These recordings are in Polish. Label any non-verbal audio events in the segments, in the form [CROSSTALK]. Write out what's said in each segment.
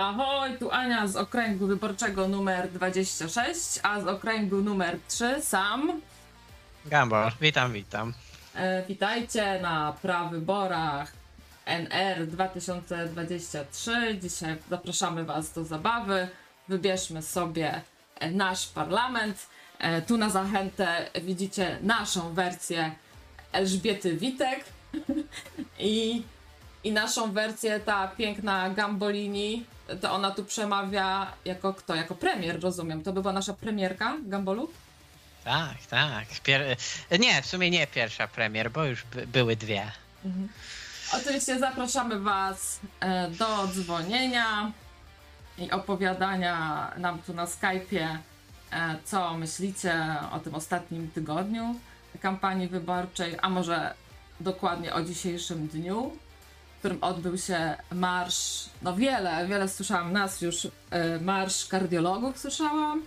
Ahoj, tu Ania z okręgu wyborczego numer 26, a z okręgu numer 3 sam. Gambor, witam, witam. E, witajcie na prawyborach NR 2023. Dzisiaj zapraszamy Was do zabawy. Wybierzmy sobie e, nasz parlament. E, tu na zachętę widzicie naszą wersję Elżbiety Witek [LAUGHS] i, i naszą wersję, ta piękna Gambolini. To ona tu przemawia jako kto? Jako premier, rozumiem. To by była nasza premierka Gambolu? Tak, tak. Pier... Nie, w sumie nie pierwsza premier, bo już by, były dwie. Oczywiście zapraszamy Was e, do dzwonienia i opowiadania nam tu na Skype'ie, e, co myślicie o tym ostatnim tygodniu kampanii wyborczej, a może dokładnie o dzisiejszym dniu, w którym odbył się marsz, no wiele, wiele słyszałam nas już, e, marsz kardiologów słyszałam,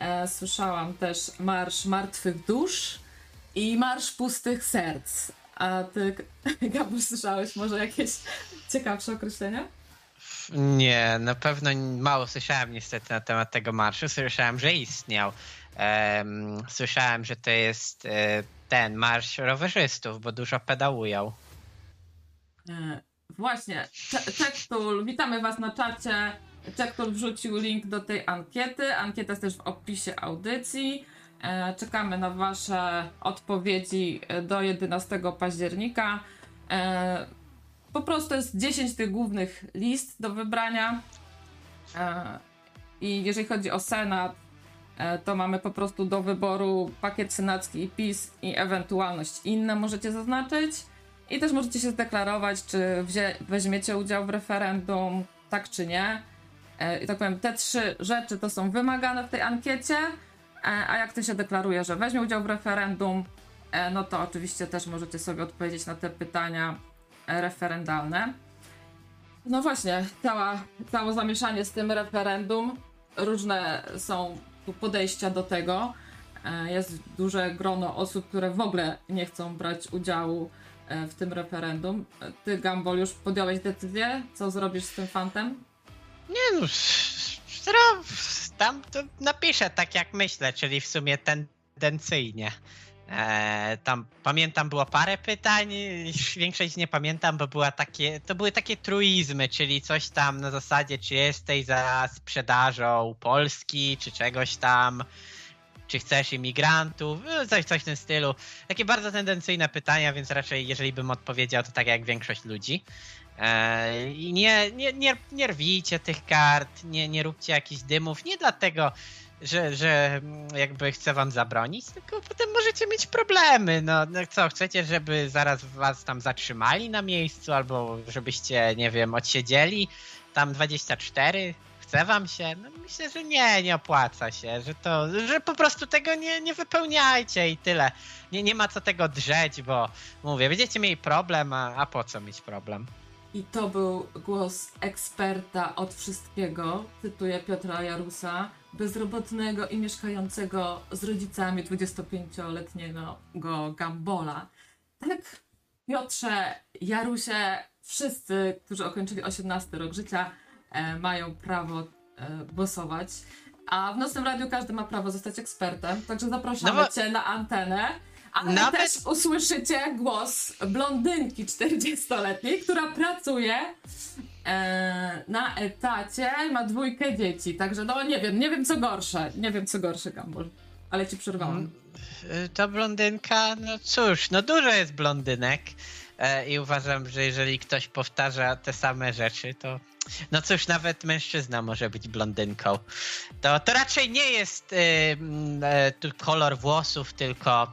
e, słyszałam też marsz martwych dusz i marsz pustych serc. A ty, [LAUGHS] Gabuś, słyszałeś może jakieś ciekawsze określenia? Nie, na pewno mało słyszałem niestety na temat tego marszu. Słyszałem, że istniał. Em, słyszałem, że to jest e, ten marsz rowerzystów, bo dużo pedałują. Właśnie, Cze- Czektul, witamy Was na czacie. Czektul wrzucił link do tej ankiety. Ankieta jest też w opisie audycji. E, czekamy na Wasze odpowiedzi e, do 11 października. E, po prostu jest 10 tych głównych list do wybrania. I jeżeli chodzi o Senat, to mamy po prostu do wyboru pakiet senacki i PiS i ewentualność inne możecie zaznaczyć. I też możecie się zdeklarować, czy weźmiecie udział w referendum, tak czy nie. E, I tak powiem, te trzy rzeczy to są wymagane w tej ankiecie. E, A jak ty się deklaruje, że weźmie udział w referendum, e, no to oczywiście też możecie sobie odpowiedzieć na te pytania referendalne. No właśnie, cała, całe zamieszanie z tym referendum. Różne są podejścia do tego. Jest duże grono osób, które w ogóle nie chcą brać udziału w tym referendum. E, Ty, Gambol, już podjąłeś decyzję, co zrobisz z tym fantem? Nie no, tam to napiszę tak jak myślę, czyli w sumie tendencyjnie. E, tam pamiętam było parę pytań, [LAUGHS] większość nie pamiętam, bo była takie, to były takie truizmy, czyli coś tam na zasadzie, czy jesteś za sprzedażą Polski, czy czegoś tam, czy chcesz imigrantów, no, coś, coś w tym stylu. Takie bardzo tendencyjne pytania, więc raczej jeżeli bym odpowiedział, to tak jak większość ludzi. E, I nie, nie, nie, nie rwijcie tych kart, nie, nie róbcie jakichś dymów, nie dlatego, że, że mm, jakby chcę wam zabronić, tylko potem możecie mieć problemy. No, no co, chcecie, żeby zaraz was tam zatrzymali na miejscu, albo żebyście, nie wiem, odsiedzieli tam 24? Chce wam się? No myślę, że nie, nie opłaca się, że to, że po prostu tego nie, nie wypełniajcie i tyle. Nie, nie ma co tego drzeć, bo mówię, będziecie mieli problem, a, a po co mieć problem? I to był głos eksperta od wszystkiego, cytuję Piotra Jarusa, bezrobotnego i mieszkającego z rodzicami 25-letniego go Gambola. Tak, Piotrze, Jarusie, wszyscy, którzy ukończyli 18 rok życia, mają prawo e, głosować. A w nocnym radiu każdy ma prawo zostać ekspertem, także zapraszamy No cię na antenę. Ale Nawet- też usłyszycie głos blondynki 40-letniej, która pracuje e, na etacie i ma dwójkę dzieci. Także no nie wiem, nie wiem co gorsze. Nie wiem co gorsze, Gambol. Ale ci przerwałam. Y, To blondynka, no cóż, no dużo jest blondynek e, i uważam, że jeżeli ktoś powtarza te same rzeczy, to no cóż, nawet mężczyzna może być blondynką. To, to raczej nie jest y, mm, e, tu kolor włosów, tylko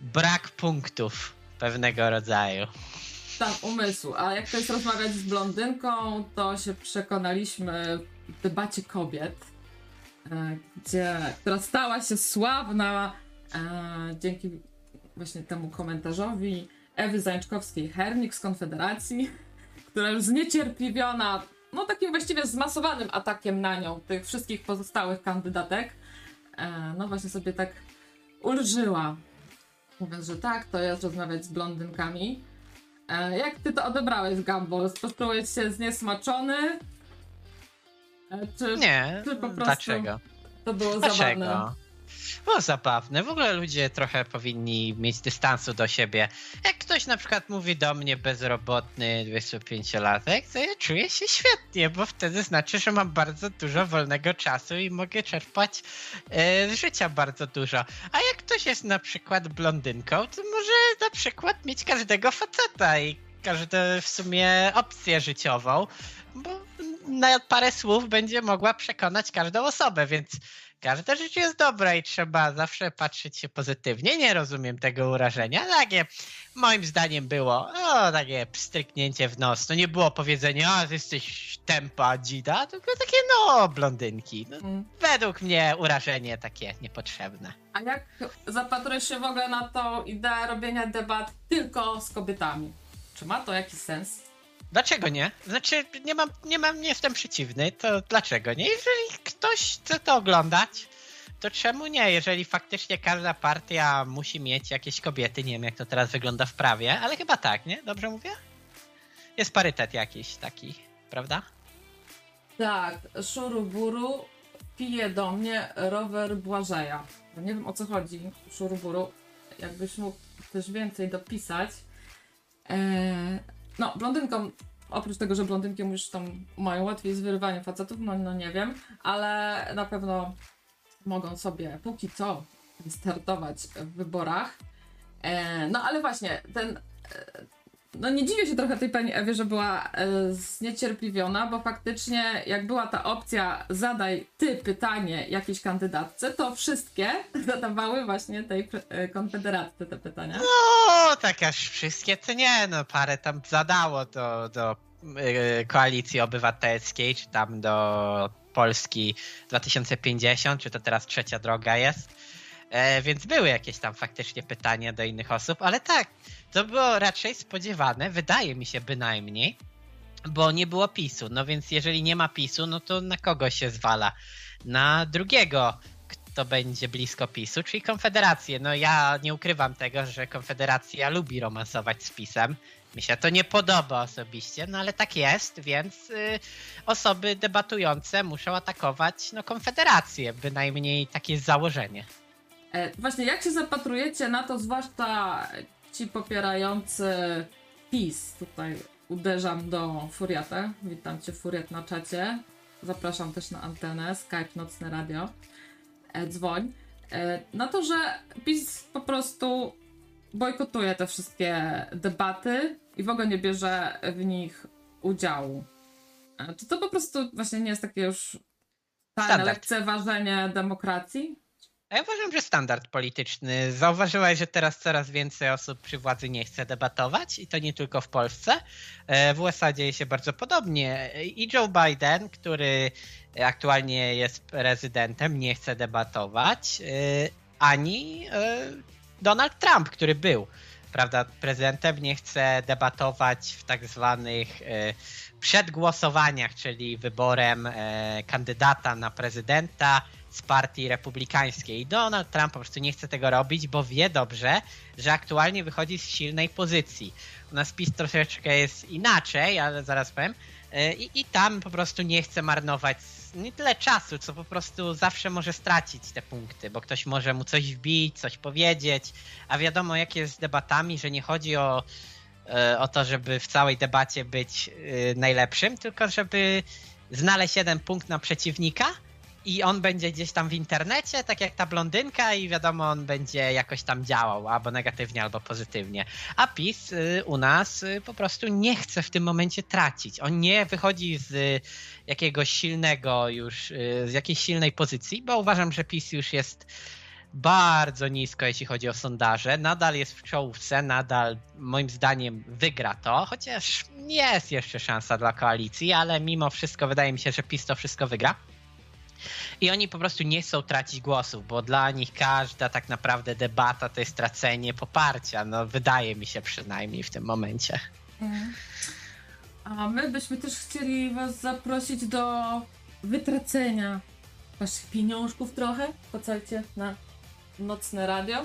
brak punktów pewnego rodzaju. Stan umysłu. A jak to jest rozmawiać z blondynką, to się przekonaliśmy w debacie kobiet, e, gdzie, która stała się sławna e, dzięki właśnie temu komentarzowi Ewy Zajączkowskiej-Hernik z Konfederacji, która już zniecierpliwiona, no takim właściwie zmasowanym atakiem na nią, tych wszystkich pozostałych kandydatek, e, no właśnie sobie tak ulżyła, mówiąc, że tak, to jest rozmawiać z blondynkami. E, jak ty to odebrałeś, Gambol? Poczułeś się zniesmaczony? E, Czy Nie, czy po prostu dlaczego? to było zabawne? Było zabawne. W ogóle ludzie trochę powinni mieć dystansu do siebie. Jak ktoś na przykład mówi do mnie bezrobotny 25-latek, to ja czuję się świetnie, bo wtedy znaczy, że mam bardzo dużo wolnego czasu i mogę czerpać e, z życia bardzo dużo. A jak ktoś jest na przykład blondynką, to może na przykład mieć każdego faceta i każdą w sumie opcję życiową, bo na parę słów będzie mogła przekonać każdą osobę, więc każde życie jest dobre i trzeba zawsze patrzeć się pozytywnie. Nie rozumiem tego urażenia. Takie moim zdaniem było o, takie pstryknięcie w nos. To nie było powiedzenie, a ty jesteś tempa dzida, tylko takie no blondynki. No, Mm. według mnie urażenie takie niepotrzebne. A jak zapatrujesz się w ogóle na tą ideę robienia debat tylko z kobietami? Czy ma to jakiś sens? Dlaczego nie? Znaczy, nie mam, nie mam, nie jestem przeciwny, to dlaczego nie? Jeżeli ktoś chce to oglądać, to czemu nie? Jeżeli faktycznie każda partia musi mieć jakieś kobiety, nie wiem jak to teraz wygląda w prawie, ale chyba tak, nie? Dobrze mówię? Jest parytet jakiś taki, prawda? Tak, Szuruburu pije do mnie rower Błażeja. Nie wiem o co chodzi, Szuruburu. Jakbyś mógł też więcej dopisać. Eee, no, blondynkom, oprócz tego, że blondynki już tam mają łatwiej z wyrywaniem facetów, no, no nie wiem, ale na pewno mogą sobie póki co startować w wyborach. Eee, no ale właśnie, ten e, no nie dziwię się trochę tej pani Ewie, że była e, zniecierpliwiona, bo faktycznie jak była ta opcja zadaj ty pytanie jakiejś kandydatce, to wszystkie [LAUGHS] zadawały właśnie tej e, konfederatce te pytania. No, tak aż wszystkie to nie, no parę tam zadało do, do yy, koalicji obywatelskiej, czy tam do Polski 2050, czy to teraz trzecia droga jest. E, więc były jakieś tam faktycznie pytania do innych osób, ale tak, to było raczej spodziewane, wydaje mi się bynajmniej, bo nie było PiSu. No więc jeżeli nie ma PiSu, no to na kogo się zwala? Na drugiego, kto będzie blisko PiSu, czyli Konfederację. No ja nie ukrywam tego, że Konfederacja lubi romansować z PiSem. Mi się to nie podoba osobiście, no ale tak jest, więc y, osoby debatujące muszą atakować no, Konfederację. Bynajmniej takie jest założenie. E, właśnie, jak się zapatrujecie na to, zwłaszcza ci popierający PiS, tutaj uderzam do Furiata, witam cię Furiat na czacie, zapraszam też na antenę, Skype Nocne Radio, e, dzwoń, e, na to, że PiS po prostu bojkotuje te wszystkie debaty i w ogóle nie bierze w nich udziału. Czy to po prostu właśnie nie jest takie już tajne lekceważenie demokracji? Ja uważam, że standard polityczny. Zauważyłaś, że teraz coraz więcej osób przy władzy nie chce debatować i to nie tylko w Polsce. E, W USA dzieje się bardzo podobnie. I Joe Biden, który aktualnie jest prezydentem, nie chce debatować, e, ani e, Donald Trump, który był prawda, prezydentem, nie chce debatować w tak zwanych przedgłosowaniach, czyli wyborem kandydata na prezydenta z partii republikańskiej. Donald Trump po prostu nie chce tego robić, bo wie dobrze, że aktualnie wychodzi z silnej pozycji. U nas PiS troszeczkę jest inaczej, ale zaraz powiem. E, I, I tam po prostu nie chce marnować nie tyle czasu, co po prostu zawsze może stracić te punkty, bo ktoś może mu coś wbić, coś powiedzieć, a wiadomo jak jest z debatami, że nie chodzi o, e, o to, żeby w całej debacie być e, najlepszym, tylko żeby znaleźć jeden punkt na przeciwnika i on będzie gdzieś tam w internecie, tak jak ta blondynka i wiadomo, on będzie jakoś tam działał, albo negatywnie, albo pozytywnie. A PiS y, u nas y, po prostu nie chce w tym momencie tracić. On nie wychodzi z jakiegoś silnego już, y, z jakiejś silnej pozycji, bo uważam, że PiS już jest bardzo nisko, jeśli chodzi o sondaże. Nadal jest w czołówce, nadal moim zdaniem wygra to, chociaż jest jeszcze szansa dla koalicji, ale mimo wszystko wydaje mi się, że PiS to wszystko wygra. I oni po prostu nie chcą tracić głosów, bo dla nich każda tak naprawdę debata to jest tracenie poparcia. No, wydaje mi się przynajmniej w tym momencie. A my byśmy też chcieli Was zaprosić do wytracenia Waszych pieniążków trochę. Pocalcie na nocne radio.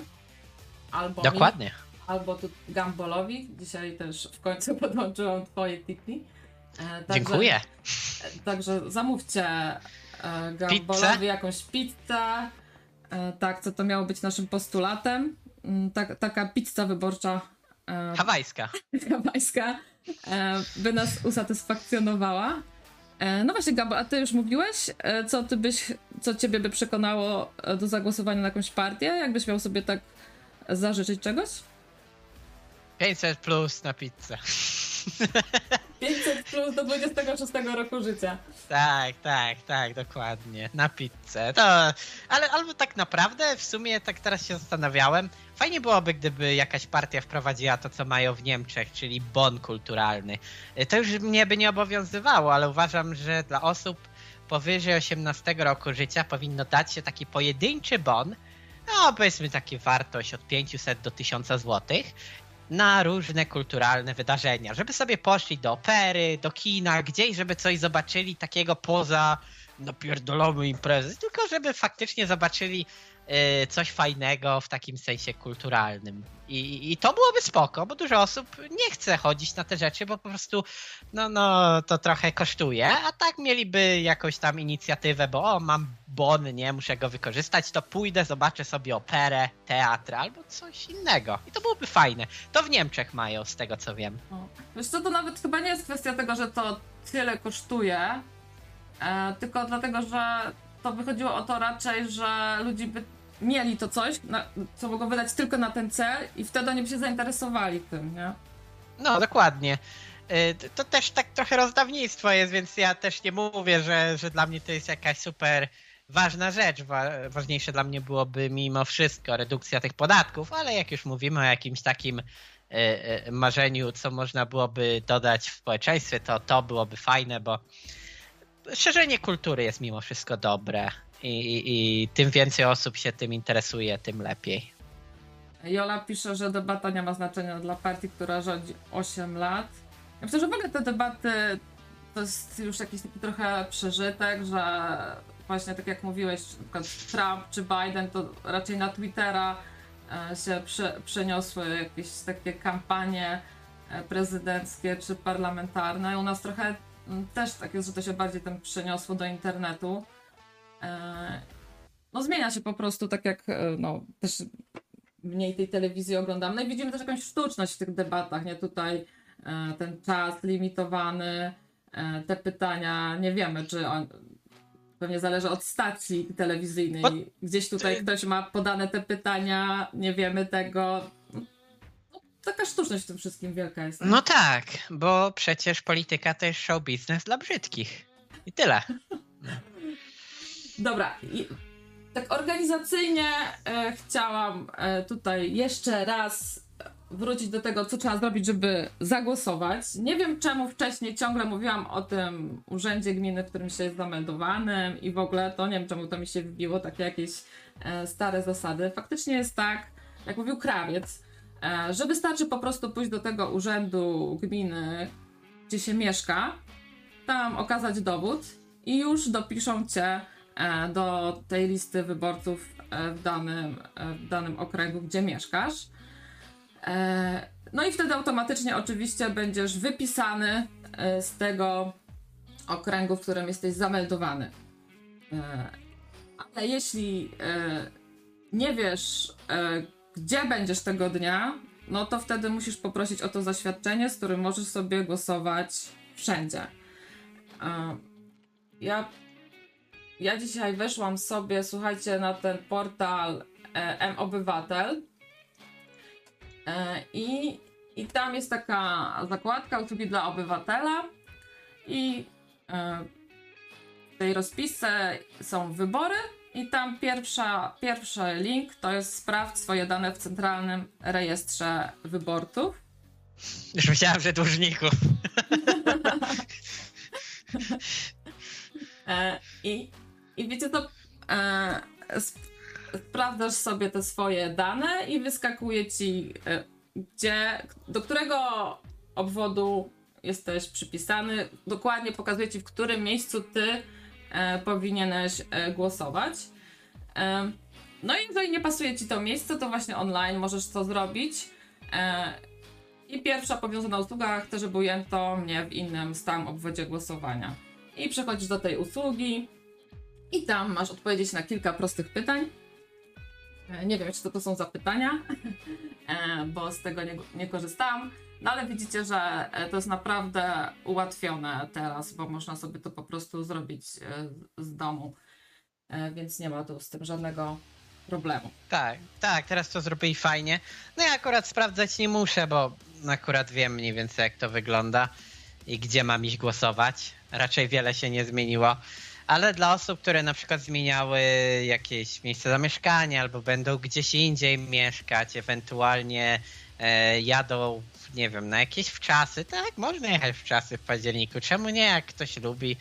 Albo mi, Dokładnie. albo tu Gambolowi. Dzisiaj też w końcu [LAUGHS] podłączyłam Twoje tipy. E, także, Dziękuję. Także zamówcie e, Gambolowi jakąś pizzę. E, tak, co to miało być naszym postulatem. Mm, Tak, taka pizza wyborcza e, Hawajska. [LAUGHS] hawajska by nas usatysfakcjonowała. No właśnie, Gabo, a ty już mówiłeś, co ty byś, co ciebie by przekonało do zagłosowania na jakąś partię? Jakbyś miał sobie tak zażyczyć czegoś? 500 plus na pizzę. [LAUGHS] 500 plus do 26 roku życia. Tak, tak, tak, dokładnie. Na pizzę. To, ale albo tak naprawdę, w sumie tak teraz się zastanawiałem, fajnie byłoby, gdyby jakaś partia wprowadziła to, co mają w Niemczech, czyli bon kulturalny. Y, To już mnie by nie obowiązywało, ale uważam, że dla osób powyżej 18 roku życia powinno dać się taki pojedynczy bon, no powiedzmy taki wartość od 500 do 1000 złotych, na różne kulturalne wydarzenia, żeby sobie poszli do opery, do kina, gdzieś, żeby coś zobaczyli takiego poza napierdolamy imprezy, tylko żeby faktycznie zobaczyli coś fajnego w takim sensie kulturalnym. I, I to byłoby spoko, bo dużo osób nie chce chodzić na te rzeczy, bo po prostu no, no to trochę kosztuje, a tak mieliby jakąś tam inicjatywę, bo o, mam bon, nie, muszę go wykorzystać, to pójdę, zobaczę sobie operę, teatr albo coś innego. I to byłoby fajne. To w Niemczech mają, z tego co wiem. Wiesz co, to nawet chyba nie jest kwestia tego, że to tyle kosztuje, e, tylko dlatego, że to wychodziło o to raczej, że ludzie by mieli to coś, na, co mogą wydać tylko na ten cel i wtedy oni by się zainteresowali tym, nie? No, dokładnie. Y, To też tak trochę rozdawnictwo jest, więc ja też nie mówię, że, że dla mnie to jest jakaś super ważna rzecz. Wa- Ważniejsze dla mnie byłoby mimo wszystko redukcja tych podatków, ale jak już mówimy o jakimś takim y, y, marzeniu, co można byłoby dodać w społeczeństwie, to to byłoby fajne, bo szerzenie kultury jest mimo wszystko dobre i, i, tym więcej osób się tym interesuje, tym lepiej. Jola pisze, że debata nie ma znaczenia dla partii, która rządzi 8 lat. Ja myślę, że w ogóle te debaty to jest już jakiś taki trochę przeżytek, że właśnie tak jak mówiłeś, przykład Trump czy Biden, to raczej na Twittera e, się prze, przeniosły jakieś takie kampanie e, prezydenckie czy parlamentarne. U nas trochę mm, też tak jest, że to się bardziej tam przeniosło do internetu. E, No zmienia się po prostu tak jak e, no też mniej tej telewizji oglądamy. No i widzimy też jakąś sztuczność w tych debatach, nie? Tutaj e, ten czas limitowany, te pytania, nie wiemy, czy on, pewnie zależy od stacji telewizyjnej. Bo- Gdzieś tutaj ktoś ma podane te pytania, nie wiemy tego. No, taka sztuczność w tym wszystkim wielka jest. No tak, bo przecież polityka to jest show biznes dla brzydkich. I tyle. [LAUGHS] Dobra, tak organizacyjnie e, chciałam e, tutaj jeszcze raz wrócić do tego, co trzeba zrobić, żeby zagłosować. Nie wiem czemu wcześniej ciągle mówiłam o tym urzędzie gminy, w którym się jest zameldowanym i w ogóle to nie wiem czemu to mi się wbiło, takie jakieś e, stare zasady. Faktycznie jest tak, jak mówił krawiec, e, że wystarczy po prostu pójść do tego urzędu gminy, gdzie się mieszka, tam okazać dowód i już dopiszą cię do tej listy wyborców e, w danym, e, w danym okręgu, gdzie mieszkasz. E, No i wtedy automatycznie oczywiście będziesz wypisany e, z tego okręgu, w którym jesteś zameldowany. E, Ale jeśli e, nie wiesz, e, gdzie będziesz tego dnia, no to wtedy musisz poprosić o to zaświadczenie, z którym możesz sobie głosować wszędzie. E, Ja, ja dzisiaj weszłam sobie, słuchajcie, na ten portal e, M-Obywatel e, i, i tam jest taka zakładka usługi dla obywatela i e, w tej rozpisce są wybory i tam pierwsza, pierwszy link to jest sprawdź swoje dane w centralnym rejestrze wyborców. Już myślałem, że dłużników. [LAUGHS] I, I wiecie to, e, sp- sprawdzasz sobie te swoje dane i wyskakuje ci, e, gdzie, do którego obwodu jesteś przypisany. Dokładnie pokazuje ci, w którym miejscu ty e, powinieneś e, głosować. E, no i jeżeli nie pasuje ci to miejsce, to właśnie online możesz to zrobić. E, i pierwsza powiązana usługa, chcę, żeby ujęto mnie w innym stałym obwodzie głosowania. I przechodzisz do tej usługi i tam masz odpowiedzieć na kilka prostych pytań. E, Nie wiem, czy to, to są zapytania, [LAUGHS] e, bo z tego nie, nie korzystałam. No ale widzicie, że e, to jest naprawdę ułatwione teraz, bo można sobie to po prostu zrobić z domu. Więc nie ma tu z tym żadnego problemu. Tak, tak, teraz to zrobili fajnie. No ja akurat sprawdzać nie muszę, bo akurat wiem mniej więcej jak to wygląda i gdzie mam iść głosować. Raczej wiele się nie zmieniło. Ale dla osób, które na przykład zmieniały jakieś miejsce zamieszkania albo będą gdzieś indziej mieszkać, ewentualnie e, jadą, nie wiem, na jakieś wczasy, tak, można jechać w czasy w październiku. Czemu nie, jak ktoś lubi,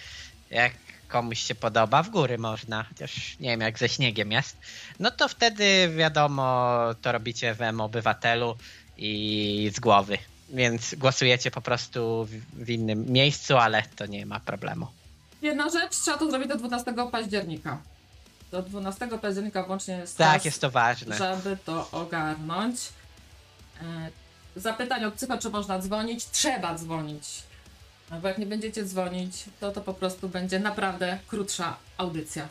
jak komuś się podoba, w góry można, chociaż nie wiem jak ze śniegiem jest, no to wtedy wiadomo, to robicie w M-Obywatelu i z głowy. Więc głosujecie po prostu w innym miejscu, ale to nie ma problemu. Jedna rzecz, trzeba to zrobić do 12 października. Do 12 października włącznie jest Tak, czas, jest to ważne. żeby to ogarnąć. E, Zapytań od psycho, czy można dzwonić? Trzeba dzwonić. No bo jak nie będziecie dzwonić, to to po prostu będzie naprawdę krótsza audycja.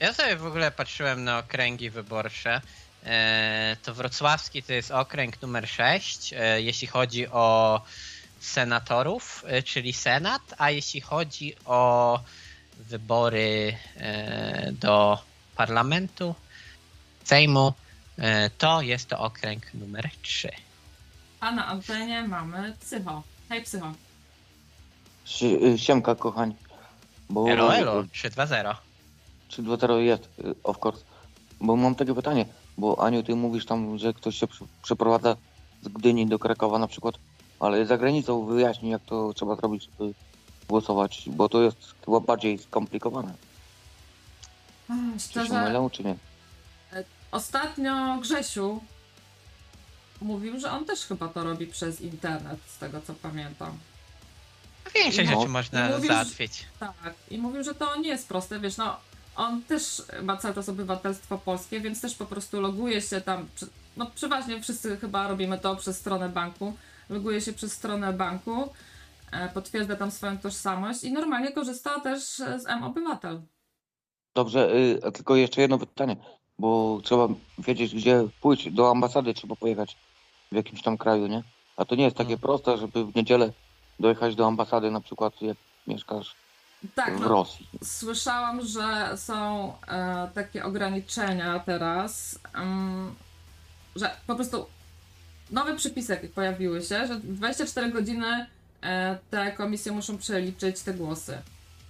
Ja sobie w ogóle patrzyłem na okręgi wyborcze. E, To wrocławski to jest okręg numer 6, e, jeśli chodzi o senatorów, e, czyli senat, a jeśli chodzi o wybory e, do parlamentu, Sejmu, e, to jest to okręg numer 3. A na antenie mamy psycho. Hej psycho. Y, Siemka, kochani. Bo Elo, elo, 320. Czy 2 jest, y, of course. Bo mam takie pytanie, bo Aniu, ty mówisz tam, że ktoś się przeprowadza z Gdyni do Krakowa na przykład, ale za granicą wyjaśnij, jak to trzeba zrobić, żeby głosować, bo to jest chyba bardziej skomplikowane. Ach, Czy się mylę, czy nie? Ostatnio Grzesiu mówił, że on też chyba to robi przez internet, z tego co pamiętam. Większość No. rzeczy można I mówisz- załatwić. Tak, i mówił, że to nie jest proste, wiesz, no on też ma cały czas obywatelstwo polskie, więc też po prostu loguje się tam, no przeważnie wszyscy chyba robimy to przez stronę banku, loguje się przez stronę banku, e, potwierdza tam swoją tożsamość i normalnie korzysta też e, z M-Obywatel. Dobrze, y, tylko jeszcze jedno pytanie, bo trzeba wiedzieć, gdzie pójść. Do ambasady trzeba pojechać w jakimś tam kraju, nie? A to nie jest takie Mm. proste, żeby w niedzielę dojechać do ambasady, na przykład jak mieszkasz Tak, w no, Rosji. Słyszałam, że są e, takie ograniczenia teraz, em, że po prostu nowe przepisy pojawiły się, że w 24 godziny e, te komisje muszą przeliczyć te głosy.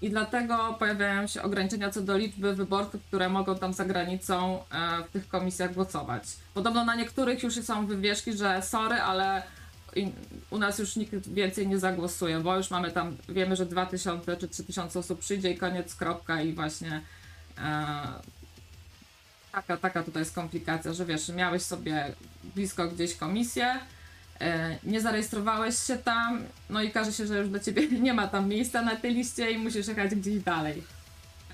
I dlatego pojawiają się ograniczenia co do liczby wyborców, które mogą tam za granicą e, w tych komisjach głosować. Podobno na niektórych już są wywieszki, że sorry, ale u nas już nikt więcej nie zagłosuje, bo już mamy tam, wiemy, że 2000 czy 3000 osób przyjdzie i koniec, kropka i właśnie e, taka, taka tutaj jest komplikacja, że wiesz, miałeś sobie blisko gdzieś komisję, e, nie zarejestrowałeś się tam, no i każe się, że już dla ciebie [LAUGHS] nie ma tam miejsca na tej liście i musisz jechać gdzieś dalej.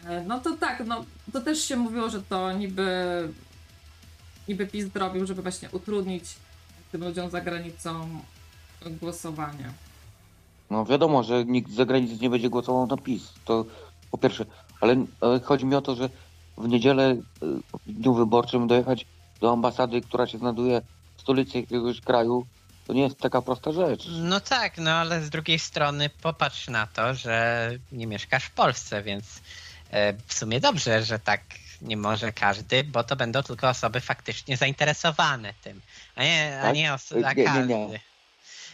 E, no to tak, no to też się mówiło, że to niby niby PiS zrobił, żeby właśnie utrudnić tym ludziom za granicą głosowanie. No wiadomo, że nikt z zagranicy nie będzie głosował na PiS. To po pierwsze. Ale e, chodzi mi o to, że w niedzielę e, w dniu wyborczym dojechać do ambasady, która się znajduje w stolicy jakiegoś kraju, to nie jest taka prosta rzecz. No tak, no ale z drugiej strony popatrz na to, że nie mieszkasz w Polsce, więc e, w sumie dobrze, że tak nie może każdy, bo to będą tylko osoby faktycznie zainteresowane tym, a nie, a Tak? nie, oso- a Nie, każdy. nie.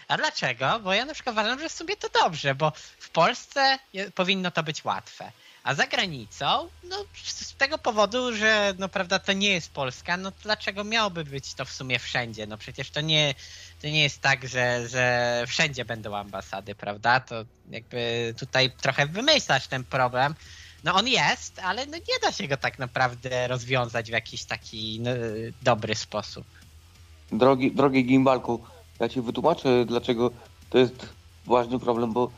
A dlaczego? Bo ja na przykład uważam, że w sumie to dobrze, bo w Polsce powinno to być łatwe. A za granicą, no z tego powodu, że no prawda, to nie jest Polska, no dlaczego miałoby być to w sumie wszędzie? No przecież to nie, to nie jest tak, że, że wszędzie będą ambasady, prawda? To jakby tutaj trochę wymyślać ten problem. No on jest, ale no nie da się go tak naprawdę rozwiązać w jakiś taki no, dobry sposób. Drogi, drogi Gimbalku, ja ci wytłumaczę, dlaczego to jest ważny problem, bo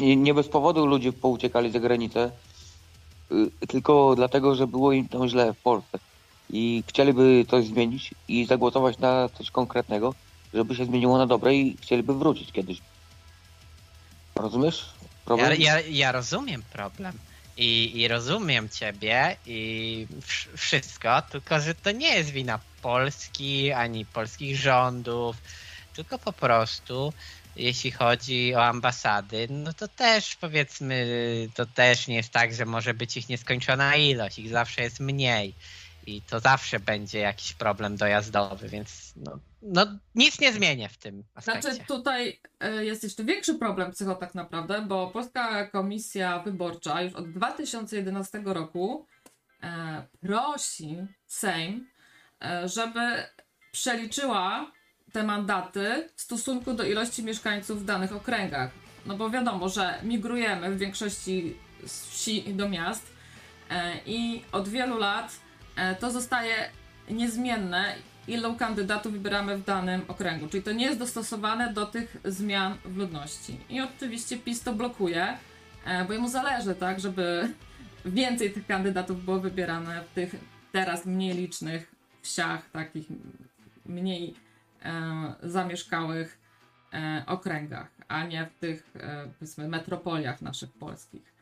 nie, bez powodu ludzie pouciekali za granicę, y, tylko dlatego, że było im tam źle w Polsce. i chcieliby coś zmienić i zagłosować na coś konkretnego, żeby się zmieniło na dobre i chcieliby wrócić kiedyś. Rozumiesz? Problem? Ja, ja, ja rozumiem problem. I, I rozumiem ciebie i wsz- wszystko, tylko że to nie jest wina Polski ani polskich rządów, tylko po prostu jeśli chodzi o ambasady, no to też powiedzmy, to też nie jest tak, że może być ich nieskończona ilość, ich zawsze jest mniej i to zawsze będzie jakiś problem dojazdowy, więc no, no nic nie zmienię w tym aspekcie. Znaczy tutaj e, jest jeszcze większy problem psycho tak naprawdę, bo Polska Komisja Wyborcza już od 2011 roku e, prosi Sejm, e, żeby przeliczyła te mandaty w stosunku do ilości mieszkańców w danych okręgach. No bo wiadomo, że migrujemy w większości z wsi do miast e, i od wielu lat e, to zostaje niezmienne, ilu kandydatów wybieramy w danym okręgu. Czyli to nie jest dostosowane do tych zmian w ludności. I oczywiście PiS to blokuje, e, bo jemu zależy, tak, żeby [LAUGHS] więcej tych kandydatów było wybierane w tych teraz mniej licznych wsiach, takich mniej zamieszkałych e, okręgach, a nie w tych e, powiedzmy metropoliach naszych polskich.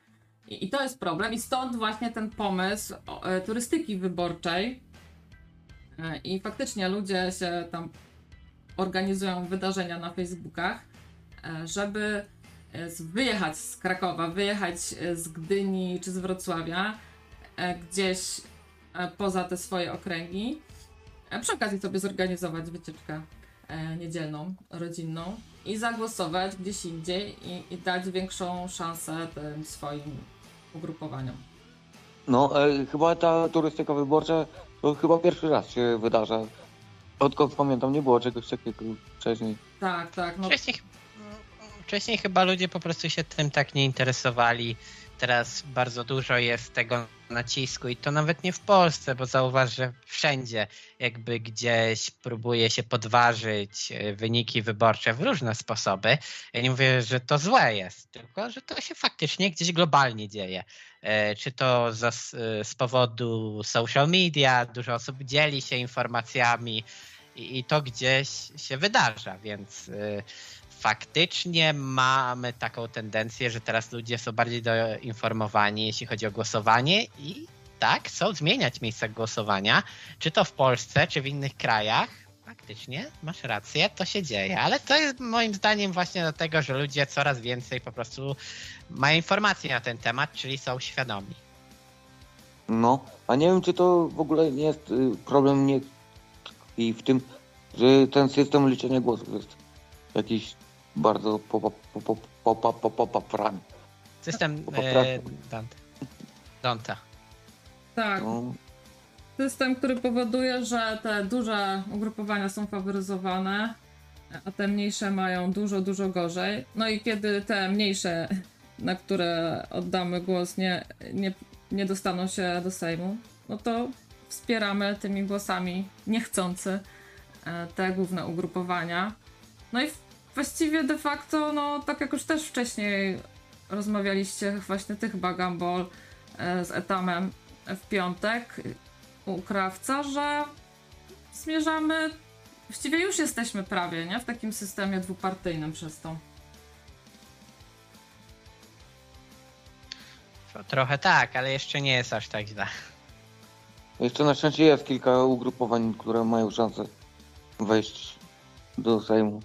I, I to jest problem, i stąd właśnie ten pomysł e, turystyki wyborczej. E, I faktycznie ludzie się tam organizują wydarzenia na Facebookach, e, żeby e, wyjechać z Krakowa, wyjechać e, z Gdyni czy z Wrocławia e, gdzieś e, poza te swoje okręgi. E, Przy okazji sobie zorganizować wycieczkę e, niedzielną, rodzinną i zagłosować gdzieś indziej i, i dać większą szansę tym swoim ugrupowaniom. No, e, chyba ta turystyka wyborcza to chyba pierwszy raz się wydarza. Odkąd pamiętam, nie było czegoś takiego wcześniej. Tak, tak. No, Wcześniej, wcześniej chyba ludzie po prostu się tym tak nie interesowali. Teraz bardzo dużo jest tego nacisku i to nawet nie w Polsce, bo zauważ, że wszędzie jakby gdzieś próbuje się podważyć e, wyniki wyborcze w różne sposoby. Ja nie mówię, że to złe jest, tylko że to się faktycznie gdzieś globalnie dzieje. E, Czy to za, z powodu social media, dużo osób dzieli się informacjami i, i to gdzieś się wydarza, więc faktycznie mamy taką tendencję, że teraz ludzie są bardziej doinformowani, jeśli chodzi o głosowanie i tak, chcą zmieniać miejsca głosowania, czy to w Polsce, czy w innych krajach. Faktycznie, masz rację, to się dzieje, ale to jest moim zdaniem właśnie dlatego, że ludzie coraz więcej po prostu mają informacji na ten temat, czyli są świadomi. No, a nie wiem, czy to w ogóle nie jest y, problem nie i w tym, że ten system liczenia głosów jest jakiś bardzo popaprany. System Po- po e. Dante. Tak. No, System, który powoduje, że te duże ugrupowania są faworyzowane, a te mniejsze mają dużo, dużo gorzej. No i kiedy te mniejsze, na które oddamy głos, nie, nie, nie dostaną się do Sejmu, no to wspieramy tymi głosami niechcący e, te główne ugrupowania. No i właściwie de facto, no tak jak już też wcześniej rozmawialiście, właśnie ty chyba Gumball e, z Etamem w piątek u krawca, że zmierzamy, właściwie już jesteśmy prawie, nie? W takim systemie dwupartyjnym przez to. Trochę tak, ale jeszcze nie jest aż tak źle. jeszcze na szczęście jest kilka ugrupowań, które mają szansę wejść do Sejmu.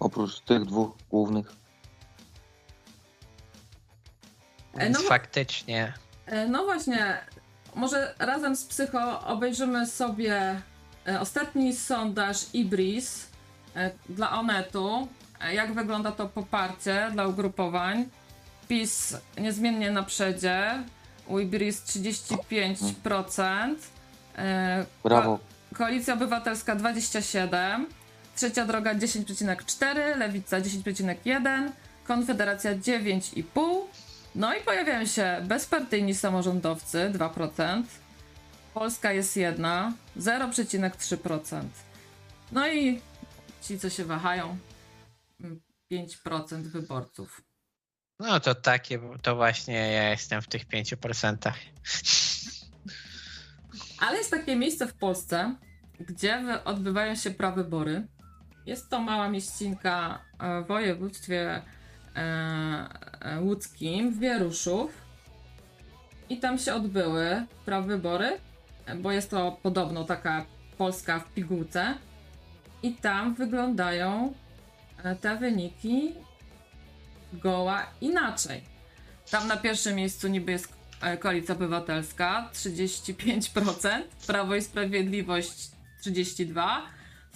Oprócz tych dwóch głównych. E, Więc no faktycznie. E, No właśnie, może razem z Psycho obejrzymy sobie e, ostatni sondaż Ibris dla Onetu. Jak wygląda to poparcie dla ugrupowań? PiS niezmiennie na przedzie. U Ibris 35%. e, Brawo. Ko- Koalicja Obywatelska 27%. Trzecia droga 10,4%. Lewica 10,1%. Konfederacja 9,5%. No i pojawiają się bezpartyjni samorządowcy 2%. Polska jest jedna 0,3%. No i ci, co się wahają, mm, 5% wyborców. No to takie, to właśnie ja jestem w tych 5%. Ale jest takie miejsce w Polsce, gdzie odbywają się prawybory. Jest to mała mieścinka e, w województwie e, e, łódzkim, w Wieruszów. I tam się odbyły prawybory, bo jest to podobno taka Polska w pigułce. I tam wyglądają te wyniki goła inaczej. Tam na pierwszym miejscu niby jest Koalicja Obywatelska 35%, Prawo i Sprawiedliwość 32%,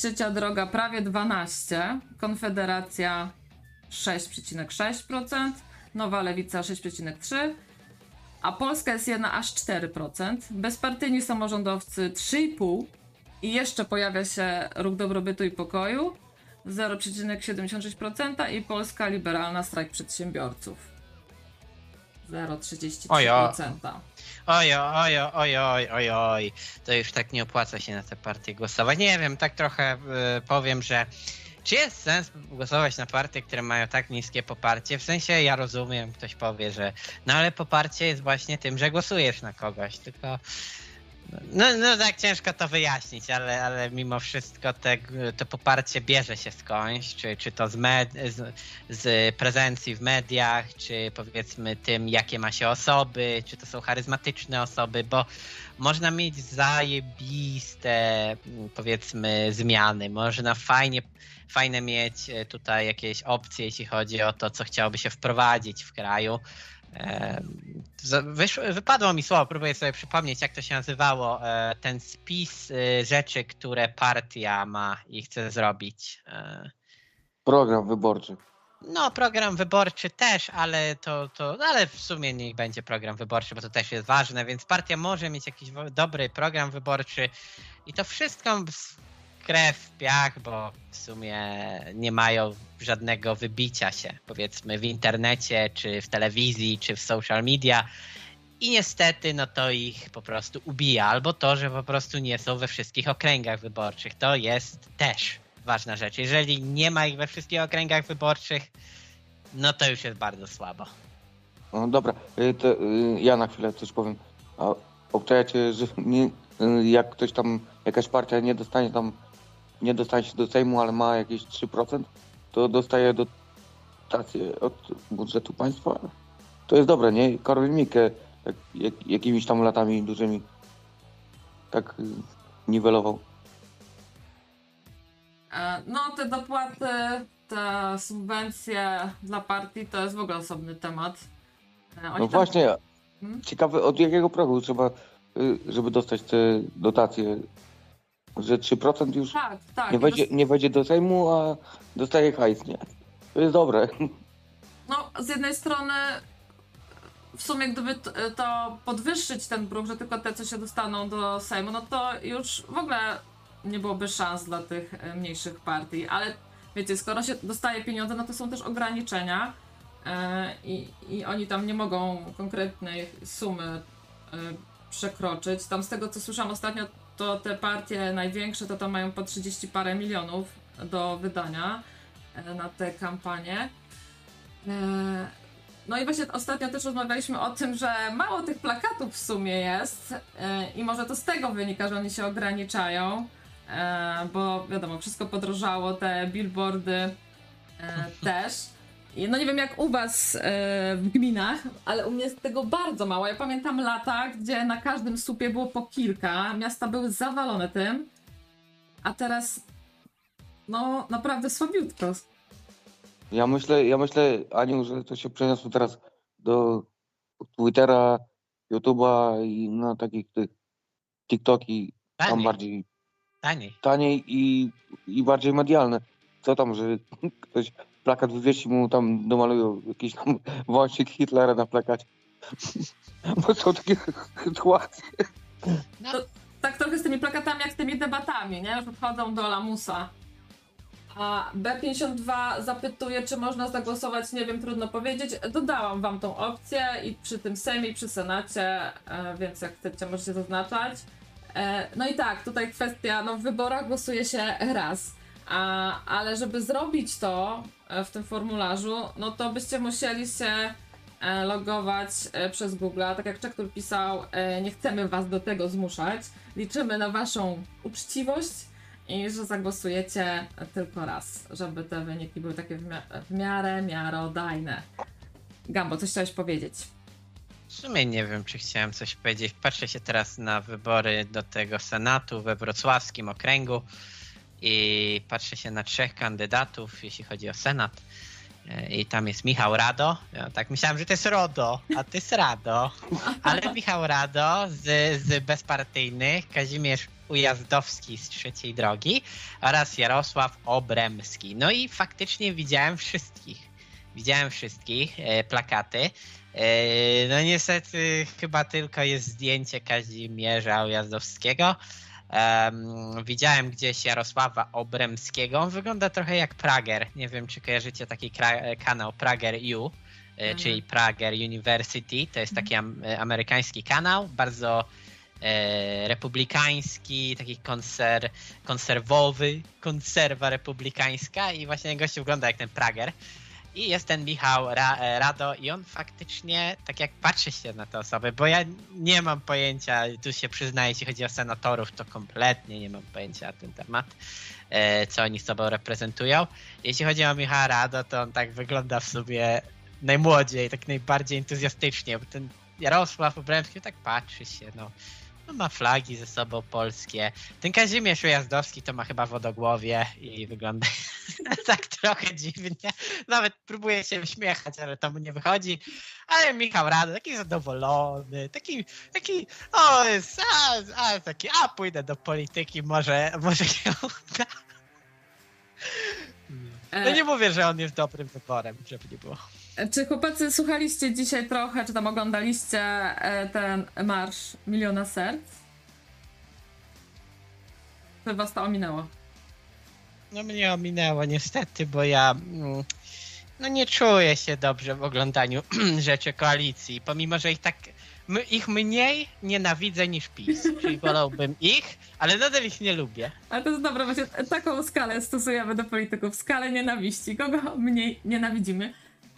Trzecia Droga prawie 12%, Konfederacja 6,6%, Nowa Lewica 6,3%, a Polska jest jedna aż 4%, bezpartyjni samorządowcy 3,5% i jeszcze pojawia się Ruch Dobrobytu i Pokoju 0,76% i Polska Liberalna Strajk Przedsiębiorców 0,33%. Ojo, ojo, ojo, oj, oj, oj. To już tak nie opłaca się na tę partię głosować. Nie wiem, tak trochę y, powiem, że czy jest sens głosować na partie, które mają tak niskie poparcie? W sensie ja rozumiem, ktoś powie, że no ale poparcie jest właśnie tym, że głosujesz na kogoś, tylko no, no tak ciężko to wyjaśnić, ale, ale mimo wszystko te, to poparcie bierze się skądś, czy, czy to z, med, z, z prezencji w mediach, czy powiedzmy tym, jakie ma się osoby, czy to są charyzmatyczne osoby, bo można mieć zajebiste, powiedzmy, zmiany, można fajnie, fajne mieć e, tutaj jakieś opcje, jeśli chodzi o to, co chciałoby się wprowadzić w kraju. Wyszło, wypadło mi słowo, próbuję sobie przypomnieć, jak to się nazywało. e, Ten spis e, rzeczy, które partia ma i chce zrobić. E, Program wyborczy. No, program wyborczy też, ale to, to ale w sumie niech będzie program wyborczy, bo to też jest ważne, więc partia może mieć jakiś dobry program wyborczy i to wszystko krew w piach, bo w sumie nie mają żadnego wybicia się, powiedzmy, w internecie, czy w telewizji, czy w social media. I niestety, no to ich po prostu ubija, albo to, że po prostu nie są we wszystkich okręgach wyborczych. To jest też ważna rzecz. Jeżeli nie ma ich we wszystkich okręgach wyborczych, no to już jest bardzo słabo. No dobra, y, to, y, ja na chwilę coś powiem. A obczajacie, że nie, y, jak ktoś tam, jakaś partia nie dostanie tam, nie dostanie się do Sejmu, ale ma jakieś 3%, to dostaje dotację od budżetu państwa. To jest dobre, nie? Korwin Mikke jak, jak, jakimiś tam latami dużymi tak niwelował. E, No, te dopłaty, te subwencje dla partii to jest w ogóle osobny temat. E, Oni No tam- właśnie, Hmm? ciekawe od jakiego progu trzeba, y, żeby dostać te dotacje, że 3% już Tak, tak. nie wejdzie, nie wejdzie do Sejmu, a dostaje hajs, nie? To jest dobre. No, z jednej strony w sumie gdyby to podwyższyć ten próg, że tylko te, co się dostaną do Sejmu, no to już w ogóle nie byłoby szans dla tych e, mniejszych partii, ale wiecie, skoro się dostaje pieniądze, no to są też ograniczenia e, i, i oni tam nie mogą konkretnej sumy e, przekroczyć. Tam z tego, co słyszałam ostatnio, to te partie największe to tam mają po 30 parę milionów do wydania e, na te kampanie. E, No i właśnie ostatnio też rozmawialiśmy o tym, że mało tych plakatów w sumie jest e, i może to z tego wynika, że oni się ograniczają, bo wiadomo, wszystko podrożało, te billboardy [LAUGHS] też. No nie wiem jak u was e, w gminach, ale u mnie jest tego bardzo mało. Ja pamiętam lata, gdzie na każdym słupie było po kilka, miasta były zawalone tym, a teraz no naprawdę słabiutko. Ja myślę, ja myślę, Aniu, że to się przeniosło teraz do Twittera, YouTube'a i no takich tych TikToki, tam Taniej, bardziej taniej. taniej i, i bardziej medialne. Co tam, że [LAUGHS] ktoś plakat wywiesi mu tam domalują jakiś tam [LAUGHS] wąsik Hitlera na plakacie. [LAUGHS] Bo są takie [LAUGHS] sytuacje. tak trochę z tymi plakatami jak z tymi debatami, nie? Że wchodzą do lamusa. A B52 zapytuje, czy można zagłosować, nie wiem, trudno powiedzieć. Dodałam wam tą opcję i przy tym Sejmie i przy Senacie, e, więc jak chcecie, możecie zaznaczać. E, no i tak, tutaj kwestia, no w wyborach głosuje się raz, a, ale żeby zrobić to w tym formularzu, no to byście musieli się e, logować e, przez Google. Tak jak Czektur pisał, e, nie chcemy was do tego zmuszać. Liczymy na waszą uczciwość i że zagłosujecie tylko raz, żeby te wyniki były takie w, w miarę miarodajne. Gambo, coś chciałeś powiedzieć? W sumie nie wiem, czy chciałem coś powiedzieć. Patrzę się teraz na wybory do tego Senatu we wrocławskim okręgu i patrzę się na trzech kandydatów, jeśli chodzi o Senat. E, I tam jest Michał Rado. Ja tak myślałem, że to jest Rodo, a to jest Rado. Ale Michał Rado z, z bezpartyjnych, Kazimierz Ujazdowski z trzeciej drogi oraz Jarosław Obremski. No i faktycznie widziałem wszystkich. Widziałem wszystkich e, plakaty. E, No niestety chyba tylko jest zdjęcie Kazimierza Ujazdowskiego. Em, widziałem gdzieś Jarosława Obremskiego. On wygląda trochę jak Prager. Nie wiem, czy kojarzycie taki kanał Prager U, e, Mhm. czyli Prager University. To jest taki am- e, amerykański kanał, bardzo e, republikański, taki konser- konserwowy, konserwa republikańska i właśnie gościu wygląda jak ten Prager. I jest ten Michał Ra- e, Rado i on faktycznie, tak jak patrzy się na te osoby, bo ja nie mam pojęcia, tu się przyznaję, jeśli chodzi o senatorów, to kompletnie nie mam pojęcia na ten temat, e, co oni sobą reprezentują. Jeśli chodzi o Michała Rado, to on tak wygląda w sobie najmłodziej, tak najbardziej entuzjastycznie, bo ten Jarosław Obremski tak patrzy się, no. No ma flagi ze sobą polskie. Ten Kazimierz Ujazdowski to ma chyba wodogłowie i wygląda [LAUGHS] tak trochę dziwnie. Nawet próbuje się uśmiechać, ale to mu nie wychodzi. Ale Michał Rado, taki zadowolony, taki, taki, o, jest, a, a, taki, a pójdę do polityki, może, może się [LAUGHS] uda. No E, nie mówię, że on jest dobrym wyborem, żeby nie było. Czy chłopacy słuchaliście dzisiaj trochę, czy tam oglądaliście e, ten marsz Miliona Serc? Czy was to ominęło? No mnie ominęło niestety, bo ja mm, no nie czuję się dobrze w oglądaniu [CLEARS THROAT] rzeczy koalicji, pomimo że ich tak ich mniej nienawidzę niż PiS, czyli wolałbym ich, ale nadal ich nie lubię. Ale to jest dobre, właśnie taką skalę stosujemy do polityków. Skalę nienawiści. Kogo mniej nienawidzimy?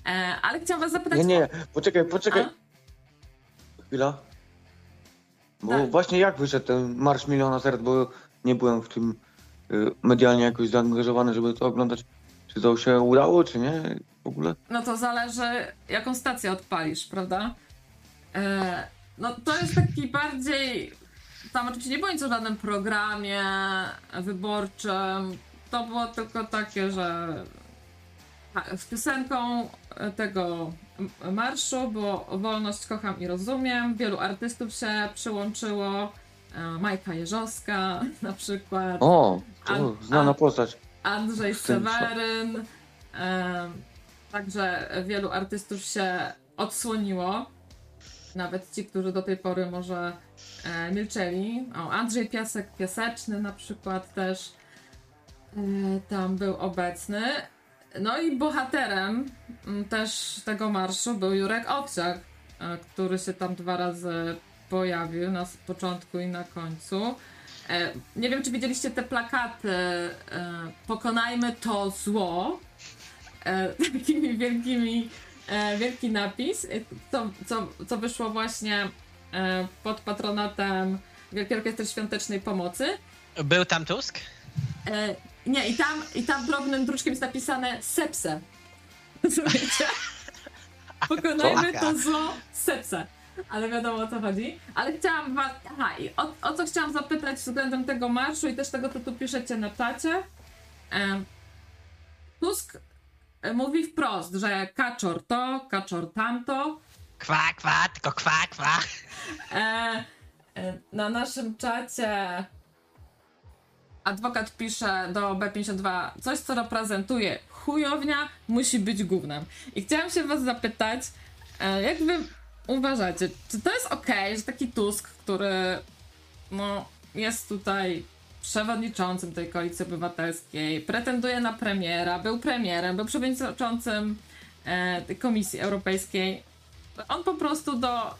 E, ale chciałam was zapytać... Nie, nie, poczekaj, poczekaj. A? Chwila. Bo Tak. właśnie jak wyszedł ten Marsz Miliona Serc, bo nie byłem w tym y, medialnie jakoś zaangażowany, żeby to oglądać. Czy to się udało, czy nie w ogóle? No to zależy, jaką stację odpalisz, prawda? E, no to jest taki bardziej. Tam oczywiście nie było nic o żadnym programie wyborczym. To było tylko takie, że z piosenką tego m- marszu było Wolność, kocham i rozumiem. Wielu artystów się przyłączyło. E, Majka Jeżowska [LAUGHS] na przykład. O, to znana postać. Andrzej? Seweryn. em, także wielu artystów się odsłoniło. Nawet ci, którzy do tej pory może e, milczeli. O, Andrzej Piasek Piaseczny na przykład też e, tam był obecny. No i bohaterem m, też tego marszu był Jurek Owsiak, e, który się tam dwa razy pojawił na początku i na końcu. E, nie wiem, czy widzieliście te plakaty e, Pokonajmy to zło. [LAUGHS] Takimi wielkimi, wielki napis, co, co, co wyszło właśnie pod patronatem Wielkiej Orkiestry Świątecznej Pomocy. Był tam Tusk? Nie, i tam, i tam drobnym druczkiem jest napisane sepse. Rozumiecie? [LAUGHS] Pokonajmy to zło sepse. Ale wiadomo o co chodzi. Ale chciałam was. Aha, i o, o co chciałam zapytać względem tego marszu i też tego, co tu piszecie na czacie. Tusk e, mówi wprost, że kaczor to, kaczor tamto. Kwa, kwa, tylko kwa, kwa. E, e, na naszym czacie adwokat pisze do B52 coś, co reprezentuje chujownia, musi być gównem. I chciałam się was zapytać, e, jak wy uważacie, czy to jest ok, że taki Tusk, który no, jest tutaj przewodniczącym tej koalicji obywatelskiej, pretenduje na premiera, był premierem, był przewodniczącym e, Komisji Europejskiej, on po prostu do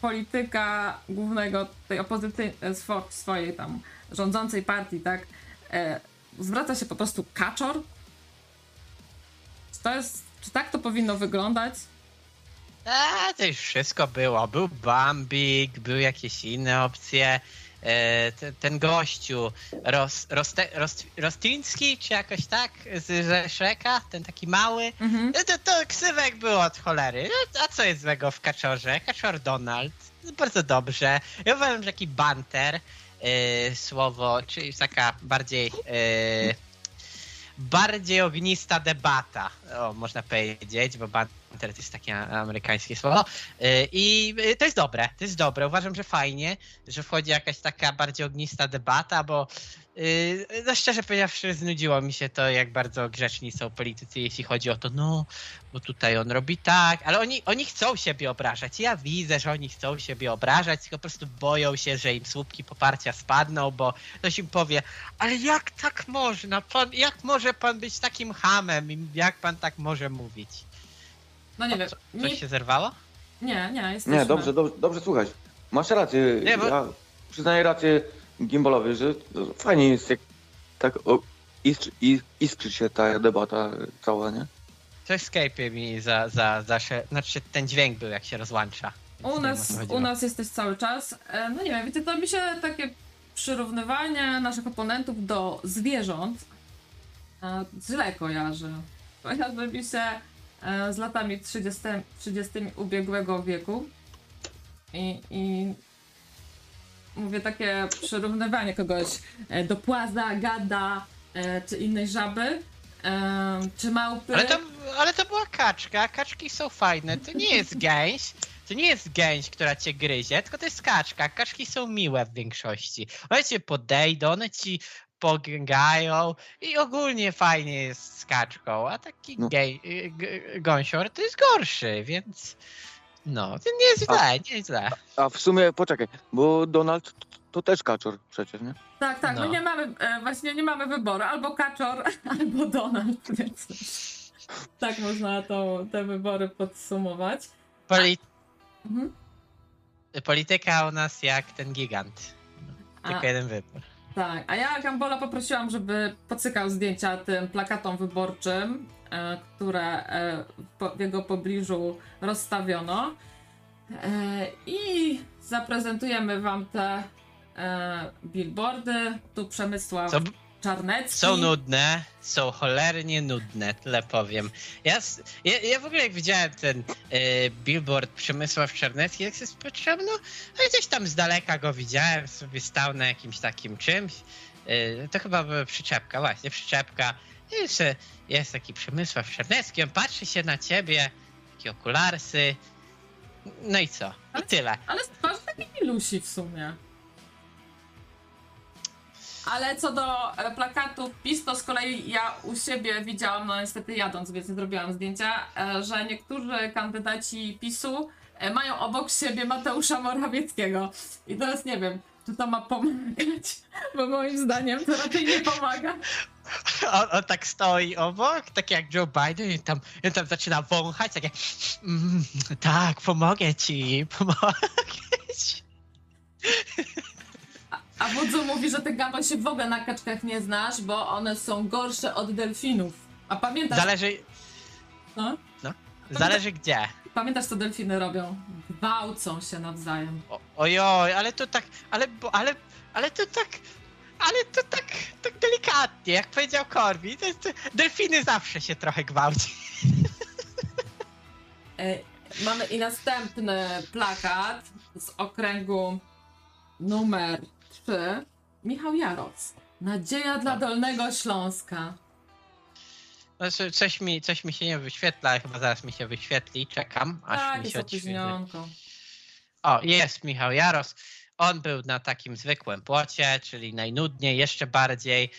polityka głównego tej opozycji, e, swo, swojej tam rządzącej partii, tak, e, zwraca się po prostu kaczor? Czy to jest, czy tak to powinno wyglądać? A, to już wszystko było. Był Bambik, były jakieś inne opcje. E, ten, ten gościu, Ros, Roste, Rost, Rostiński, czy jakoś tak, z, ze Shreka, ten taki mały. Mhm. No to, to ksywek był od cholery. No, a co jest złego w kaczorze? Kaczor Donald. Bardzo dobrze. Ja uważam, że taki banter, e, słowo, czyli taka bardziej e, bardziej ognista debata, o, można powiedzieć, bo banter to jest takie amerykańskie słowo. E, I to jest dobre, to jest dobre. Uważam, że fajnie, że wchodzi jakaś taka bardziej ognista debata, bo Yy, no szczerze powiedziawszy, znudziło mi się to, jak bardzo grzeczni są politycy, jeśli chodzi o to, no, bo tutaj on robi tak, ale oni, oni chcą siebie obrażać. Ja widzę, że oni chcą siebie obrażać, tylko po prostu boją się, że im słupki poparcia spadną, bo ktoś im powie, ale jak tak można? Pan, jak może pan być takim hamem? I Jak pan tak może mówić? No nie wiem. Co, Mi... coś się zerwało? Nie, nie, jesteśmy. Nie, dobrze, dobrze, dobrze słuchać. Masz rację. Nie, bo- Ja przyznaję rację Gimbalowi, że fajnie jest jak tak o, iskrzy, is- iskrzy się ta debata cała, nie? Coś Skype mi za, za, za, znaczy ten dźwięk był, jak się rozłącza. U nas, u nas jesteś cały czas. E, No nie wiem, wiecie, to mi się takie przyrównywanie naszych oponentów do zwierząt e, źle kojarzy. Kojarzy mi się e, z latami 30, 30 ubiegłego wieku i, i mówię takie przyrównywanie kogoś e, do płaza, gada e, czy innej żaby. e, Czy małpy. Ale to, ale to była kaczka, kaczki są fajne, to nie jest gęś, to nie jest gęś, która cię gryzie, tylko to jest kaczka, kaczki są miłe w większości. One cię podejdą, one ci pogęgają i ogólnie fajnie jest z kaczką, a taki No. gej, y, gąsior to jest gorszy, więc no, to nie jest źle, nie jest źle. A w sumie, poczekaj, bo Donald to, to też kaczor przecież, nie? Tak, tak, No. my nie mamy, e, właśnie nie mamy wyboru, albo Kaczor, [LAUGHS] albo Donald, więc tak można to, te wybory podsumować. Poli Mhm. polityka u nas jak ten gigant, A, tylko jeden wybór. tak, a ja Gambola poprosiłam, żeby pocykał zdjęcia tym plakatom wyborczym, które e, w jego pobliżu rozstawiono e, i zaprezentujemy wam te e, billboardy. Tu Przemysław Co, Czarnecki. Są nudne, są cholernie nudne, tyle powiem. Ja, ja, ja w ogóle jak widziałem ten e, billboard Przemysław Czarnecki, jak sobie patrzyłem, no, no gdzieś tam z daleka go widziałem, sobie stał na jakimś takim czymś. E, to chyba była przyczepka, właśnie, przyczepka. Jeszcze jest taki Przemysław Czarnecki, on patrzy się na ciebie, takie okularsy. No i co? I Ale- tyle. Ale twarz taki milusi w sumie. Ale co do e, plakatów PiS, to z kolei ja u siebie widziałam, no niestety jadąc, więc nie zrobiłam zdjęcia, e, że niektórzy kandydaci PiSu e, mają obok siebie Mateusza Morawieckiego. I teraz nie wiem, czy to ma pomagać, [LAUGHS] bo moim zdaniem to raczej nie pomaga. On, on tak stoi obok, tak jak Joe Biden i tam, i tam zaczyna wąchać, takie mm, tak, pomogę ci, [LAUGHS] pomogę ci. A Wodzu mówi, że ty Gambol się w ogóle na kaczkach nie znasz, bo one są gorsze od delfinów. A pamiętasz, Zależy, no? zależy gdzie. Pamiętasz, co delfiny robią? Gwałcą się nawzajem. O, ojoj, ale to tak, ale, ale, ale to tak, ale to tak, tak delikatnie, jak powiedział Corby, to jest, delfiny zawsze się trochę gwałci. [LAUGHS] E, mamy i następny plakat z okręgu numer 3. Michał Jaroc. Nadzieja dla Tak. Dolnego Śląska. Znaczy, coś mi, coś mi się nie wyświetla, chyba zaraz mi się wyświetli, czekam, aż Tak, mi się. O, jest Michał Jaros. On był na takim zwykłym płocie, czyli najnudniej, jeszcze bardziej.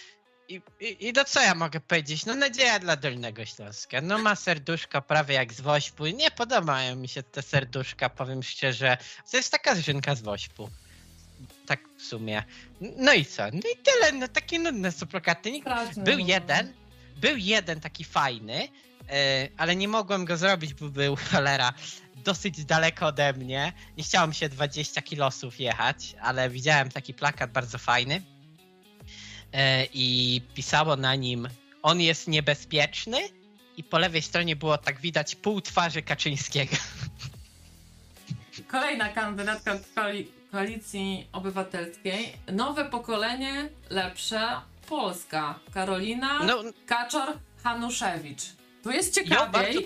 I, i, I no co ja mogę powiedzieć? No nadzieja dla Dolnego Śląska. No ma serduszko prawie jak z Wośpu. i Nie podobają mi się te serduszka, powiem szczerze. To jest taka zrzynka z Wośpu. Tak w sumie. No i co? No i tyle, no takie nudne Straszny był był. jeden, był jeden taki fajny, e, ale nie mogłem go zrobić, bo był [LAUGHS] cholera dosyć daleko ode mnie. Nie chciało mi się 20 kilosów jechać, ale widziałem taki plakat bardzo fajny e, i pisało na nim on jest niebezpieczny i po lewej stronie było tak widać pół twarzy Kaczyńskiego. kolejna kandydatka koali- koalicji obywatelskiej. Nowe pokolenie, lepsze Polska. Karolina No, Kaczor-Hanuszewicz. Tu jest ciekawiej. bardzo,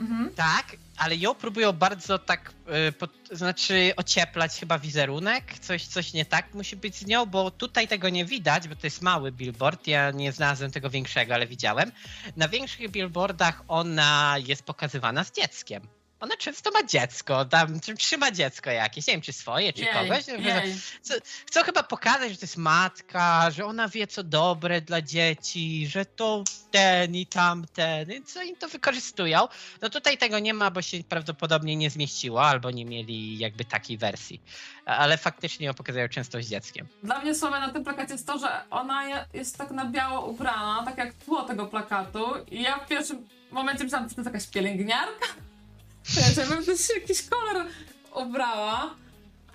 Mhm. tak, ale ją próbują bardzo tak, y, pod, znaczy ocieplać chyba wizerunek, coś, coś nie tak musi być z nią, bo tutaj tego nie widać, bo to jest mały billboard, ja nie znalazłem tego większego, ale widziałem. Na większych billboardach ona jest pokazywana z dzieckiem. Ona często ma dziecko, tam czy- trzyma dziecko jakieś, nie wiem czy swoje, czy Jej, kogoś. jej. Chcą chyba pokazać, że to jest matka, że ona wie co dobre dla dzieci, że to ten i tamten, i co im to wykorzystują. No tutaj tego nie ma, bo się prawdopodobnie nie zmieściło, albo nie mieli jakby takiej wersji. Ale faktycznie ją pokazują często z dzieckiem. Dla mnie słabe na tym plakacie jest to, że ona je- jest tak na biało ubrana, tak jak tło tego plakatu. I ja w pierwszym momencie myślałam, że to jest jakaś pielęgniarka. Wiesz, ja bym też jakiś kolor ubrała.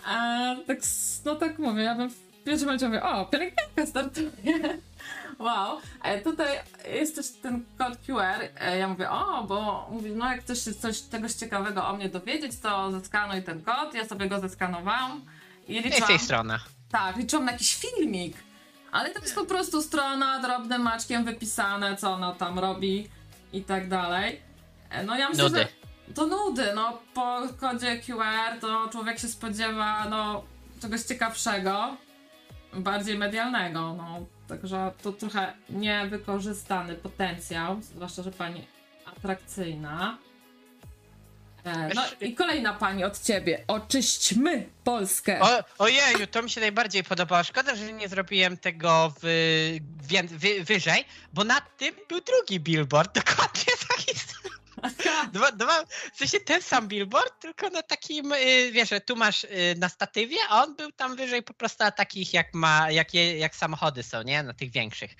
A tak, no tak mówię, ja bym w pierwszym momencie mówię, o, pielęgniarka startuje. [LAUGHS] Wow. E, tutaj jest też ten kod QR. E, ja mówię, o, bo mówi, no jak chcesz się coś czegoś ciekawego o mnie dowiedzieć, to zeskanuj ten kod. Ja sobie go zeskanowałam. I liczyłam, tej strony. tak, liczyłam na jakiś filmik. Ale to jest po prostu strona drobnym maczkiem wypisane, co ona tam robi i tak dalej. E, No ja myślę, Nudy. że to nudy, no po kodzie QR to człowiek się spodziewa, no, czegoś ciekawszego, bardziej medialnego, no. Także to trochę niewykorzystany potencjał, zwłaszcza, że pani atrakcyjna. E, No i kolejna pani od ciebie. Oczyśćmy Polskę. O, ojeju, to mi się najbardziej podobało. Szkoda, że nie zrobiłem tego w, wy, wyżej, bo nad tym był drugi billboard, dokładnie taki sam. [LAUGHS] Dwa, dwa, w sensie ten sam billboard, tylko na takim, y, wiesz, tu masz y, na statywie, a on był tam wyżej po prostu na takich, jak ma, jak, je, jak samochody są, nie? Na tych większych,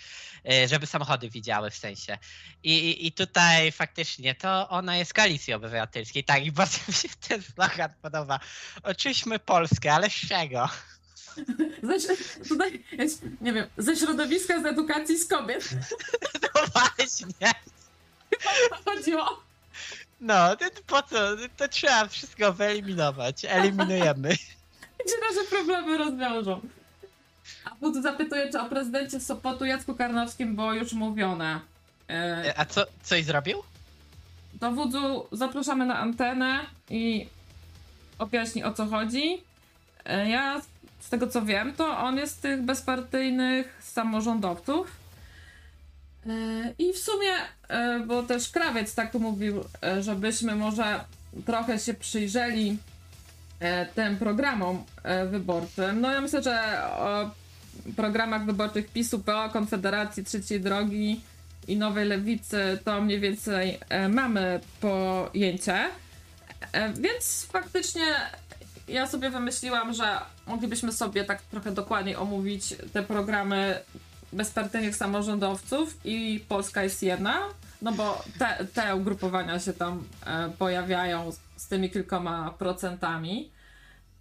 y, żeby samochody widziały w sensie. I, i, I tutaj faktycznie to ona jest koalicji obywatelskiej, tak, i [LAUGHS] bardzo mi się ten slogan podoba. Oczyśmy Polskę, ale z czego? [LAUGHS] Ze, tutaj jest, nie wiem, ze środowiska z edukacji z kobiet No właśnie. chodziło. No, to po co? To trzeba wszystko wyeliminować. Eliminujemy. [LAUGHS] Gdzie nasze problemy rozwiążą. A Wódz zapytuje, czy o prezydencie Sopotu Jacku Karnowskim było już mówione. E, A co, coś zrobił? Do Wódzu zapraszamy na antenę i objaśni o co chodzi. E, Ja z tego co wiem, to on jest z tych bezpartyjnych samorządowców. E, I w sumie, e, bo też krawiec tak mówił, e, żebyśmy może trochę się przyjrzeli tym programom wyborczym. No ja myślę, że o programach wyborczych PiSu, PO, Konfederacji, Trzeciej Drogi i Nowej Lewicy to mniej więcej mamy pojęcie. Więc faktycznie ja sobie wymyśliłam, że moglibyśmy sobie tak trochę dokładniej omówić te programy bezpartyjnych samorządowców i Polska jest jedna, no bo te, te ugrupowania się tam e, pojawiają z, z tymi kilkoma procentami,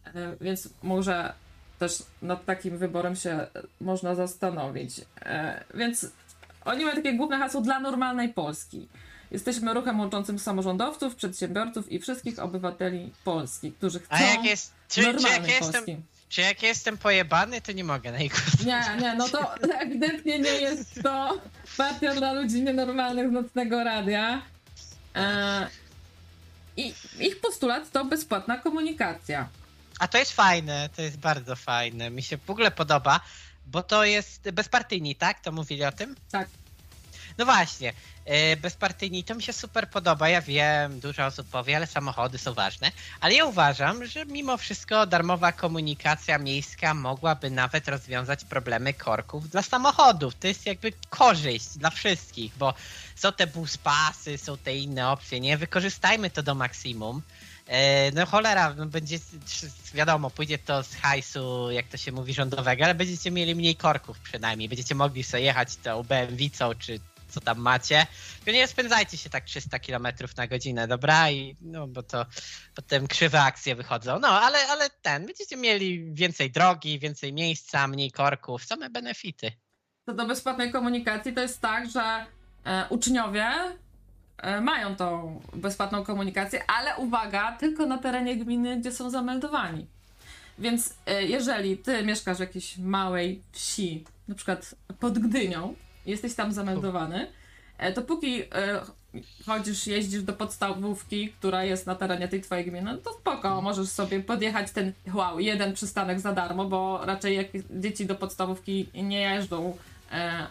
e, więc może też nad takim wyborem się można zastanowić. E, więc oni mają takie główne hasło dla normalnej Polski. Jesteśmy ruchem łączącym samorządowców, przedsiębiorców i wszystkich obywateli Polski, którzy chcą A jak jest. Czy, czy, jak normalnej ja jestem, Polski. Czy jak ja jestem pojebany, to nie mogę na ich głosować. Nie, nie, no to [LAUGHS] ewidentnie nie jest to partia dla ludzi nienormalnych z nocnego radia. E, I ich postulat to bezpłatna komunikacja. A to jest fajne, to jest bardzo fajne. Mi się w ogóle podoba, bo to jest bezpartyjni, tak? To mówili o tym? Tak. No właśnie, e, bezpartyjni to mi się super podoba. Ja wiem, dużo osób powie, ale samochody są ważne. Ale ja uważam, że mimo wszystko darmowa komunikacja miejska mogłaby nawet rozwiązać problemy korków dla samochodów. To jest jakby korzyść dla wszystkich, bo są te buspasy, są te inne opcje. Nie wykorzystajmy to do maksimum. E, No cholera, no będzie, wiadomo, pójdzie to z hajsu, jak to się mówi, rządowego, ale będziecie mieli mniej korków przynajmniej. Będziecie mogli sobie jechać tą BMW czy co tam macie. Tylko nie spędzajcie się tak 300 km na godzinę, dobra? I no bo to potem krzywe akcje wychodzą. No, ale, ale ten, będziecie mieli więcej drogi, więcej miejsca, mniej korków, same benefity. To do bezpłatnej komunikacji to jest tak, że e, uczniowie e, mają tą bezpłatną komunikację, ale uwaga, tylko na terenie gminy, gdzie są zameldowani. Więc e, jeżeli ty mieszkasz w jakiejś małej wsi, na przykład pod Gdynią, jesteś tam zameldowany, e, to póki e, chodzisz, jeździsz do podstawówki, która jest na terenie tej twojej gminy, no to spoko, możesz sobie podjechać ten, wow, jeden przystanek za darmo, bo raczej jak dzieci do podstawówki nie jeżdżą e,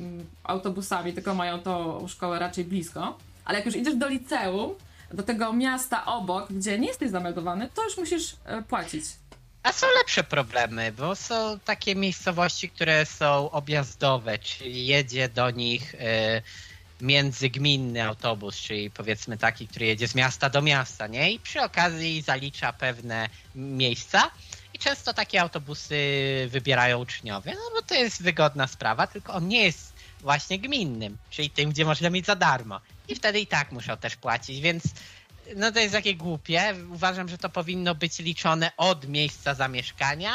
mm, autobusami, tylko mają to szkołę raczej blisko. Ale jak już idziesz do liceum, do tego miasta obok, gdzie nie jesteś zameldowany, to już musisz e, płacić. A są lepsze problemy, bo są takie miejscowości, które są objazdowe, czyli jedzie do nich e, międzygminny autobus, czyli powiedzmy taki, który jedzie z miasta do miasta, nie? I przy okazji zalicza pewne miejsca. I często takie autobusy wybierają uczniowie, no bo to jest wygodna sprawa, tylko on nie jest właśnie gminnym, czyli tym, gdzie można mieć za darmo. I wtedy i tak muszą też płacić, więc no to jest takie głupie. Uważam, że to powinno być liczone od miejsca zamieszkania,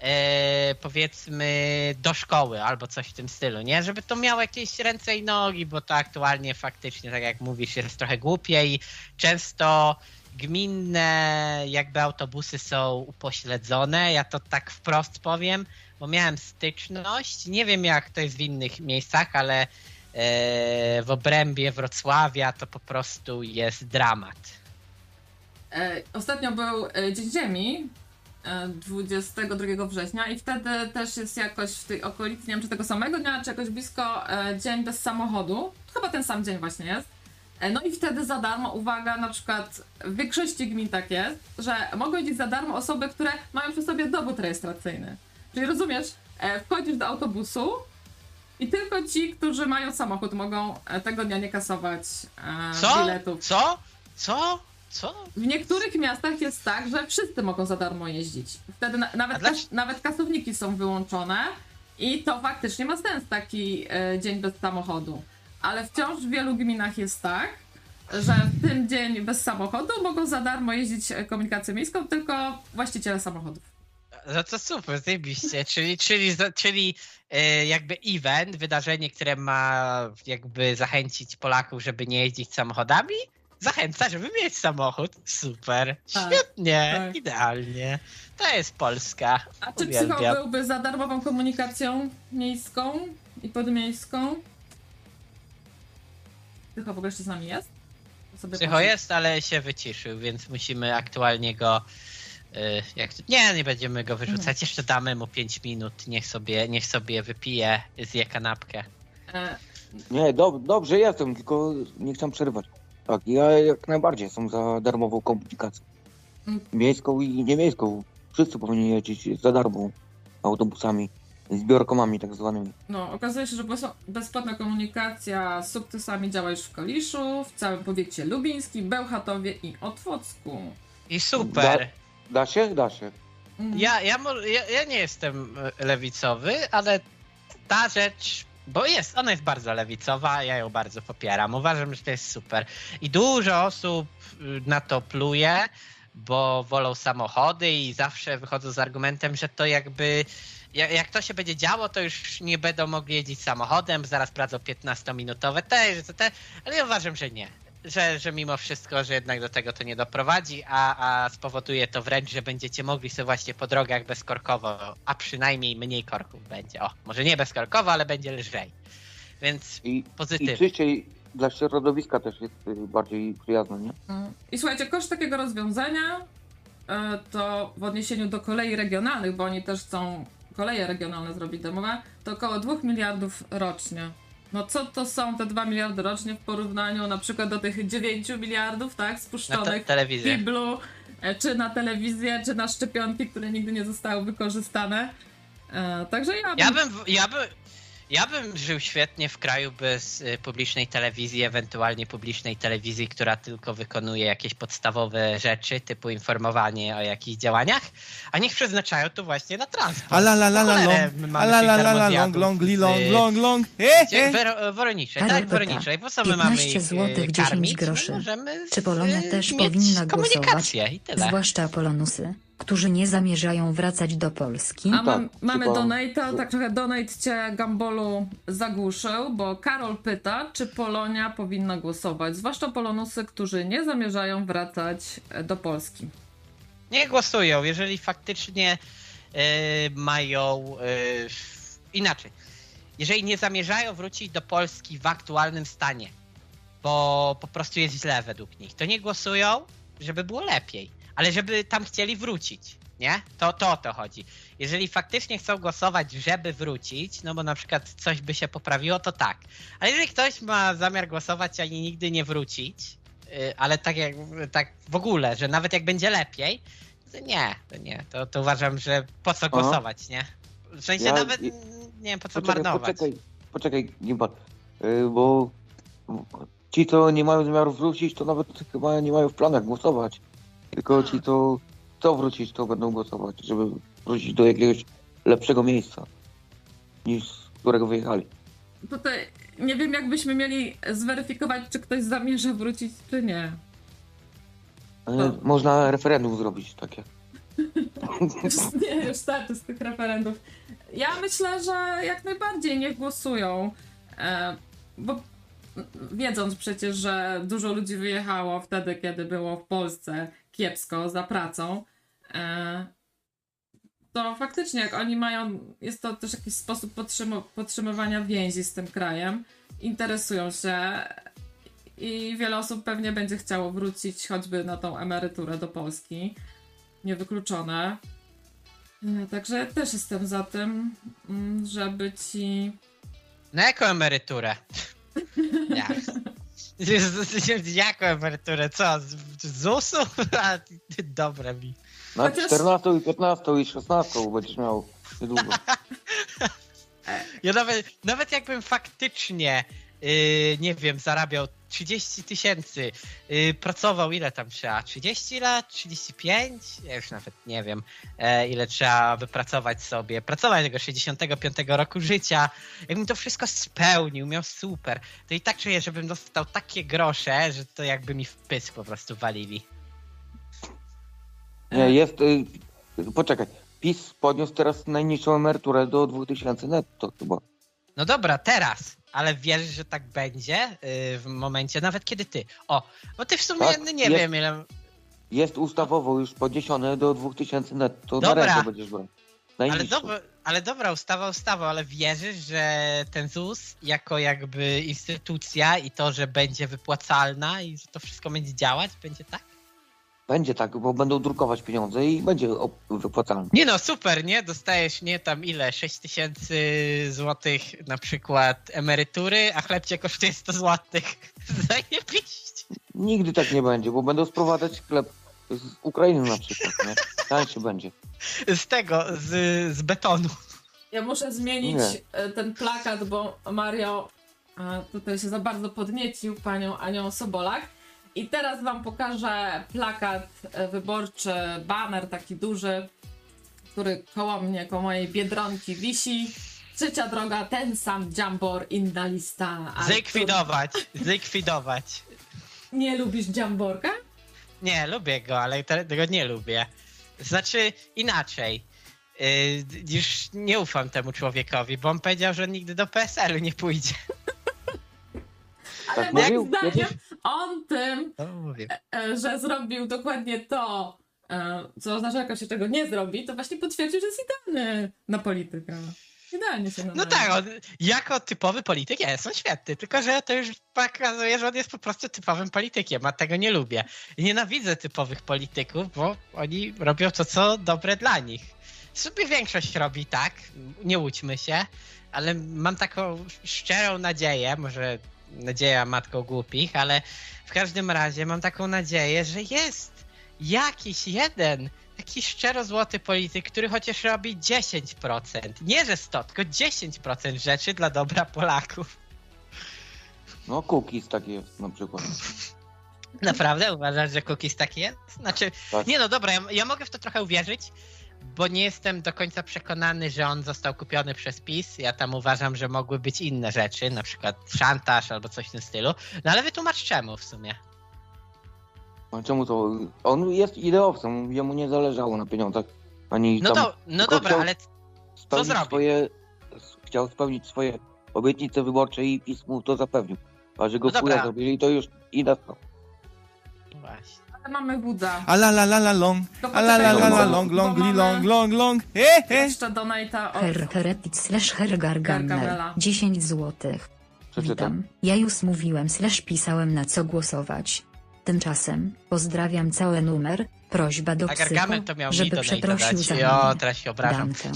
e, powiedzmy do szkoły albo coś w tym stylu, nie? Żeby to miało jakieś ręce i nogi, bo to aktualnie faktycznie, tak jak mówisz, jest trochę głupie i często gminne jakby autobusy są upośledzone, ja to tak wprost powiem, bo miałem styczność, nie wiem jak to jest w innych miejscach, ale w obrębie Wrocławia to po prostu jest dramat. E, ostatnio był e, Dzień Ziemi, e, 22 września i wtedy też jest jakoś w tej okolicy, nie wiem czy tego samego dnia, czy jakoś blisko e, Dzień bez samochodu. Chyba ten sam dzień właśnie jest. E, no i wtedy za darmo, uwaga, na przykład w większości gmin tak jest, że mogą jeździć za darmo osoby, które mają przy sobie dowód rejestracyjny. Czyli rozumiesz, e, wchodzisz do autobusu i tylko ci, którzy mają samochód mogą e, tego dnia nie kasować e, Co? biletów. Co? Co? Co? W niektórych miastach jest tak, że wszyscy mogą za darmo jeździć. Wtedy na, nawet, dla- kas, nawet kasowniki są wyłączone i to faktycznie ma sens taki e, dzień bez samochodu. Ale wciąż w wielu gminach jest tak, że w tym dzień bez samochodu mogą za darmo jeździć e, komunikacją miejską tylko właściciele samochodów. No to super, zajebiście. Czyli, czyli, czyli e, jakby event, wydarzenie, które ma jakby zachęcić Polaków, żeby nie jeździć samochodami, zachęca, żeby mieć samochód. Super, Tak, świetnie, tak. idealnie. To jest Polska. A czy Uwielbiam. psycho byłby za darmową komunikacją miejską i podmiejską? Psycho w ogóle jeszcze z nami jest? Sobie Psycho jest, ale się wyciszył, więc musimy aktualnie go. Y, Jak nie, nie będziemy go wyrzucać. Jeszcze damy mu 5 minut. Niech sobie, niech sobie wypije, zje kanapkę. E, Nie, dob- dobrze jestem, tylko nie chcę przerywać. Tak, ja jak najbardziej jestem za darmową komunikację. Mm. Miejską i niemiejską. Wszyscy powinni jeździć za darmo autobusami, zbiorkomami tak zwanymi. No, okazuje się, że bez- bezpłatna komunikacja z sukcesami działa już w Kaliszu, w całym powiecie lubińskim, Bełchatowie i Otwocku. I super. Da się? Da się. Mm. Ja, ja, ja, ja nie jestem e, lewicowy, ale ta rzecz, bo jest, ona jest bardzo lewicowa, ja ją bardzo popieram. Uważam, że to jest super. I dużo osób y, na to pluje, bo wolą samochody i zawsze wychodzą z argumentem, że to jakby. ja- Jak to się będzie działo, to już nie będą mogli jeździć samochodem, zaraz pracą 15-minutowe też, to te, ale ja uważam, że nie. Że, że mimo wszystko, że jednak do tego to nie doprowadzi, a, a spowoduje to wręcz, że będziecie mogli sobie właśnie po drogach bezkorkowo, a przynajmniej mniej korków będzie. O, może nie bezkorkowo, ale będzie lżej. Więc I, i pozytywnie. czyściej dla środowiska też jest y, bardziej przyjazne, nie? Mm. I słuchajcie, koszt takiego rozwiązania e, to w odniesieniu do kolei regionalnych, bo oni też chcą koleje regionalne zrobić domowe, to około 2 miliardów rocznie. No co to są te 2 miliardy rocznie w porównaniu na przykład do tych 9 miliardów, tak, Na te, spuszczonych w. Biblu, e, czy na telewizję, czy na szczepionki, które nigdy nie zostały wykorzystane. E, także ja bym... Ja bym, ja bym, ja bym żył świetnie w kraju bez y, publicznej telewizji, ewentualnie publicznej telewizji, która tylko wykonuje jakieś podstawowe rzeczy, typu informowanie o jakichś działaniach, a niech przeznaczają to właśnie na transport. A la la la la long, my a mamy la la la la long, long, long, long, long, Ale tak, pyta, Woroniczej, po co my mamy 15 ich złotych, y, 10 karmić? groszy. My możemy Czy Polonia y, też powinna komunikację głosować? i tyle. Zwłaszcza Polonusy. Którzy nie zamierzają wracać do Polski. A tak, mam, mamy chyba- donate'a, tak trochę donate cię Gambolu zagłuszył, bo Karol pyta, czy Polonia powinna głosować, zwłaszcza Polonusy, którzy nie zamierzają wracać e, do Polski. Nie głosują, jeżeli faktycznie e, mają e, inaczej. Jeżeli nie zamierzają wrócić do Polski w aktualnym stanie, bo po prostu jest źle według nich, to nie głosują, żeby było lepiej, ale żeby tam chcieli wrócić, nie? To, to o to chodzi. Jeżeli faktycznie chcą głosować, żeby wrócić, no bo na przykład coś by się poprawiło, to tak. Ale jeżeli ktoś ma zamiar głosować, ani nigdy nie wrócić, y, ale tak jak tak w ogóle, że nawet jak będzie lepiej, to nie, to nie. To, to uważam, że po co głosować, nie? W sensie Ja- nawet i- nie wiem po co Poczekaj, marnować. poczekaj, poczekaj, Gimbal, yy, bo ci, co nie mają zamiaru wrócić, to nawet chyba nie mają w planach głosować. Tylko ci, co chcą wrócić, to będą głosować, żeby wrócić do jakiegoś lepszego miejsca, niż z którego wyjechali. Tutaj nie wiem, jakbyśmy mieli zweryfikować, czy ktoś zamierza wrócić, czy nie. Ale No. Można referendum zrobić takie. [LAUGHS] Nie, już starczy z tych referendów. Ja myślę, że jak najbardziej niech głosują, e, bo wiedząc przecież, że dużo ludzi wyjechało wtedy, kiedy było w Polsce kiepsko za pracą, e, to faktycznie jak oni mają, jest to też jakiś sposób podtrzymu- podtrzymywania więzi z tym krajem, interesują się i wiele osób pewnie będzie chciało wrócić choćby na tą emeryturę do Polski. Niewykluczone. E, Także też jestem za tym, mm, żeby ci. Na jaką emeryturę? [LAUGHS] Jak? Jaką emeryturę? Co? Z, ZUS-u? [LAUGHS] A, Dobre mi. Na Chociaż- 14 i 15 i 16 będziesz miał niedługo. [LAUGHS] Ja nawet, nawet jakbym faktycznie, yy, nie wiem, zarabiał 30 tysięcy, yy, pracował ile tam trzeba? 30 lat? 35? Ja już nawet nie wiem, e, ile trzeba wypracować sobie. Pracować tego 65 roku życia. Jakbym to wszystko spełnił, miał super, to i tak czuję, żebym dostał takie grosze, że to jakby mi w pysk po prostu walili. Nie, jest... Y, poczekaj. PiS podniósł teraz najniższą emeryturę do 2000 netto chyba. No dobra, teraz, ale wierzysz, że tak będzie yy, w momencie, nawet kiedy ty. O, bo ty w sumie Tak, nie jest. wiem ile. Jest ustawowo już podniesione do 2000 netto. Dobra. Na rękę będziesz brał. Ale dobra, ale dobra, ustawa, ustawa, ale wierzysz, że ten ZUS jako jakby instytucja i to, że będzie wypłacalna i że to wszystko będzie działać, będzie tak? Będzie tak, bo będą drukować pieniądze i będzie wypłacalne. Nie no, super, nie? Dostajesz nie tam ile? 6 tysięcy złotych na przykład emerytury, a chleb cię kosztuje 100 złotych. [LAUGHS] Zajebiście. Nigdy tak nie będzie, bo będą sprowadzać chleb z Ukrainy na przykład, nie? Tańszy będzie. Z tego, z, z betonu. Ja muszę zmienić Nie. e, ten plakat, bo Mario e, tutaj się za bardzo podniecił panią Anią Sobolak. I teraz wam pokażę plakat e, wyborczy, baner taki duży, który koło mnie, koło mojej biedronki wisi. Trzecia droga, ten sam Jambor, inna lista. Artur. Zlikwidować, zlikwidować. Nie lubisz Jamborka? Nie, lubię go, ale te- tego nie lubię. Znaczy, inaczej. Yy, już nie ufam temu człowiekowi, bo on powiedział, że nigdy do PSL-u nie pójdzie. Ale Tak moim mówił? zdaniem? On tym No, mówię. e, że zrobił dokładnie to, e, co oznacza, jak on się tego nie zrobi, to właśnie potwierdził, że jest idealny na politykę. Idealnie się No nadaje. tak, on jako typowy polityk jest, on świetny, tylko że to już pokazuje, że on jest po prostu typowym politykiem, a tego nie lubię. I nienawidzę typowych polityków, bo oni robią to, co dobre dla nich. Sobie większość robi tak, nie łudźmy się, ale mam taką szczerą nadzieję, może nadzieja matką głupich, ale w każdym razie mam taką nadzieję, że jest jakiś jeden taki szczero złoty polityk, który chociaż robi 10%. Nie, że 100, tylko 10% rzeczy dla dobra Polaków. No cookies taki jest na przykład. Naprawdę uważasz, że cookies taki jest? Znaczy, Tak. nie no dobra, ja, ja mogę w to trochę uwierzyć, bo nie jestem do końca przekonany, że on został kupiony przez PiS. Ja tam uważam, że mogły być inne rzeczy, na przykład szantaż albo coś w tym stylu. No ale wytłumacz czemu w sumie. A czemu to? On jest ideowcem, jemu nie zależało na pieniądzach, ani No, tam to, no dobra, ale spełnić zrobił? swoje, chciał spełnić swoje obietnice wyborcze i PiS mu to zapewnił. A że go No dobra. zrobili, to już inna sprawa. właśnie. Mamy wódza. A la la la la long, a la la la la long, long, li long, long, long, he he. Jeszcze donate'a od... Her heretic slash hergargamer. Gargamela. 10 złotych. Witam. Ja już mówiłem slash pisałem na co głosować. Tymczasem, pozdrawiam cały numer, prośba do A psycho, Gargamel to miał mi żeby donate przeprosił za mnie. teraz się obrażam. Dankę.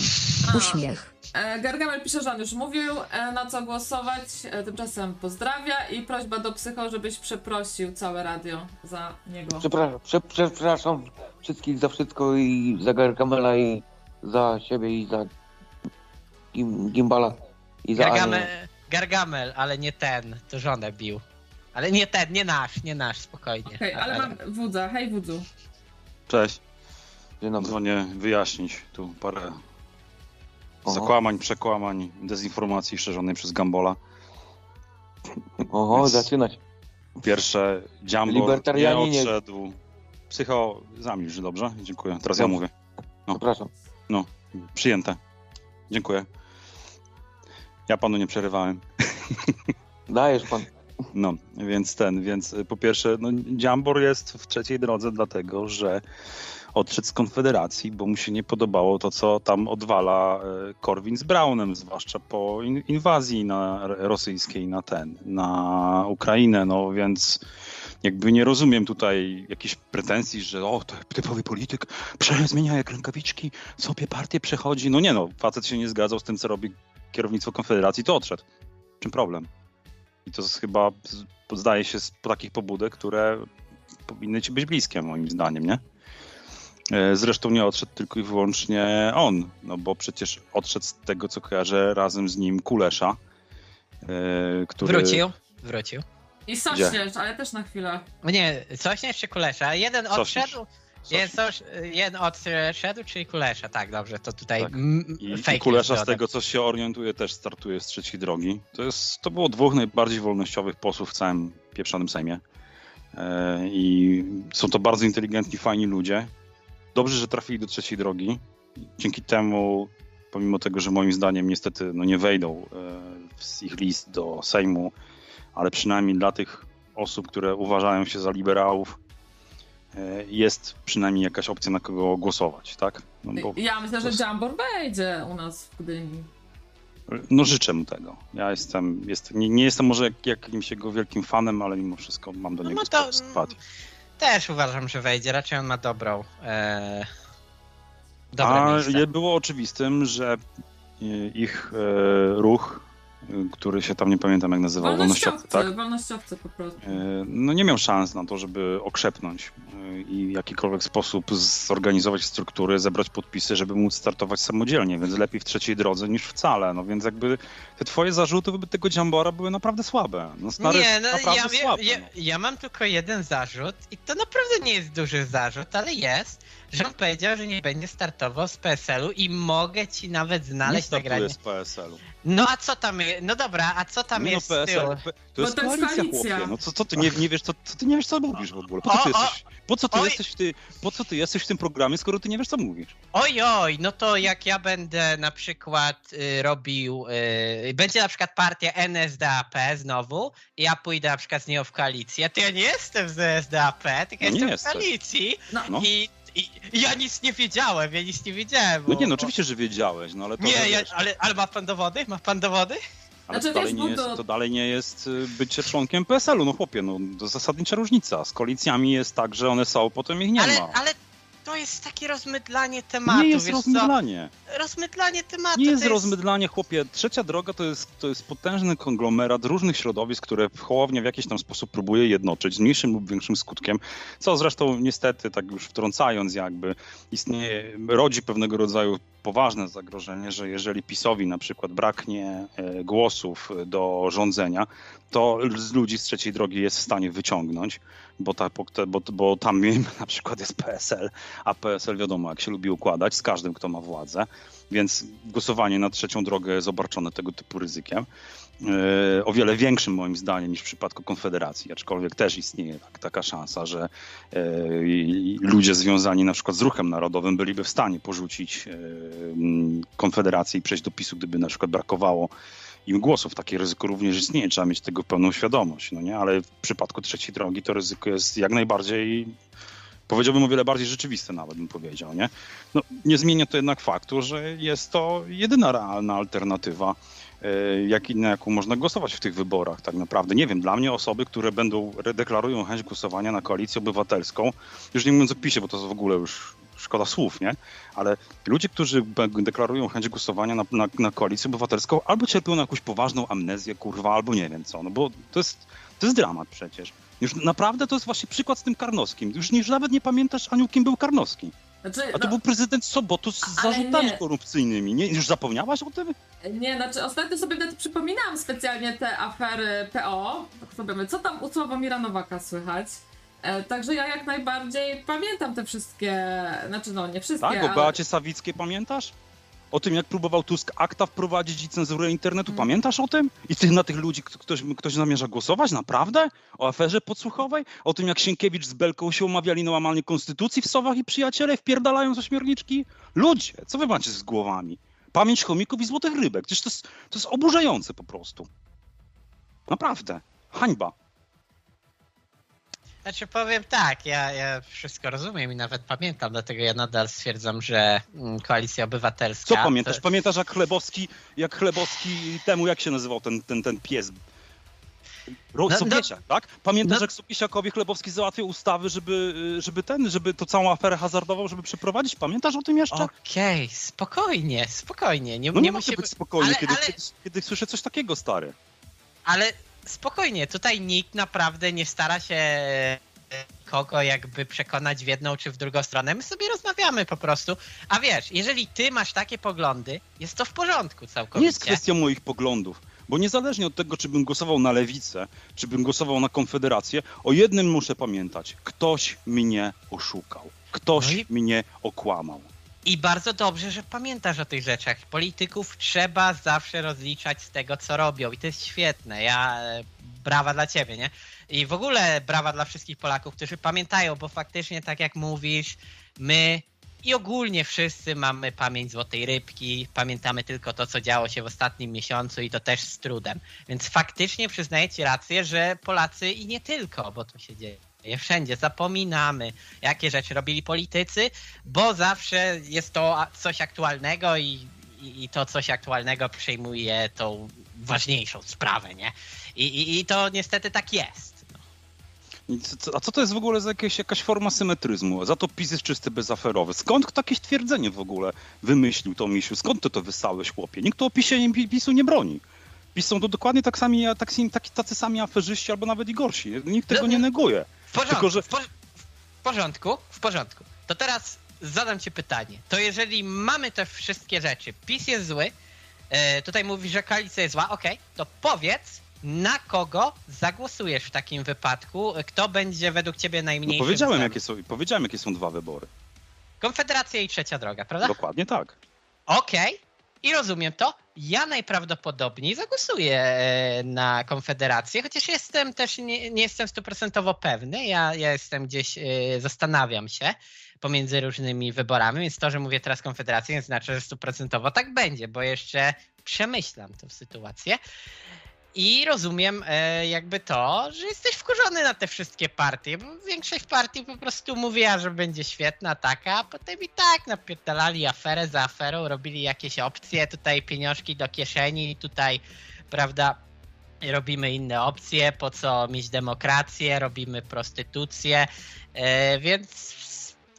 A. Uśmiech. E, Gargamel pisze, że on już mówił, e, na co głosować, e, tymczasem pozdrawia i prośba do psycho, żebyś przeprosił całe radio za niego. Przepraszam, prze, przepraszam wszystkich za wszystko i za Gargamela i za siebie i za Gim, Gimbala i za Gargamel. Gargamel, ale nie ten, to żonę bił. Ale nie ten, nie nasz, nie nasz, spokojnie. Okej, ale mam wódza, hej wódzu. Cześć. Dzień dobry. Dzwonię wyjaśnić tu parę Oho. zakłamań, przekłamań, dezinformacji szerzonej przez Gambola. Oho, Więc- zaczynać. Pierwsze, Jambor nie odszedł. Psycho, zamilcz, dobrze? Dziękuję. Teraz ja Dobrze. mówię. No. Przepraszam. Przyjęte. Dziękuję. Ja panu nie przerywałem. [LAUGHS] Dajesz pan. No, więc ten, więc y, po pierwsze, no, Dziambor jest w trzeciej drodze, dlatego że odszedł z Konfederacji, bo mu się nie podobało to, co tam odwala e, Korwin z Braunem, zwłaszcza po in, inwazji na, rosyjskiej na ten, na Ukrainę, no więc jakby nie rozumiem tutaj jakichś pretensji, że o, typowy polityk, zmienia jak rękawiczki, sobie partię przechodzi. No nie no, facet się nie zgadzał z tym, co robi kierownictwo Konfederacji, to odszedł. Czym problem? I to jest chyba, zdaje się, z takich pobudek, które powinny ci być bliskie, moim zdaniem, nie? E, Zresztą nie odszedł tylko i wyłącznie on, no bo przecież odszedł z tego, co kojarzę, razem z nim Kulesza, e, który... Wrócił, wrócił. I Sośnierz, ale też na chwilę. No Nie, Sośnierz czy Kulesza? Jeden Sośnierz. odszedł, jeden, coś, jeden odszedł, czyli Kulesza, tak, dobrze, to tutaj Tak. I, fake i Kulesza z tego, co się orientuje, też startuje z trzeciej drogi. To, jest, to było dwóch najbardziej wolnościowych posłów w całym pieprzonym Sejmie. E, I są to bardzo inteligentni, fajni ludzie. Dobrze, że trafili do trzeciej drogi. Dzięki temu, pomimo tego, że moim zdaniem niestety no, nie wejdą e, z ich list do Sejmu, ale przynajmniej dla tych osób, które uważają się za liberałów, jest przynajmniej jakaś opcja, na kogo głosować, tak? No, bo Ja myślę, że Jambor wejdzie u nas w Gdyni. No życzę mu tego. Ja jestem, jest, nie, nie jestem może jak, jakimś jego wielkim fanem, ale mimo wszystko mam do No niego ma to- sporo sympatii. Też uważam, że wejdzie, raczej on ma dobrą, e, dobre A miejsce. je było oczywistym, że e, ich e, ruch, e, który się tam nie pamiętam jak nazywał, wolnościowcy, Wolnościowcy, tak? wolnościowcy po prostu. E, No nie miał szans na to, żeby okrzepnąć e, i w jakikolwiek sposób zorganizować struktury, zebrać podpisy, żeby móc startować samodzielnie, więc lepiej w trzeciej drodze niż wcale. No więc jakby te twoje zarzuty wobec tego Dziambora były naprawdę słabe. No stary, Nie, no naprawdę ja, słabe. ja, no. ja mam tylko jeden zarzut i to naprawdę nie jest duży zarzut, ale jest, że on powiedział, że nie będzie startował z PSL-u i mogę ci nawet nie znaleźć startuje nagranie. z PSL-u. No a co tam jest? No dobra, a co tam Nie jest no, z tyłu? PSL, to jest to jest koalicja, koalicja. chłopie. No co, co ty nie, nie wiesz, co, co ty nie wiesz, co mówisz w ogóle? Po co ty O, o, jesteś, po co ty oj. jesteś w ty, po co ty jesteś w tym programie, skoro ty nie wiesz, co mówisz? Oj, oj, no to jak ja będę na przykład y, robił, y, będzie na przykład partia NSDAP znowu i ja pójdę na przykład z nią w koalicję, to ja nie jestem z NSDAP, tylko No nie jestem jesteś. w koalicji No, No. i, i i ja nic nie wiedziałem, ja nic nie wiedziałem. No bo- nie, no bo- oczywiście, że wiedziałeś, no ale to, Nie, ja, ale, ale ma pan dowody? Ma pan dowody? ale Znaczy, to, dalej wiesz, nie jest, to- to dalej nie jest y, bycie członkiem PSL-u, no chłopie, no to zasadnicza różnica. Z koalicjami jest tak, że one są, potem ich nie ale, ma. ale to jest takie rozmydlanie tematu, nie jest wiesz rozmydlanie. co? Rozmydlanie tematu Nie jest jest... rozmydlanie, chłopie. Trzecia droga to jest, to jest potężny konglomerat różnych środowisk, które Hołownia w jakiś tam sposób próbuje jednoczyć z mniejszym lub większym skutkiem, co zresztą niestety, tak już wtrącając jakby, istnieje, rodzi pewnego rodzaju poważne zagrożenie, że jeżeli PiSowi na przykład braknie e, głosów do rządzenia, to z ludzi z trzeciej drogi jest w stanie wyciągnąć, bo, ta, bo, bo tam [LAUGHS] na przykład jest PSL, a PSL wiadomo jak się lubi układać z każdym, kto ma władzę, więc głosowanie na trzecią drogę jest obarczone tego typu ryzykiem. E, o wiele większym moim zdaniem niż w przypadku Konfederacji, aczkolwiek też istnieje tak, taka szansa, że e, ludzie związani na przykład z ruchem narodowym byliby w stanie porzucić e, m, Konfederację i przejść do PiSu, gdyby na przykład brakowało im głosów. Takie ryzyko również istnieje, trzeba mieć tego pełną świadomość, no nie? Ale w przypadku trzeciej drogi to ryzyko jest jak najbardziej, powiedziałbym o wiele bardziej rzeczywiste nawet bym powiedział, nie? No, nie zmienia to jednak faktu, że jest to jedyna realna alternatywa, e, jak, na jaką można głosować w tych wyborach tak naprawdę. Nie wiem, dla mnie osoby, które będą, deklarują chęć głosowania na koalicję obywatelską, już nie mówiąc o PiSie, bo to w ogóle już szkoda słów, nie? Ale ludzie, którzy deklarują chęć głosowania na, na, na koalicję obywatelską, albo cierpią na jakąś poważną amnezję, kurwa, albo nie wiem co, no bo to jest, to jest dramat przecież. Już naprawdę to jest właśnie przykład z tym Karnowskim. Już, już nawet nie pamiętasz, Aniu, kim był Karnowski. Znaczy, A to no, był prezydent Sobotu z zarzutami nie. korupcyjnymi. Nie, już zapomniałaś o tym? Nie, znaczy ostatnio sobie nawet przypominałam specjalnie te afery PO. Tak sobie mówię, co tam u Sławomira Nowaka słychać. E, także ja jak najbardziej pamiętam te wszystkie, znaczy no nie wszystkie, Tak, o ale... Beacie Sawickiej pamiętasz? O tym, jak próbował Tusk akta wprowadzić i cenzurę internetu, pamiętasz o tym? I ty na tych ludzi ktoś, ktoś zamierza głosować? Naprawdę? O aferze podsłuchowej? O tym, jak Sienkiewicz z Belką się umawiali na łamanie konstytucji w Sowach i przyjaciele wpierdalają z ośmiorniczki? Ludzie, co wy macie z głowami? Pamięć chomików i złotych rybek. Przecież to jest, to jest oburzające po prostu. Naprawdę. Hańba. Znaczy powiem tak, ja, ja wszystko rozumiem i nawet pamiętam, dlatego ja nadal stwierdzam, że mm, Koalicja Obywatelska... Co pamiętasz? To, Pamiętasz jak Chlebowski, jak Chlebowski temu, jak się nazywał ten, ten, ten pies? Ro, No, Sobiesiak, tak? Pamiętasz, no- jak Sobiesiakowi Chlebowski załatwił ustawy, żeby, żeby ten, żeby to całą aferę hazardową, żeby przeprowadzić? Pamiętasz o tym jeszcze? Okej, spokojnie, spokojnie. Nie, no nie nie musimy... być spokojnie, ale- kiedy, ale- kiedy, kiedy słyszę coś takiego, stary. Ale spokojnie, tutaj nikt naprawdę nie stara się e, kogo jakby przekonać w jedną czy w drugą stronę. My sobie rozmawiamy po prostu. A wiesz, jeżeli ty masz takie poglądy, jest to w porządku całkowicie. Nie jest kwestia moich poglądów, bo niezależnie od tego, czy bym głosował na lewicę, czy bym głosował na konfederację, o jednym muszę pamiętać. Ktoś mnie oszukał. Ktoś No i- mnie okłamał. I bardzo dobrze, że pamiętasz o tych rzeczach. Polityków trzeba zawsze rozliczać z tego, co robią. I to jest świetne. Ja e, brawa dla ciebie, nie? I w ogóle brawa dla wszystkich Polaków, którzy pamiętają, bo faktycznie, tak jak mówisz, my i ogólnie wszyscy mamy pamięć złotej rybki, pamiętamy tylko to, co działo się w ostatnim miesiącu i to też z trudem. Więc faktycznie przyznaję ci rację, że Polacy i nie tylko, bo to się dzieje wszędzie, zapominamy, jakie rzeczy robili politycy, bo zawsze jest to coś aktualnego i, i, i to coś aktualnego przejmuje tą ważniejszą sprawę, nie? I, i, i to niestety tak jest. No. A co to jest w ogóle za jakieś, jakaś forma symetryzmu? Za to PiS jest czysty bezaferowy. Skąd takie twierdzenie w ogóle wymyślił to Misiu? Skąd ty to wysałeś, chłopie? Nikt o PiSie, PiSu nie broni. PiS są to dokładnie tak sami, tak, tak, tacy sami aferzyści albo nawet i gorsi. Nikt tego nie neguje. W porządku, Tylko, że- w, por- w porządku, w porządku. To teraz zadam ci pytanie. To jeżeli mamy te wszystkie rzeczy, PiS jest zły, e, tutaj mówisz, że koalicja jest zła, okej, to powiedz, na kogo zagłosujesz w takim wypadku? Kto będzie według ciebie No, najmniejszym powiedziałem, jakie są, powiedziałem, jakie są dwa wybory. Konfederacja i trzecia droga, prawda? Dokładnie tak. Okej. I rozumiem to. Ja najprawdopodobniej zagłosuję e, na Konfederację, chociaż jestem też, nie, nie jestem stuprocentowo pewny. Ja, ja jestem gdzieś, e, zastanawiam się pomiędzy różnymi wyborami, więc to, że mówię teraz Konfederację, nie znaczy, że stuprocentowo tak będzie, bo jeszcze przemyślam tę sytuację. I rozumiem e, jakby to, że jesteś wkurzony na te wszystkie partie, bo większość partii po prostu mówiła, że będzie świetna taka, a potem i tak napierdalali aferę za aferą, robili jakieś opcje, tutaj pieniążki do kieszeni, tutaj, prawda, robimy inne opcje, po co mieć demokrację, robimy prostytucję, e, więc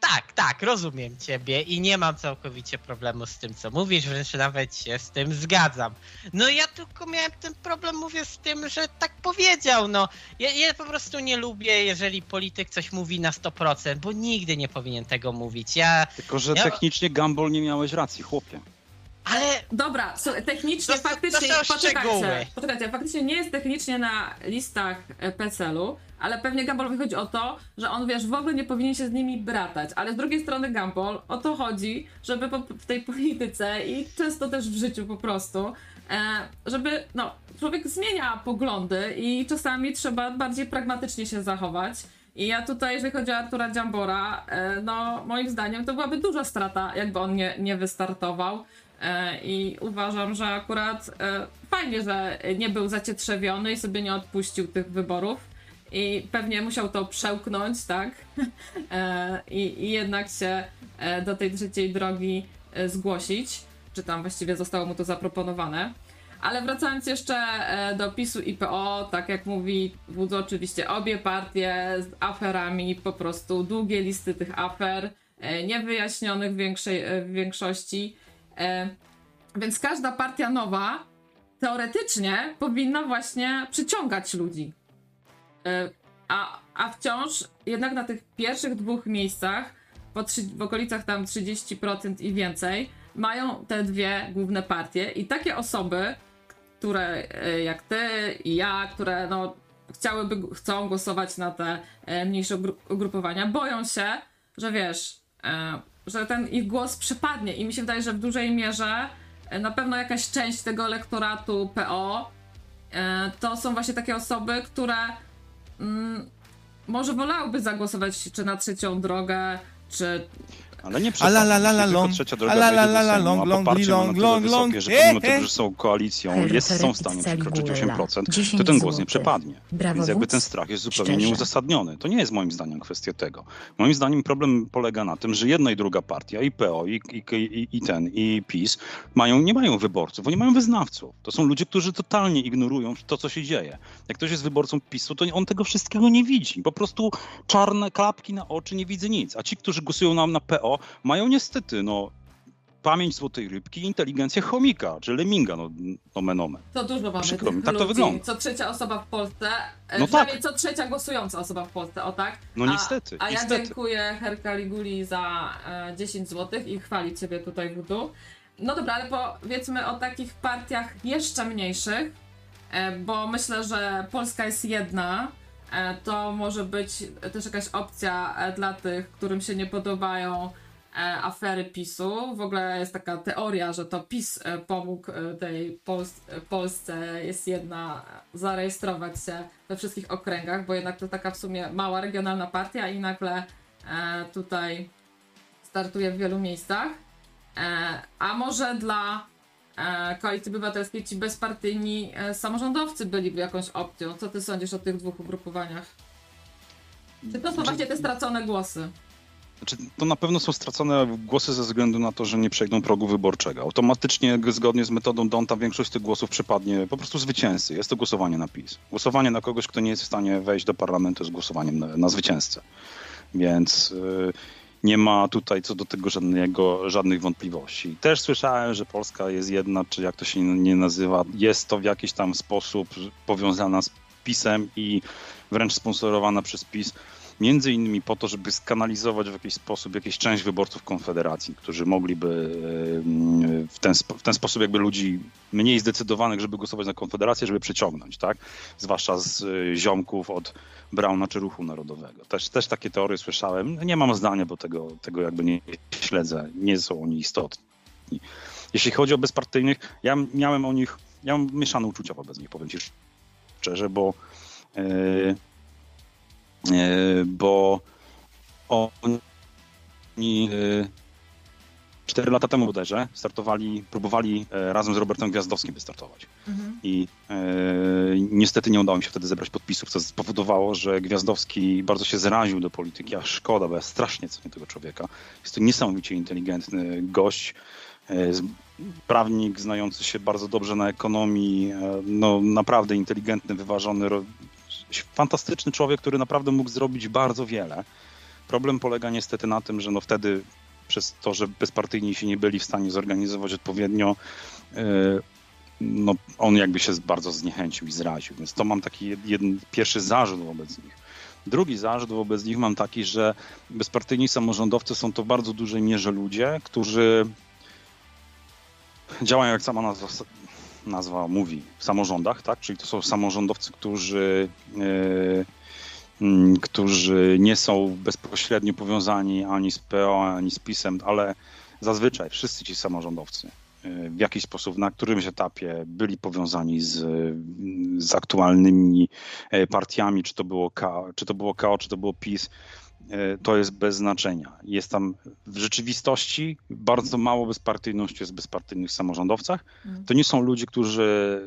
tak, tak, rozumiem ciebie i nie mam całkowicie problemu z tym, co mówisz, wręcz nawet się z tym zgadzam. No ja tylko miałem ten problem, mówię, z tym, że tak powiedział, no. Ja, ja po prostu nie lubię, jeżeli polityk coś mówi na 100%, bo nigdy nie powinien tego mówić. Ja, Tylko, że Ja- technicznie Gumball nie miałeś racji, chłopie. ale Dobra, so, technicznie To faktycznie, to poczekajcie, poczekajcie, faktycznie nie jest technicznie na listach e, PESEL-u, ale pewnie Gumball chodzi o to, że on, wiesz, w ogóle nie powinien się z nimi bratać, ale z drugiej strony Gumball o to chodzi, żeby w tej polityce i często też w życiu po prostu, e, żeby, no, człowiek zmienia poglądy i czasami trzeba bardziej pragmatycznie się zachować. I ja tutaj, jeżeli chodzi o Artura Dziambora, e, no moim zdaniem to byłaby duża strata, jakby on nie, nie wystartował. E, I uważam, że akurat fajnie, że nie był zacietrzewiony i sobie nie odpuścił tych wyborów. I pewnie musiał to przełknąć, tak? [LAUGHS] E, I, I jednak się e, do tej trzeciej drogi e, zgłosić. Czy tam właściwie zostało mu to zaproponowane. Ale wracając jeszcze do PiSu i PO, tak jak mówi Wódz, oczywiście obie partie z aferami, po prostu długie listy tych afer, niewyjaśnionych w, większej, w większości. Więc każda partia nowa teoretycznie powinna właśnie przyciągać ludzi. E, A, a wciąż jednak na tych pierwszych dwóch miejscach, po trzy, w okolicach tam 30% i więcej, mają te dwie główne partie. I takie osoby, które e, jak ty i ja, które no, chciałyby, chcą głosować na te e, mniejsze ugru- ugrupowania, boją się, że wiesz, że ten ich głos przepadnie. I mi się wydaje, że w dużej mierze na pewno jakaś część tego elektoratu PO to są właśnie takie osoby, które może wolałyby zagłosować czy na trzecią drogę, czy Ale nie A la la la przepadnie. la Tylko long. trzecia droga A la la wejdzie la do la Sejmu, long, a long, long, long, wysokie, long. że pomimo tego, że są koalicją, jest, są w stanie przekroczyć Caligula, 8%, to 10 ten głos nie przepadnie. Brawo, Więc jakby ten strach jest zupełnie Szczerze. nieuzasadniony. To nie jest moim zdaniem kwestia tego. Moim zdaniem problem polega na tym, że jedna i druga partia, i PO, i, i, i, i ten, i PiS, mają, nie mają wyborców, oni mają wyznawców. To są ludzie, którzy totalnie ignorują to, co się dzieje. Jak ktoś jest wyborcą PiSu, to on tego wszystkiego nie widzi. Po prostu czarne klapki na oczy, nie widzi nic. A ci, którzy głosują nam na PO, mają niestety, no, pamięć złotej rybki i inteligencję chomika, czy leminga, no, nomen omen. To dużo mamy Przykro mi, tak to wygląda. Co trzecia osoba w Polsce, e, No tak. co trzecia głosująca osoba w Polsce, o tak? No a, niestety, A ja niestety. dziękuję Herka Liguli za e, 10 zł i chwalić ciebie tutaj w dół. No dobra, ale powiedzmy o takich partiach jeszcze mniejszych, e, bo myślę, że Polska jest jedna. E, to może być też jakaś opcja e, dla tych, którym się nie podobają e, afery PiSu. W ogóle jest taka teoria, że to PiS e, pomógł e, tej Pols- e, Polsce jest jedna e, zarejestrować się we wszystkich okręgach, bo jednak to taka w sumie mała regionalna partia i nagle e, tutaj startuje w wielu miejscach. E, a może dla e, Koalicji Obywatelskiej ci bezpartyjni e, samorządowcy byliby jakąś opcją? Co ty sądzisz o tych dwóch ugrupowaniach? Czy to są właśnie te stracone głosy? Znaczy, to na pewno są stracone głosy ze względu na to, że nie przejdą progu wyborczego. Automatycznie, zgodnie z metodą Donta, większość tych głosów przypadnie po prostu zwycięzcy. Jest to głosowanie na PiS. Głosowanie na kogoś, kto nie jest w stanie wejść do parlamentu, jest głosowaniem na, na zwycięzcę. Więc y, nie ma tutaj co do tego żadnego, żadnych wątpliwości. Też słyszałem, że Polska jest jedna, czy jak to się nie nazywa, jest to w jakiś tam sposób powiązana z PiSem i wręcz sponsorowana przez PiS. Między innymi po to, żeby skanalizować w jakiś sposób jakąś część wyborców Konfederacji, którzy mogliby w ten, w ten sposób jakby ludzi mniej zdecydowanych, żeby głosować na Konfederację, żeby przyciągnąć, tak? Zwłaszcza z e, ziomków od Brauna czy Ruchu Narodowego. Też, też takie teorie słyszałem. Nie mam zdania, bo tego, tego jakby nie śledzę. Nie są oni istotni. Jeśli chodzi o bezpartyjnych, ja miałem o nich, ja mam mieszane uczucia wobec nich, powiem ci szczerze, bo E, bo oni e, cztery lata temu bodajże startowali, próbowali e, razem z Robertem Gwiazdowskim wystartować. Mhm. I e, niestety nie udało mi się wtedy zebrać podpisów, co spowodowało, że Gwiazdowski bardzo się zraził do polityki, a szkoda, bo ja strasznie cenię tego człowieka. Jest to niesamowicie inteligentny gość, e, prawnik znający się bardzo dobrze na ekonomii, e, no naprawdę inteligentny, wyważony, fantastyczny człowiek, który naprawdę mógł zrobić bardzo wiele. Problem polega niestety na tym, że no wtedy przez to, że bezpartyjni się nie byli w stanie zorganizować odpowiednio, e, no on jakby się bardzo zniechęcił i zraził. Więc to mam taki jed- jeden, pierwszy zarzut wobec nich. Drugi zarzut wobec nich mam taki, że bezpartyjni samorządowcy są to w bardzo dużej mierze ludzie, którzy działają jak sama nazwa, nazwa mówi w samorządach, tak? Czyli to są samorządowcy, którzy e, mm, którzy nie są bezpośrednio powiązani ani z PO, ani z PiSem, ale zazwyczaj wszyscy ci samorządowcy y, w jakiś sposób na którymś etapie byli powiązani z, z aktualnymi e, partiami, czy to było KO, czy to było KO, czy to było PiS, e, to jest bez znaczenia. Jest tam w rzeczywistości bardzo mało bezpartyjności jest w bezpartyjnych samorządowcach. Mm. To nie są ludzie, którzy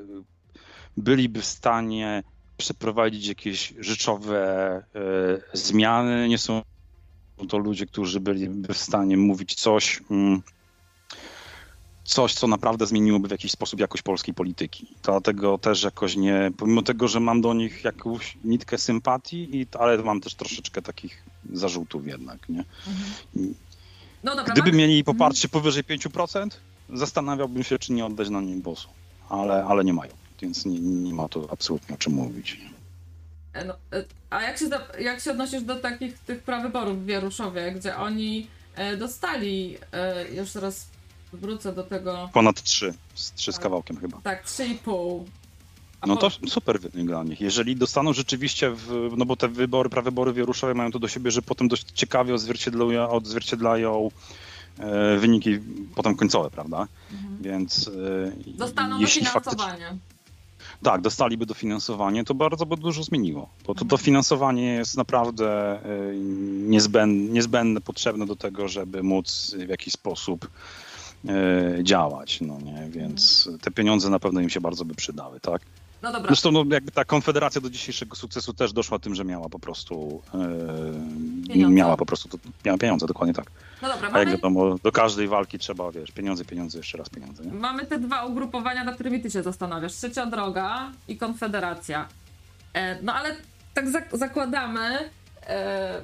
byliby w stanie przeprowadzić jakieś rzeczowe e, zmiany. Nie są to ludzie, którzy byliby w stanie mówić coś, mm, coś, co naprawdę zmieniłoby w jakiś sposób jakość polskiej polityki. Dlatego też jakoś nie, pomimo tego, że mam do nich jakąś nitkę sympatii, i, ale mam też troszeczkę takich zarzutów jednak, nie? No dobra, Gdyby mamy- mieli poparcie powyżej 5%, zastanawiałbym się, czy nie oddać na nim głosu. Ale, ale nie mają, więc nie, nie ma tu absolutnie o czym mówić. E, No, e, a jak się, jak się odnosisz do takich tych prawyborów w Wieruszowie, gdzie oni e, dostali, już teraz wrócę do tego, Ponad 3, z 3 z kawałkiem chyba. tak, 3,5. A No po- to super wynik dla nich. Jeżeli dostaną rzeczywiście, w, no bo te wybory, prawybory wieruszowe mają to do siebie, że potem dość ciekawie odzwierciedlają, odzwierciedlają e, wyniki potem końcowe, prawda? Więc e, Dostaną jeśli faktycznie dofinansowanie. tak, dostaliby dofinansowanie, to bardzo by dużo zmieniło. Bo to Mhm. dofinansowanie jest naprawdę e, niezbędne, niezbędne, potrzebne do tego, żeby móc w jakiś sposób działać. No nie? Więc te pieniądze na pewno im się bardzo by przydały, tak? No dobra, Zresztą no, jakby ta konfederacja do dzisiejszego sukcesu też doszła tym, że miała po prostu e, miała po prostu miała pieniądze, dokładnie tak. no dobra, A jak mamy, wiadomo, do każdej walki trzeba, wiesz, pieniądze, pieniądze, jeszcze raz pieniądze. Nie? mamy te dwa ugrupowania, nad którymi ty się zastanawiasz. Trzecia droga i Konfederacja. E, no ale tak zak- zakładamy, e,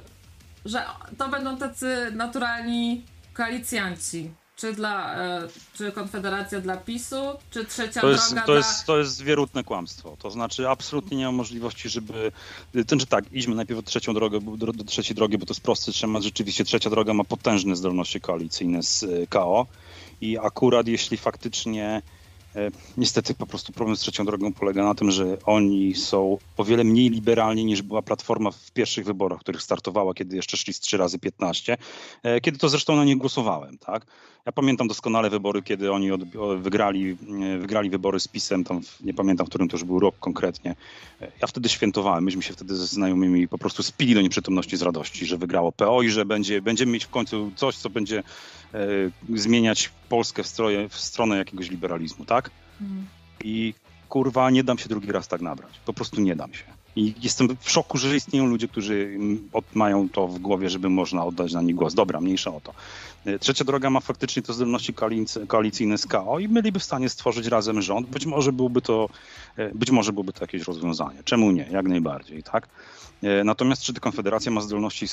że to będą tacy naturalni koalicjanci. Czy dla, e, czy Konfederacja dla PiSu, czy trzecia To jest, droga to, dla... jest, to jest wierutne kłamstwo. To znaczy absolutnie nie ma możliwości, żeby... Ten, że tak, idźmy najpierw do trzecią drogę, bo- do, do trzeciej drogi, bo to jest prosty temat. Rzeczywiście trzecia droga ma potężne zdolności koalicyjne z y, KO i akurat jeśli faktycznie e, Niestety po prostu problem z trzecią drogą polega na tym, że oni są o wiele mniej liberalni niż była Platforma w pierwszych wyborach, w których startowała, kiedy jeszcze szli z 3 razy 15, e, kiedy to zresztą na nich głosowałem. Tak? Ja pamiętam doskonale wybory, kiedy oni od, wygrali, e, wygrali wybory z PiSem, tam w, nie pamiętam, w którym to już był rok konkretnie. E, Ja wtedy świętowałem, myśmy się wtedy ze znajomymi po prostu spili do nieprzytomności z radości, że wygrało PO i że będzie, będziemy mieć w końcu coś, co będzie e, zmieniać Polskę w, stroje, w stronę jakiegoś liberalizmu, tak? Mhm. I kurwa, nie dam się drugi raz tak nabrać. Po prostu nie dam się. I jestem w szoku, że istnieją ludzie, którzy mają to w głowie, żeby można oddać na nich głos. Dobra, mniejsza o to. E, Trzecia droga ma faktycznie te zdolności koalicy- koalicyjne z KO i byliby w stanie stworzyć razem rząd. Być może byłby to, e, być może byłby to jakieś rozwiązanie. Czemu nie? Jak najbardziej, tak? E, Natomiast czy Konfederacja ma zdolności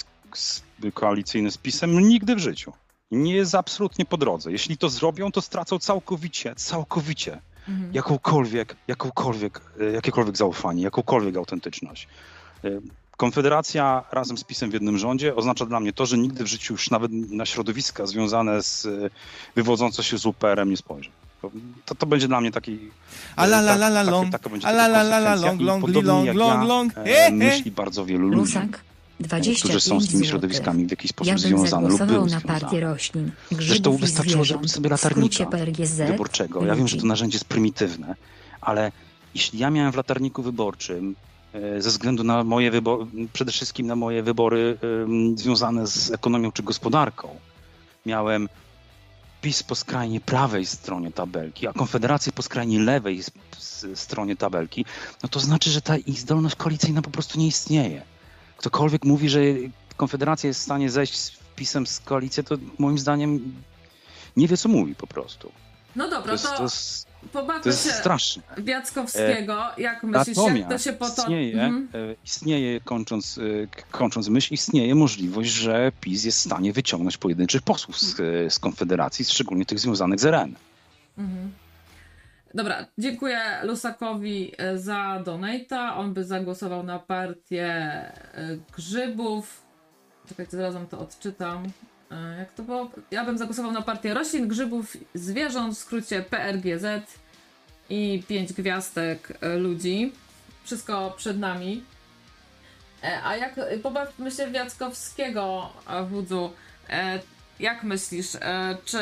koalicyjne z PiSem? Nigdy w życiu. Nie jest absolutnie po drodze. Jeśli to zrobią, to stracą całkowicie, całkowicie Mhm. jakąkolwiek, jakąkolwiek, e, jakiekolwiek zaufanie, jakąkolwiek autentyczność. E, Konfederacja razem z PiSem w jednym rządzie oznacza dla mnie to, że nigdy w życiu już nawet na środowiska związane z e, wywodzące się z UPR-em nie spojrzę. To, to, będzie dla mnie taki. A la la tak- la la takie- long. taka będzie A la taka la la la konsekwencja. long, I long, li podobnie long, jak long, ja, long. e, He, he. Myśli bardzo wielu ludzi, Lusak, e, 25 którzy są z tymi środowiskami w jakiś sposób Ja bym związane lub były na partię roślin, Zresztą wystarczyło zrobić sobie latarnika wyborczego. Ja wiem, że to narzędzie jest prymitywne, ale jeśli ja miałem w latarniku wyborczym e, ze względu na moje wybory, przede wszystkim na moje wybory związane z ekonomią czy gospodarką, miałem PiS po skrajnie prawej stronie tabelki, a Konfederację po skrajnie lewej stronie tabelki, no to znaczy, że ta ich zdolność koalicyjna po prostu nie istnieje. Ktokolwiek mówi, że Konfederacja jest w stanie zejść z PiSem z koalicji, to moim zdaniem nie wie, co mówi po prostu. No To dobra, jest, to, to jest, pobawmy to jest się straszne. Biackowskiego. Jak myślisz, jak to się potoczy? istnieje, Mhm. e, istnieje kończąc, e, kończąc myśl, istnieje możliwość, że PiS jest w stanie wyciągnąć pojedynczych posłów z, e, z Konfederacji, szczególnie tych związanych z RN. Mhm. Dobra, dziękuję Lusakowi e, za donata. On by zagłosował na partię e, grzybów. Czekajcie, zaraz to odczytam. E, Jak to było? Ja bym zagłosował na partię roślin, grzybów, zwierząt, w skrócie PRGZ i pięć gwiazdek ludzi. Wszystko przed nami. A jak, pobawmy się w Jackowskiego, e, Wudzu. Jak myślisz, e, czy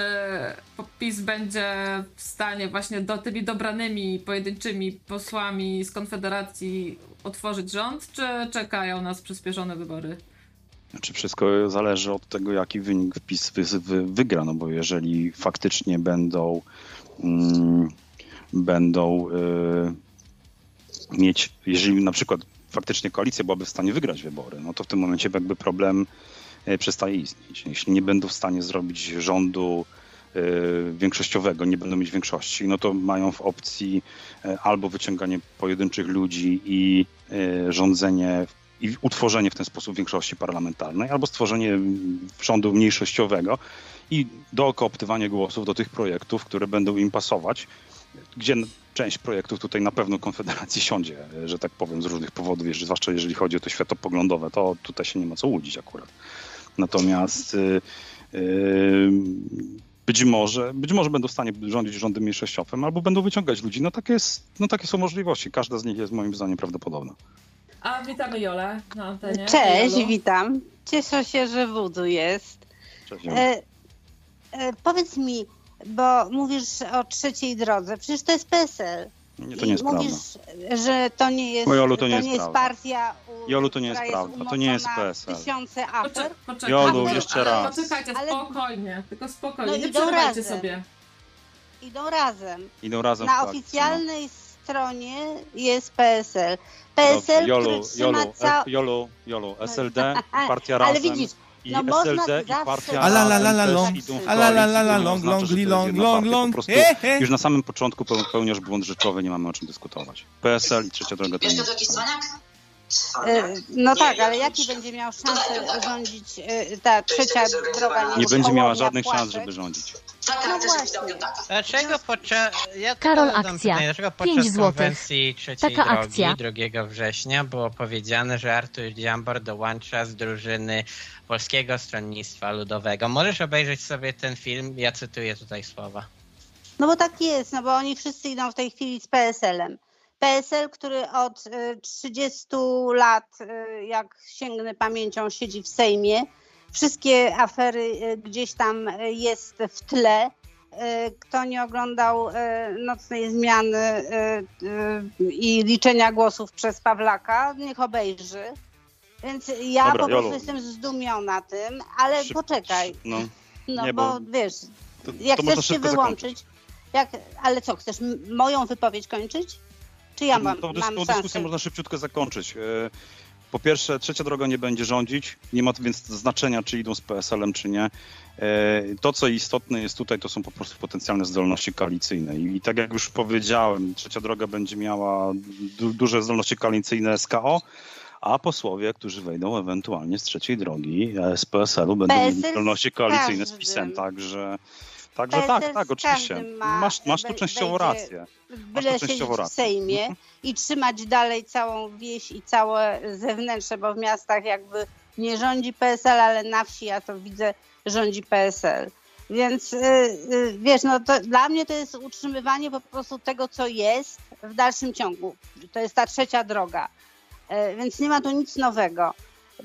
PiS będzie w stanie właśnie do tymi dobranymi, pojedynczymi posłami z Konfederacji otworzyć rząd, czy czekają nas przyspieszone wybory? Znaczy wszystko zależy od tego, jaki wynik wy, wygra, no bo jeżeli faktycznie będą mm, będą y, mieć, jeżeli na przykład faktycznie koalicja byłaby w stanie wygrać wybory, no to w tym momencie jakby problem przestaje istnieć. Jeśli nie będą w stanie zrobić rządu y, większościowego, nie będą mieć większości, no to mają w opcji y, albo wyciąganie pojedynczych ludzi i rządzenie i utworzenie w ten sposób większości parlamentarnej, albo stworzenie rządu mniejszościowego i dookoptywanie głosów do tych projektów, które będą im pasować, gdzie część projektów tutaj na pewno Konfederacji siądzie, e, że tak powiem, z różnych powodów, zwłaszcza jeżeli chodzi o to światopoglądowe, to tutaj się nie ma co łudzić akurat. Natomiast y, y, być może, być może będą w stanie rządzić rządem mniejszościowym, albo będą wyciągać ludzi. No takie, jest, no takie są możliwości. Każda z nich jest moim zdaniem prawdopodobna. A witamy Jolę na antenie. Cześć, Jolu. witam. Cieszę się, że Wudzu jest. Cześć, E, e, powiedz mi, bo mówisz o trzeciej drodze, przecież to jest PSL. Nie, to nie jest mówisz, prawda. że to nie jest, Jolu, to nie jest jest prawda. partia, u, Jolu, to nie jest która prawda. To nie jest PSL. Tysiące afer. poczekaj, Jolu, ale- jeszcze ale raz. Poczekajcie, Ale- spokojnie, tylko spokojnie, No nie idą przerywajcie razem. sobie. Idą razem. Idą razem Na frakcji, oficjalnej stronie jest PSL. no. PSL, Jolu, który trzyma Jolu, ca... Jolu, Jolu, SLD, [LAUGHS] partia Ale Razem widzisz, i no SLD i partia A la la la Razem la też long, idą w a la la la la long, long, to long, long, long. Już na samym początku peł- pełniasz błąd rzeczowy, nie mamy o czym dyskutować. PSL i trzecia droga to nie E, No tak, ale jaki będzie miał szansę rządzić e, ta trzecia droga? Nie będzie miała żadnych szans, żeby rządzić. Taka No właśnie. Dlaczego podczas. Ja Karol, akcja. Pytanie, dlaczego podczas konwencji trzeciej Taka drogi akcja. 2 września było powiedziane, że Artur Dziambor dołącza z drużyny Polskiego Stronnictwa Ludowego. Możesz obejrzeć sobie ten film, ja cytuję tutaj słowa. No bo tak jest, no bo oni wszyscy idą w tej chwili z PSL-em. PSL, który od y, 30 lat, y, jak sięgnę pamięcią, siedzi w Sejmie. Wszystkie afery y, gdzieś tam y, jest w tle. Y, Kto nie oglądał y, nocnej zmiany y, y, i liczenia głosów przez Pawlaka, niech obejrzy. Więc ja Dobra, po prostu Jolu. jestem zdumiona tym, ale Szyb- poczekaj. No, No Nie, bo, bo wiesz, to, jak to chcesz się wyłączyć, jak, ale co, chcesz moją wypowiedź kończyć? Czy ja mam, Tą, mam tą dyskusję można szybciutko zakończyć. E, Po pierwsze, trzecia droga nie będzie rządzić, nie ma więc znaczenia, czy idą z PSL-em, czy nie. E, To, co istotne jest tutaj, to są po prostu potencjalne zdolności koalicyjne. I tak jak już powiedziałem, trzecia droga będzie miała du duże zdolności koalicyjne z KO, a posłowie, którzy wejdą ewentualnie z trzeciej drogi, e, z PSL-u, będą mieli PSL zdolności koalicyjne z. PiSem. Także, także PSL tak, tak, oczywiście. ma- Masz, masz tu częściowo rację. Byle tu siedzieć częściowo w. Sejmie Mhm. i trzymać dalej całą wieś i całe zewnętrzne, bo w miastach jakby nie rządzi PSL, ale na wsi ja to widzę, rządzi PSL. Więc y, y, wiesz, no to dla mnie to jest utrzymywanie po prostu tego, co jest w dalszym ciągu. To jest ta trzecia droga. Y, Więc nie ma tu nic nowego.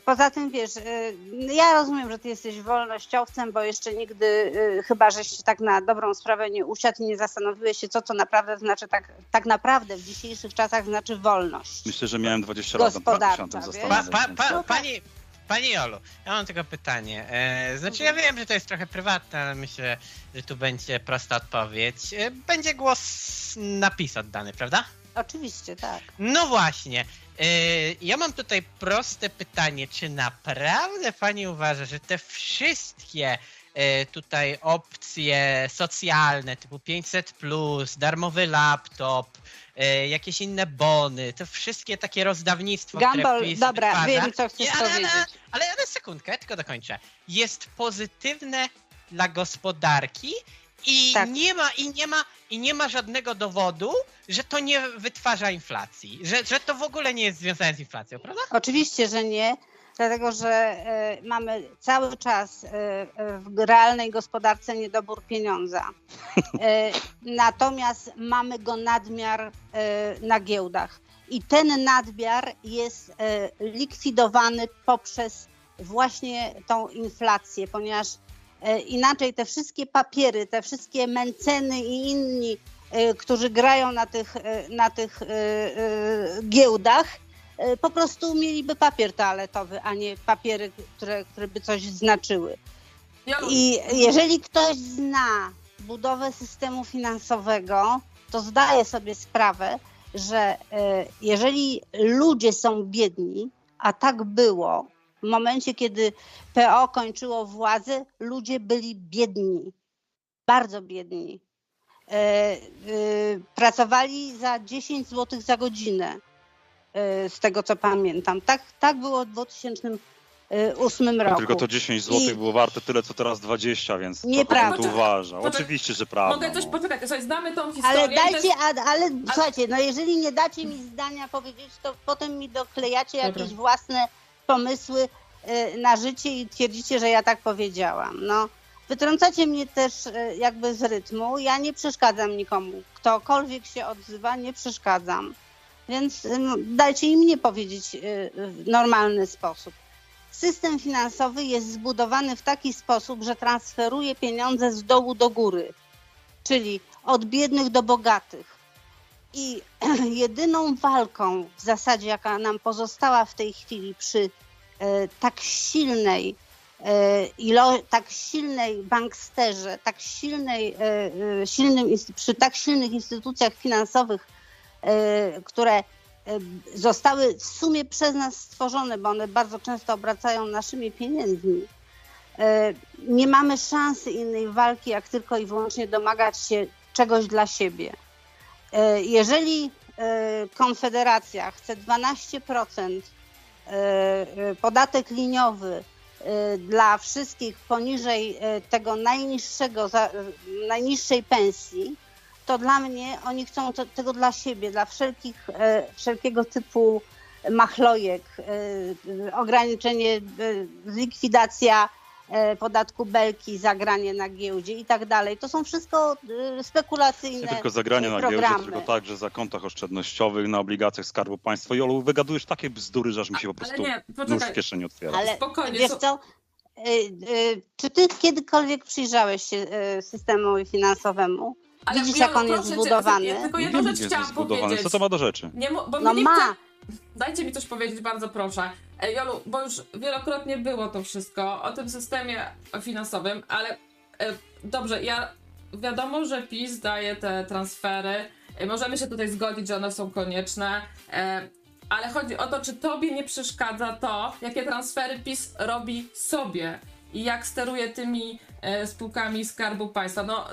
Poza tym wiesz, y, ja rozumiem, że ty jesteś wolnościowcem, bo jeszcze nigdy, y, chyba żeś tak na dobrą sprawę nie usiadł i nie zastanowiłeś się, co to naprawdę znaczy, tak, tak naprawdę w dzisiejszych czasach znaczy wolność. Myślę, że miałem 20 lat, wiesz? Pa, pa, pa, pani, pani Jolu, ja mam tylko pytanie. E, znaczy ja wiem, że to jest trochę prywatne, ale myślę, że tu będzie prosta odpowiedź. E, będzie głos na PiS oddany, prawda? Oczywiście, tak. No właśnie. E, ja mam tutaj proste pytanie, czy naprawdę pani uważa, że te wszystkie e, tutaj opcje socjalne typu 500, darmowy laptop, e, jakieś inne bony, to wszystkie takie rozdawnictwo, Gumball, dobra, wiem, co chcesz ale, ale, powiedzieć. ale, ale sekundkę, ja tylko dokończę. Jest pozytywne dla gospodarki i Tak. nie ma i nie ma i nie ma żadnego dowodu, że to nie wytwarza inflacji, że, że to w ogóle nie jest związane z inflacją, prawda? Oczywiście, że nie, dlatego że e, mamy cały czas e, w realnej gospodarce niedobór pieniądza. E, [LAUGHS] natomiast mamy go nadmiar na giełdach. I ten nadmiar jest likwidowany poprzez właśnie tą inflację, ponieważ inaczej te wszystkie papiery, te wszystkie Menceny i inni, e, którzy grają na tych, e, na tych e, e, giełdach, e, po prostu mieliby papier toaletowy, a nie papiery, które, które by coś znaczyły. I jeżeli ktoś zna budowę systemu finansowego, to zdaje sobie sprawę, że e, jeżeli ludzie są biedni, a tak było, w momencie, kiedy PO kończyło władzę, ludzie byli biedni, bardzo biedni. E, e, Pracowali za 10 zł za godzinę, e, z tego co pamiętam. Tak, tak było w 2008 roku. Tylko to 10 zł I- było warte tyle, co teraz 20, więc Nieprawda. tu uważa. Oczywiście, że prawda. mogę coś poczekać, słuchaj, znamy tą historię. Ale to dajcie, jest- a, ale słuchajcie, no jeżeli nie dacie mi zdania powiedzieć, to potem mi doklejacie Dobra. jakieś własne pomysły y, na życie i twierdzicie, że ja tak powiedziałam. No, wytrącacie mnie też y, jakby z rytmu. Ja nie przeszkadzam nikomu. Ktokolwiek się odzywa, nie przeszkadzam. Więc y, no, dajcie im mnie powiedzieć w normalny sposób. System finansowy jest zbudowany w taki sposób, że transferuje pieniądze z dołu do góry czyli od biednych do bogatych. I [CLEARS THROAT] jedyną walką w zasadzie, jaka nam pozostała w tej chwili przy e, tak silnej e, ilo, tak silnej banksterze, tak silnej, e, silnym, przy tak silnych instytucjach finansowych, które zostały w sumie przez nas stworzone, bo one bardzo często obracają naszymi pieniędzmi. Nie mamy szansy innej walki, jak tylko i wyłącznie domagać się czegoś dla siebie. E, Jeżeli e, Konfederacja chce 12% e, podatek liniowy dla wszystkich poniżej tego najniższego, najniższej pensji, to dla mnie oni chcą tego dla siebie, dla wszelkich, wszelkiego typu machlojek, ograniczenie, likwidacja podatku belki, zagranie na giełdzie i tak dalej. To są wszystko e, spekulacyjne Nie tylko zagranie na giełdzie, programy. tylko także za kontach oszczędnościowych, na obligacjach Skarbu Państwa. Jolu, wygadujesz takie bzdury, że aż mi się po Ale prostu nie, nóż w kieszeni otwiera. Ale spokojnie. wiesz co, y, czy ty kiedykolwiek przyjrzałeś się systemowi finansowemu? ale Widzisz, Jolu, jak on jest cię, zbudowany? Ja tylko Nie jedną rzecz chciałam zbudowany. powiedzieć. Co to ma do rzeczy? Nie, bo No nie ma. chcę... Dajcie mi coś powiedzieć, bardzo proszę. Jolu, bo już wielokrotnie było to wszystko o tym systemie finansowym, ale e, dobrze, ja wiadomo, że PiS daje te transfery. E, możemy się tutaj zgodzić, że one są konieczne. E, ale chodzi o to, czy tobie nie przeszkadza to, jakie transfery PiS robi sobie i jak steruje tymi spółkami Skarbu Państwa. No,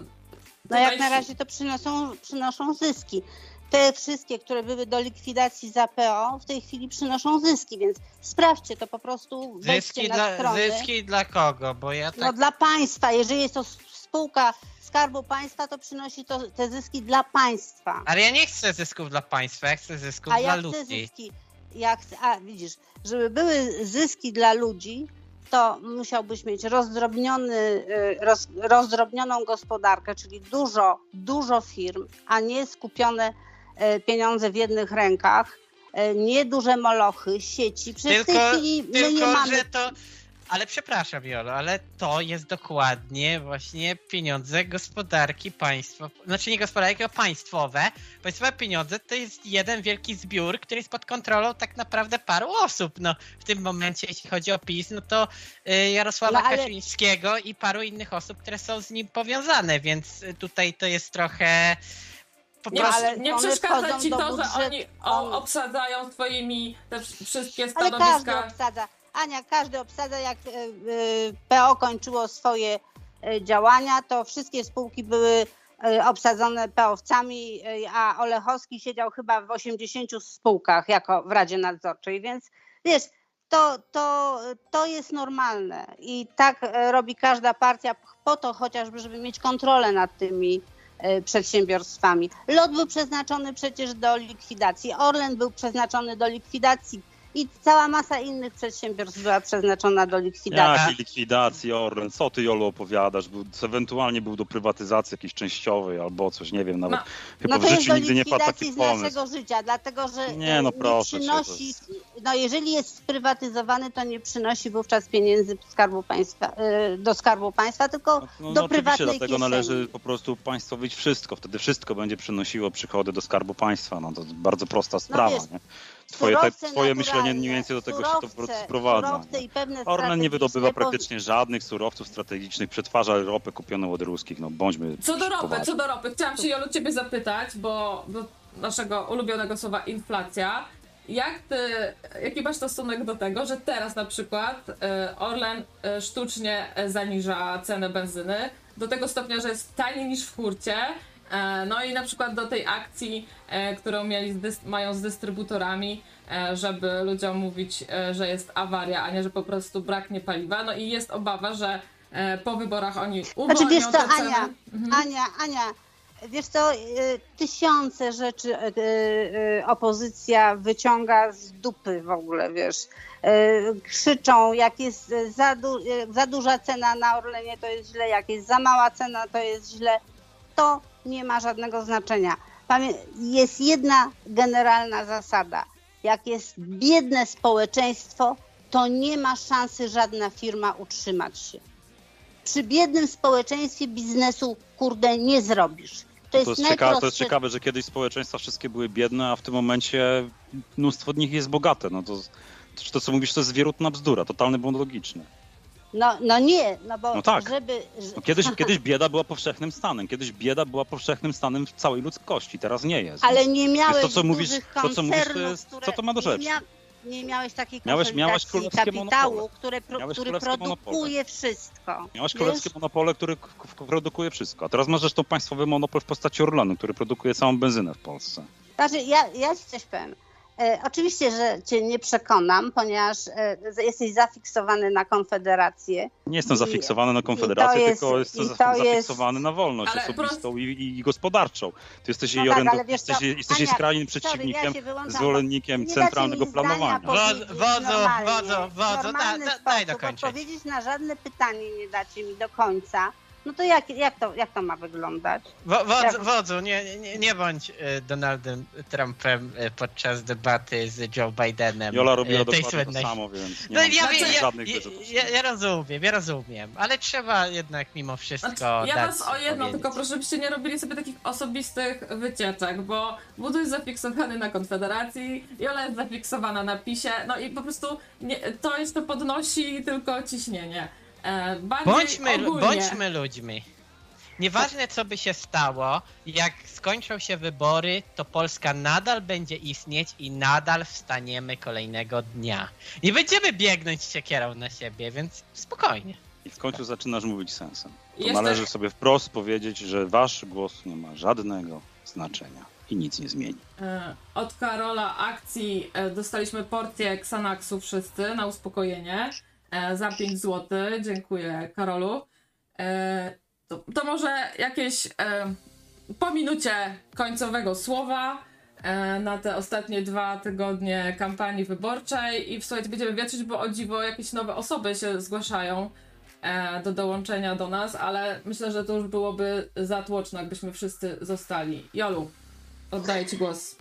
No jak na razie to przynoszą, przynoszą zyski. Te wszystkie, które były do likwidacji za PO, w tej chwili przynoszą zyski, więc sprawdźcie to po prostu, Zyski dla, strony. zyski dla kogo? Bo ja No tak dla państwa, jeżeli jest to spółka Skarbu Państwa, to przynosi to te zyski dla państwa. Ale ja nie chcę zysków dla państwa, ja chcę zysków A dla ja chcę ludzi. zyski. Ja chcę, a widzisz, żeby były zyski dla ludzi, to musiałbyś mieć rozdrobniony, y, roz, rozdrobnioną gospodarkę, czyli dużo, dużo firm, a nie skupione pieniądze w jednych rękach, y, nie duże molochy, sieci. Przecież w tej Tylko, chwili my tylko nie mamy. że to. Ale przepraszam, Jolo, ale to jest dokładnie właśnie pieniądze gospodarki państwa. Znaczy nie gospodarki, tylko państwowe. Państwowe pieniądze to jest jeden wielki zbiór, który jest pod kontrolą tak naprawdę paru osób. No, w tym momencie, jeśli chodzi o PiS, no to y, Jarosława No, ale- Kaczyńskiego i paru innych osób, które są z nim powiązane, więc tutaj to jest trochę. Po Nie, prostu. ale nie przeszkadza ci to, że oni o, obsadzają swoimi te wsz- wszystkie Ale każdy stanowiska. obsadza. Ania, każdy obsadza, jak y, y, PO kończyło swoje y, działania, to wszystkie spółki były obsadzone PO-wcami, y, a Olechowski siedział chyba w 80 spółkach jako w Radzie Nadzorczej, więc wiesz, to, to, to jest normalne i tak robi każda partia po to chociażby, żeby mieć kontrolę nad tymi przedsiębiorstwami. LOT był przeznaczony przecież do likwidacji, Orlen był przeznaczony do likwidacji, i cała masa innych przedsiębiorstw była przeznaczona do likwidacji. Jakiej likwidacji Orlen? Co ty Jolu opowiadasz? Był, ewentualnie był do prywatyzacji jakiejś częściowej albo coś, nie wiem, nawet No. chyba No w to jest życiu do nigdy nie padł taki likwidacji z pomysł. naszego życia, dlatego że Nie, e, no proszę to przynosi, jest- no jeżeli jest sprywatyzowany, to nie przynosi wówczas pieniędzy skarbu państwa, e, do skarbu państwa, tylko No, no, do no prywatnej dlatego kieszeni. należy po prostu państwowić wszystko. Wtedy wszystko będzie przynosiło przychody do skarbu państwa. No to bardzo prosta sprawa, wiesz, nie? Twoje, te, Surowce twoje myślenie mniej więcej do tego się to surowce- sprowadza. surowce pewne Orlen nie wydobywa praktycznie żadnych surowców strategicznych, przetwarza ropę kupioną od ruskich. No bądźmy Co do ropy, poważni. co do ropy. Chciałam się Jolu ciebie zapytać, bo do naszego ulubionego słowa inflacja. Jak ty, jaki masz stosunek do tego, że teraz na przykład e, Orlen e, sztucznie e, zaniża cenę benzyny do tego stopnia, że jest taniej niż w hurcie. E, No i na przykład do tej akcji, e, którą mieli z mają z dystrybutorami, e, żeby ludziom mówić, że jest awaria, a nie, że po prostu braknie paliwa. No i jest obawa, że po wyborach oni uwolnią Znaczy wiesz co, te ceny. Ania, Ania, Ania, wiesz co, tysiące rzeczy opozycja wyciąga z dupy w ogóle, wiesz. Krzyczą, jak jest za, du, za duża cena na Orlenie, to jest źle, jak jest za mała cena, to jest źle. To nie ma żadnego znaczenia. Jest jedna generalna zasada. Jak jest biedne społeczeństwo, to nie ma szansy żadna firma utrzymać się przy biednym społeczeństwie biznesu, kurde, nie zrobisz. To jest, To jest, ciekawe, to jest ciekawe, że kiedyś społeczeństwa wszystkie były biedne, a w tym momencie mnóstwo z nich jest bogate. No to, to, to co mówisz, to jest wierutna bzdura, totalny błąd logiczny. No, no nie, no bo No tak. żeby... No kiedyś, [LAUGHS] kiedyś bieda była powszechnym stanem, kiedyś bieda była powszechnym stanem w całej ludzkości, teraz nie jest. Ale Więc nie miałeś to, co mówisz- to, co mówisz, to jest- które... co to ma do rzeczy? Nie, mia... nie miałeś takiej Miałeś- miałeś królewskie kapitału, monopole. które pro... Miałeś który produkuje wszystko. Miałeś wiesz? królewskie monopole, który produkuje wszystko. A teraz masz zresztą państwowy monopol w postaci Orlenu, który produkuje całą benzynę w Polsce. Znaczy, ja, ja ci coś powiem. E, oczywiście, że cię nie przekonam, ponieważ e, jesteś zafiksowany na Konfederację. Nie jestem I- zafiksowany na Konfederację, jest- tylko jestem to za- jest- zafiksowany na wolność Ale osobistą i, i gospodarczą. Ty jesteś No jej tak, orędu, wiesz co, jesteś, jesteś jej Ania, skrajnym przeciwnikiem, ja zwolennikiem centralnego planowania. powiedzieć Wodzu, wodzu, normalnie, wodzu, w wodzu, normalny da- da- daj sposób, dokończyć. Odpowiedzieć na żadne pytanie nie dacie mi do końca. No to jak, jak, to, jak to ma wyglądać? Wo- Wodzu, Jak- wodzu nie, nie, nie bądź e, Donaldem Trumpem e, podczas debaty z Joe Bidenem. Jola robiła tej dokładnie słynnej. to samo, więc nie No ja, ja, żadnych ja, ja, ja rozumiem, ja rozumiem, ale trzeba jednak mimo wszystko Znaczy, ja was o jedno, powiedzieć. tylko proszę, żebyście nie robili sobie takich osobistych wycieczek, bo Budu jest zafiksowany na Konfederacji, Jola jest zafiksowana na PiSie, no i po prostu nie, to jeszcze podnosi tylko ciśnienie. E, bardziej Bądźmy, ogólnie. bądźmy ludźmi. Nieważne co by się stało, jak skończą się wybory, to Polska nadal będzie istnieć i nadal wstaniemy kolejnego dnia. Nie będziemy biegnąć siekierą na siebie, więc spokojnie. I w końcu zaczynasz mówić sensem. To należy sobie wprost powiedzieć, że wasz głos nie ma żadnego znaczenia i nic nie zmieni. E, Od Karola akcji e, dostaliśmy porcję Xanaxu wszyscy na uspokojenie za 5 zł. Dziękuję Karolu. E, To, to może jakieś e, po minucie końcowego słowa e, na te ostatnie dwa tygodnie kampanii wyborczej i w słuchajcie, będziemy wietrzyć, bo o dziwo jakieś nowe osoby się zgłaszają e, do dołączenia do nas, ale myślę, że to już byłoby za tłoczno, jakbyśmy wszyscy zostali. Jolu, oddaję Ci głos.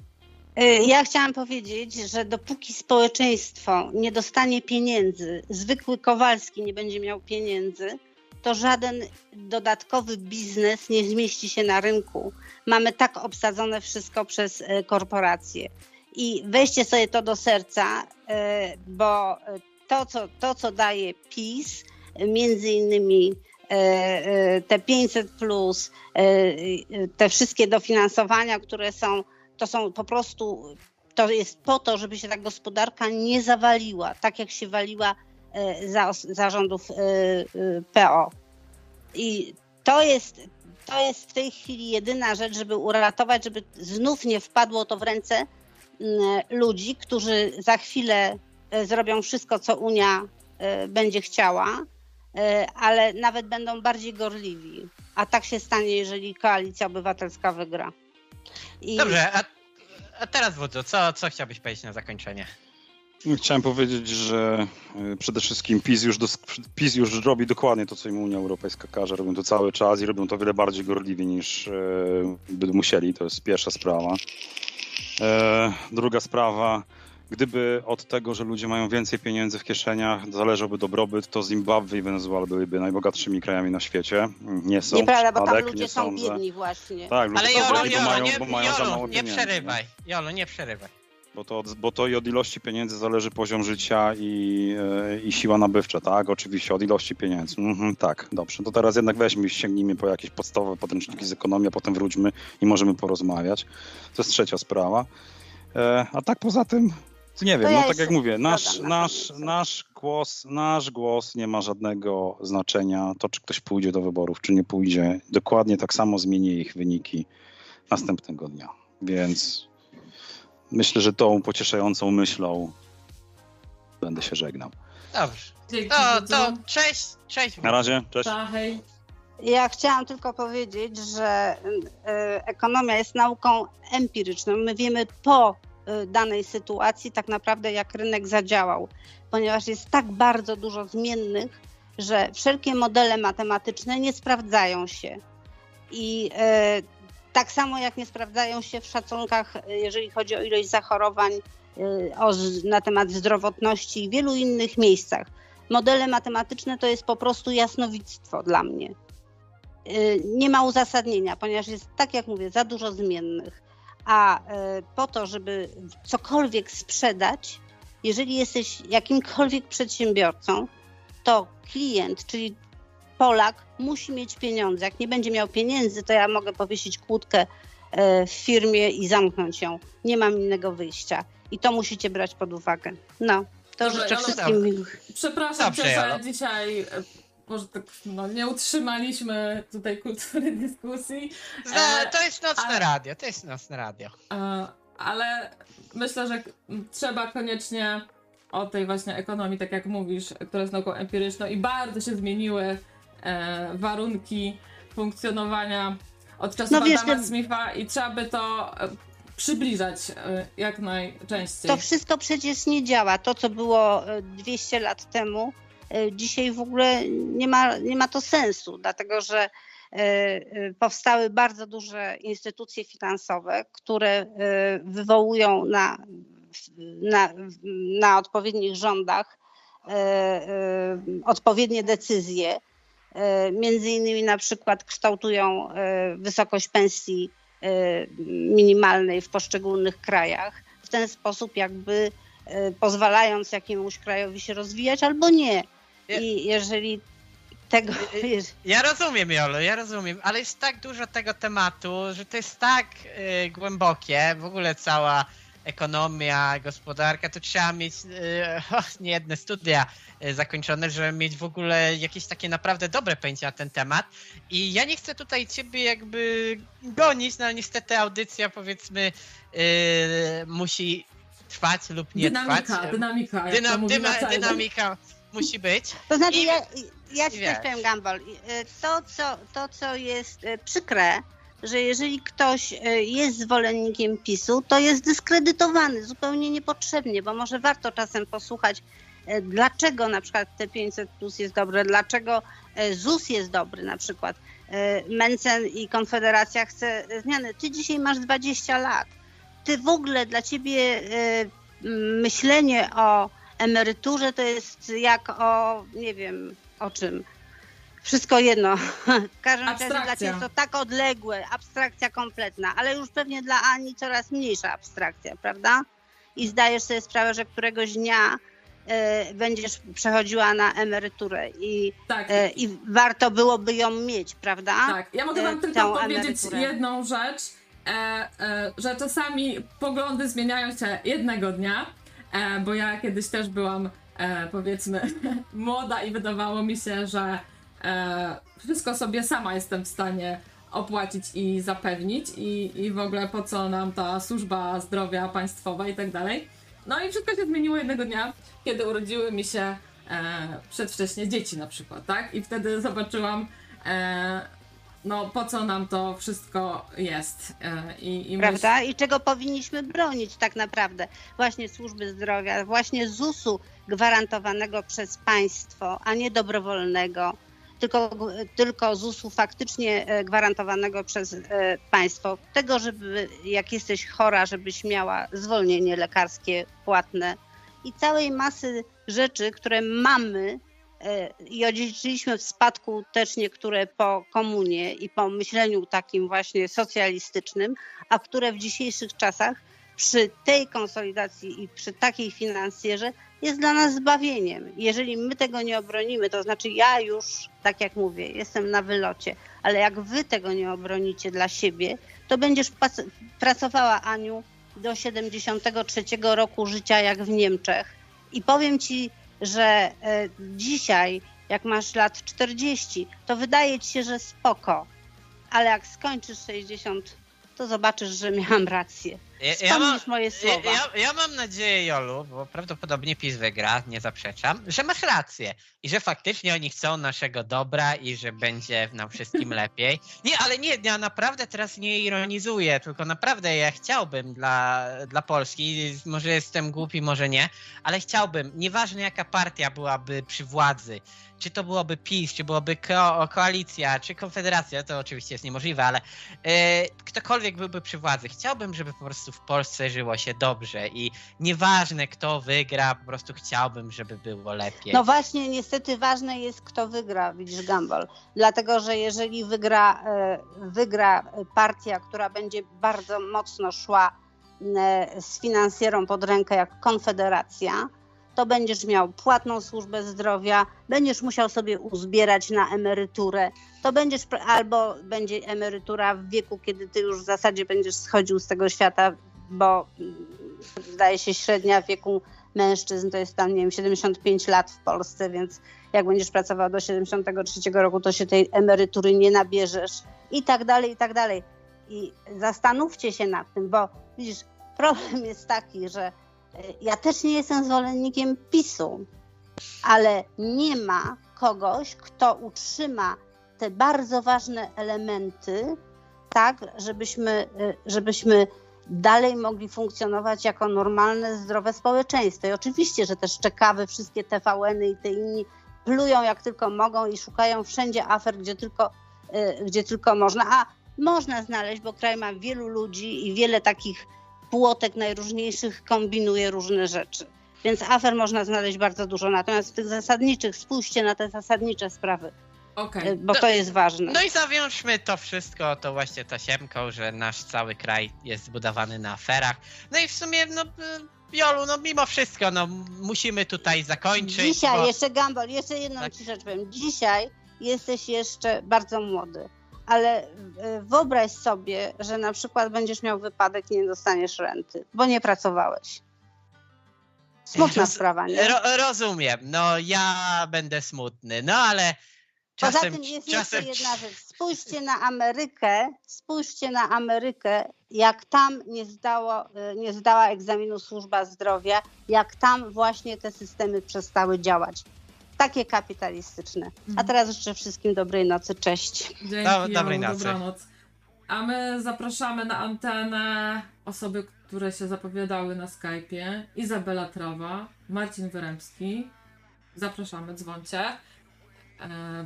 Y, Ja chciałam powiedzieć, że dopóki społeczeństwo nie dostanie pieniędzy, zwykły Kowalski nie będzie miał pieniędzy, to żaden dodatkowy biznes nie zmieści się na rynku. Mamy tak obsadzone wszystko przez e, korporacje. I weźcie sobie to do serca, e, bo to, co, to, co daje PiS, między innymi te 500 plus, te wszystkie dofinansowania, które są to są po prostu, to jest po to, żeby się ta gospodarka nie zawaliła, tak jak się waliła e, za, za rządów e, e, PO. I to jest, to jest w tej chwili jedyna rzecz, żeby uratować, żeby znów nie wpadło to w ręce ludzi, którzy za chwilę zrobią wszystko, co Unia będzie chciała, ale nawet będą bardziej gorliwi. A tak się stanie, jeżeli koalicja obywatelska wygra. I Dobrze, a, a teraz wodzu, co, co chciałbyś powiedzieć na zakończenie? Chciałem powiedzieć, że y, przede wszystkim PiS już, dos- PiS już robi dokładnie to, co im Unia Europejska każe. Robią to cały czas i robią to wiele bardziej gorliwie niż e, by musieli. To jest pierwsza sprawa. E, druga sprawa. Gdyby od tego, że ludzie mają więcej pieniędzy w kieszeniach, zależałby dobrobyt, to Zimbabwe i Wenezuela byłyby najbogatszymi krajami na świecie. Nie są. Nieprawda, bo tam ludzie nie są biedni właśnie. Tak, ludzie Ale są Jolo, biedni, bo Jolo, mają, nie, bo mają za Jolo, mało nie przerywaj. Jolo, nie przerywaj. Bo to, bo to i od ilości pieniędzy zależy poziom życia i, e, i siła nabywcza, tak? Oczywiście, od ilości pieniędzy. Mhm, tak, dobrze. To teraz jednak weźmy i sięgnijmy po jakieś podstawowe podręczniki z ekonomii, a potem wróćmy i możemy porozmawiać. To jest trzecia sprawa. E, a tak poza tym, nie wiem, ja no tak jak mówię, nasz, nasz, nasz, głos, nasz głos nie ma żadnego znaczenia. To, czy ktoś pójdzie do wyborów, czy nie pójdzie, dokładnie tak samo zmieni ich wyniki następnego dnia. Więc myślę, że tą pocieszającą myślą będę się żegnał. Dobrze. To, to cześć, cześć. Na razie, cześć. Pa, hej. Ja chciałam tylko powiedzieć, że y, ekonomia jest nauką empiryczną. My wiemy po danej sytuacji tak naprawdę, jak rynek zadziałał, ponieważ jest tak bardzo dużo zmiennych, że wszelkie modele matematyczne nie sprawdzają się. I y, tak samo jak nie sprawdzają się w szacunkach, y, jeżeli chodzi o ilość zachorowań, y, o, na temat zdrowotności i wielu innych miejscach. Modele matematyczne to jest po prostu jasnowictwo dla mnie y, nie ma uzasadnienia, ponieważ jest, tak jak mówię, za dużo zmiennych. A y, po to, żeby cokolwiek sprzedać, jeżeli jesteś jakimkolwiek przedsiębiorcą, to klient, czyli Polak, musi mieć pieniądze. Jak nie będzie miał pieniędzy, to ja mogę powiesić kłódkę y, w firmie i zamknąć ją. Nie mam innego wyjścia. I to musicie brać pod uwagę. No, to Dobra, życzę ale- wszystkim miłych. Przepraszam Dobrze, cię, dzisiaj e, może tak no, nie utrzymaliśmy tutaj kultury dyskusji, E, to jest nocne ale- radio, to jest nocne radio. e, ale myślę, że trzeba koniecznie o tej właśnie ekonomii, tak jak mówisz, która jest nauką empiryczną i bardzo się zmieniły e, warunki funkcjonowania od czasów No wiesz, Adama te- Smitha i trzeba by to e, przybliżać e, jak najczęściej. To wszystko przecież nie działa. To, co było e, 200 lat temu, e, dzisiaj w ogóle nie ma, nie ma to sensu, dlatego że e, e, powstały bardzo duże instytucje finansowe, które wywołują na, na, na odpowiednich rządach odpowiednie decyzje. Między innymi na przykład kształtują wysokość pensji minimalnej w poszczególnych krajach w ten sposób jakby pozwalając jakiemuś krajowi się rozwijać albo nie. I jeżeli tego Ja rozumiem, Jolo, ja rozumiem, ale jest tak dużo tego tematu, że to jest tak y, głębokie, w ogóle cała ekonomia, gospodarka, to trzeba mieć y, [LAUGHS] nie jedne studia y, zakończone, żeby mieć w ogóle jakieś takie naprawdę dobre pojęcie na ten temat. I ja nie chcę tutaj ciebie jakby gonić, no ale niestety audycja powiedzmy y, musi trwać lub nie dynamika, trwać. dynamika, jak Dyna, to mówi dyna, naczelnik. dynamika musi być. To znaczy, I- ja, ja ci też powiem, Gumball, y, to co, to, co jest y, przykre, że jeżeli ktoś y, jest zwolennikiem PiSu, to jest dyskredytowany zupełnie niepotrzebnie, bo może warto czasem posłuchać, dlaczego na przykład te 500 plus jest dobre, dlaczego ZUS jest dobry na przykład. Mencen i Konfederacja chce zmiany. Ty dzisiaj masz 20 lat. Ty w ogóle dla ciebie myślenie o emeryturze to jest jak o, nie wiem, o czym. Wszystko jedno. W każdym razie dla. Ciebie jest to tak odległe, abstrakcja kompletna, ale już pewnie dla Ani coraz mniejsza abstrakcja, prawda? I zdajesz sobie sprawę, że któregoś dnia e, będziesz przechodziła na emeryturę i, Tak, e, i warto byłoby ją mieć, prawda? Tak, ja mogę wam e, tylko tą powiedzieć emeryturę. jedną rzecz, e, e, że czasami poglądy zmieniają się jednego dnia, e, bo ja kiedyś też byłam, e, powiedzmy, [LAUGHS] młoda i wydawało mi się, że e, wszystko sobie sama jestem w stanie opłacić i zapewnić i, i w ogóle po co nam ta służba zdrowia państwowa i tak dalej. No i wszystko się zmieniło jednego dnia, kiedy urodziły mi się e, przedwcześnie dzieci na przykład, tak? I wtedy zobaczyłam e, no po co nam to wszystko jest. E, I, i Prawda? I czego powinniśmy bronić tak naprawdę? Właśnie służby zdrowia, właśnie ZUS-u gwarantowanego przez państwo, a nie dobrowolnego, tylko, tylko ZUS-u faktycznie e, gwarantowanego przez e, państwo. Tego, żeby jak jesteś chora, żebyś miała zwolnienie lekarskie płatne i całej masy rzeczy, które mamy i odziedziczyliśmy w spadku też niektóre po komunie i po myśleniu takim właśnie socjalistycznym, a które w dzisiejszych czasach przy tej konsolidacji i przy takiej finansjerze jest dla nas zbawieniem. Jeżeli my tego nie obronimy, to znaczy ja już, tak jak mówię, jestem na wylocie, ale jak wy tego nie obronicie dla siebie, to będziesz pracowała, Aniu, do 73 roku życia jak w Niemczech. I powiem ci, że e, dzisiaj, jak masz lat 40, to wydaje ci się, że spoko, ale jak skończysz 60, to zobaczysz, że miałam rację. Ja, ja, mam, moje słowa. Ja, ja, mam nadzieję, Jolu, bo prawdopodobnie PiS wygra, nie zaprzeczam, że masz rację i że faktycznie oni chcą naszego dobra i że będzie nam wszystkim [LAUGHS] lepiej. Nie, ale nie, ja naprawdę teraz nie ironizuję, tylko naprawdę ja chciałbym dla, dla Polski, może jestem głupi, może nie, ale chciałbym, nieważne jaka partia byłaby przy władzy, czy to byłoby PiS, czy byłoby ko koalicja, czy konfederacja, to oczywiście jest niemożliwe, ale yy, ktokolwiek byłby przy władzy, chciałbym, żeby po prostu w Polsce żyło się dobrze i nieważne kto wygra, po prostu chciałbym, żeby było lepiej. No właśnie, niestety ważne jest kto wygra, widzisz Gumball, dlatego, że jeżeli wygra, e, wygra partia, która będzie bardzo mocno szła e, z finansjerą pod rękę jak Konfederacja, to będziesz miał płatną służbę zdrowia, będziesz musiał sobie uzbierać na emeryturę, to będziesz albo będzie emerytura w wieku, kiedy ty już w zasadzie będziesz schodził z tego świata, bo mm, zdaje się średnia wieku mężczyzn to jest tam, nie wiem, 75 lat w Polsce, więc jak będziesz pracował do 73 roku, to się tej emerytury nie nabierzesz i tak dalej, i tak dalej. I zastanówcie się nad tym, bo widzisz, problem jest taki, że ja też nie jestem zwolennikiem PiSu, ale nie ma kogoś, kto utrzyma te bardzo ważne elementy, tak, żebyśmy, żebyśmy dalej mogli funkcjonować jako normalne, zdrowe społeczeństwo. I oczywiście, że też czekawy, wszystkie TVN-y i te inni plują jak tylko mogą i szukają wszędzie afer, gdzie tylko, y, gdzie tylko można. A można znaleźć, bo kraj ma wielu ludzi i wiele takich płotek najróżniejszych kombinuje różne rzeczy. Więc afer można znaleźć bardzo dużo. Natomiast w tych zasadniczych, spójrzcie na te zasadnicze sprawy. Okay. Bo no, to jest ważne. No i zawiążmy to wszystko to właśnie tasiemką, że nasz cały kraj jest zbudowany na aferach. No i w sumie, no Jolu, no mimo wszystko, no musimy tutaj zakończyć. Dzisiaj, bo... jeszcze Gambol, jeszcze jedną tak. ci rzecz powiem. Dzisiaj jesteś jeszcze bardzo młody ale e, wyobraź sobie, że na przykład będziesz miał wypadek i nie dostaniesz renty, bo nie pracowałeś. Smutna Roz, sprawa, nie? Ro, rozumiem, no ja będę smutny, no ale czasem... Poza tym jest czasem... jeszcze jedna rzecz. Spójrzcie na Amerykę, spójrzcie na Amerykę, jak tam nie, zdało, e, nie zdała egzaminu służba zdrowia, jak tam właśnie te systemy przestały działać takie kapitalistyczne. A mhm. teraz życzę wszystkim dobrej nocy. Cześć. Dzięki, Do, dobrej nocy. Dobranoc. A my zapraszamy na antenę osoby, które się zapowiadały na Skype'ie. Izabela Trawa, Marcin Wyrębski. Zapraszamy, dzwoncie. E,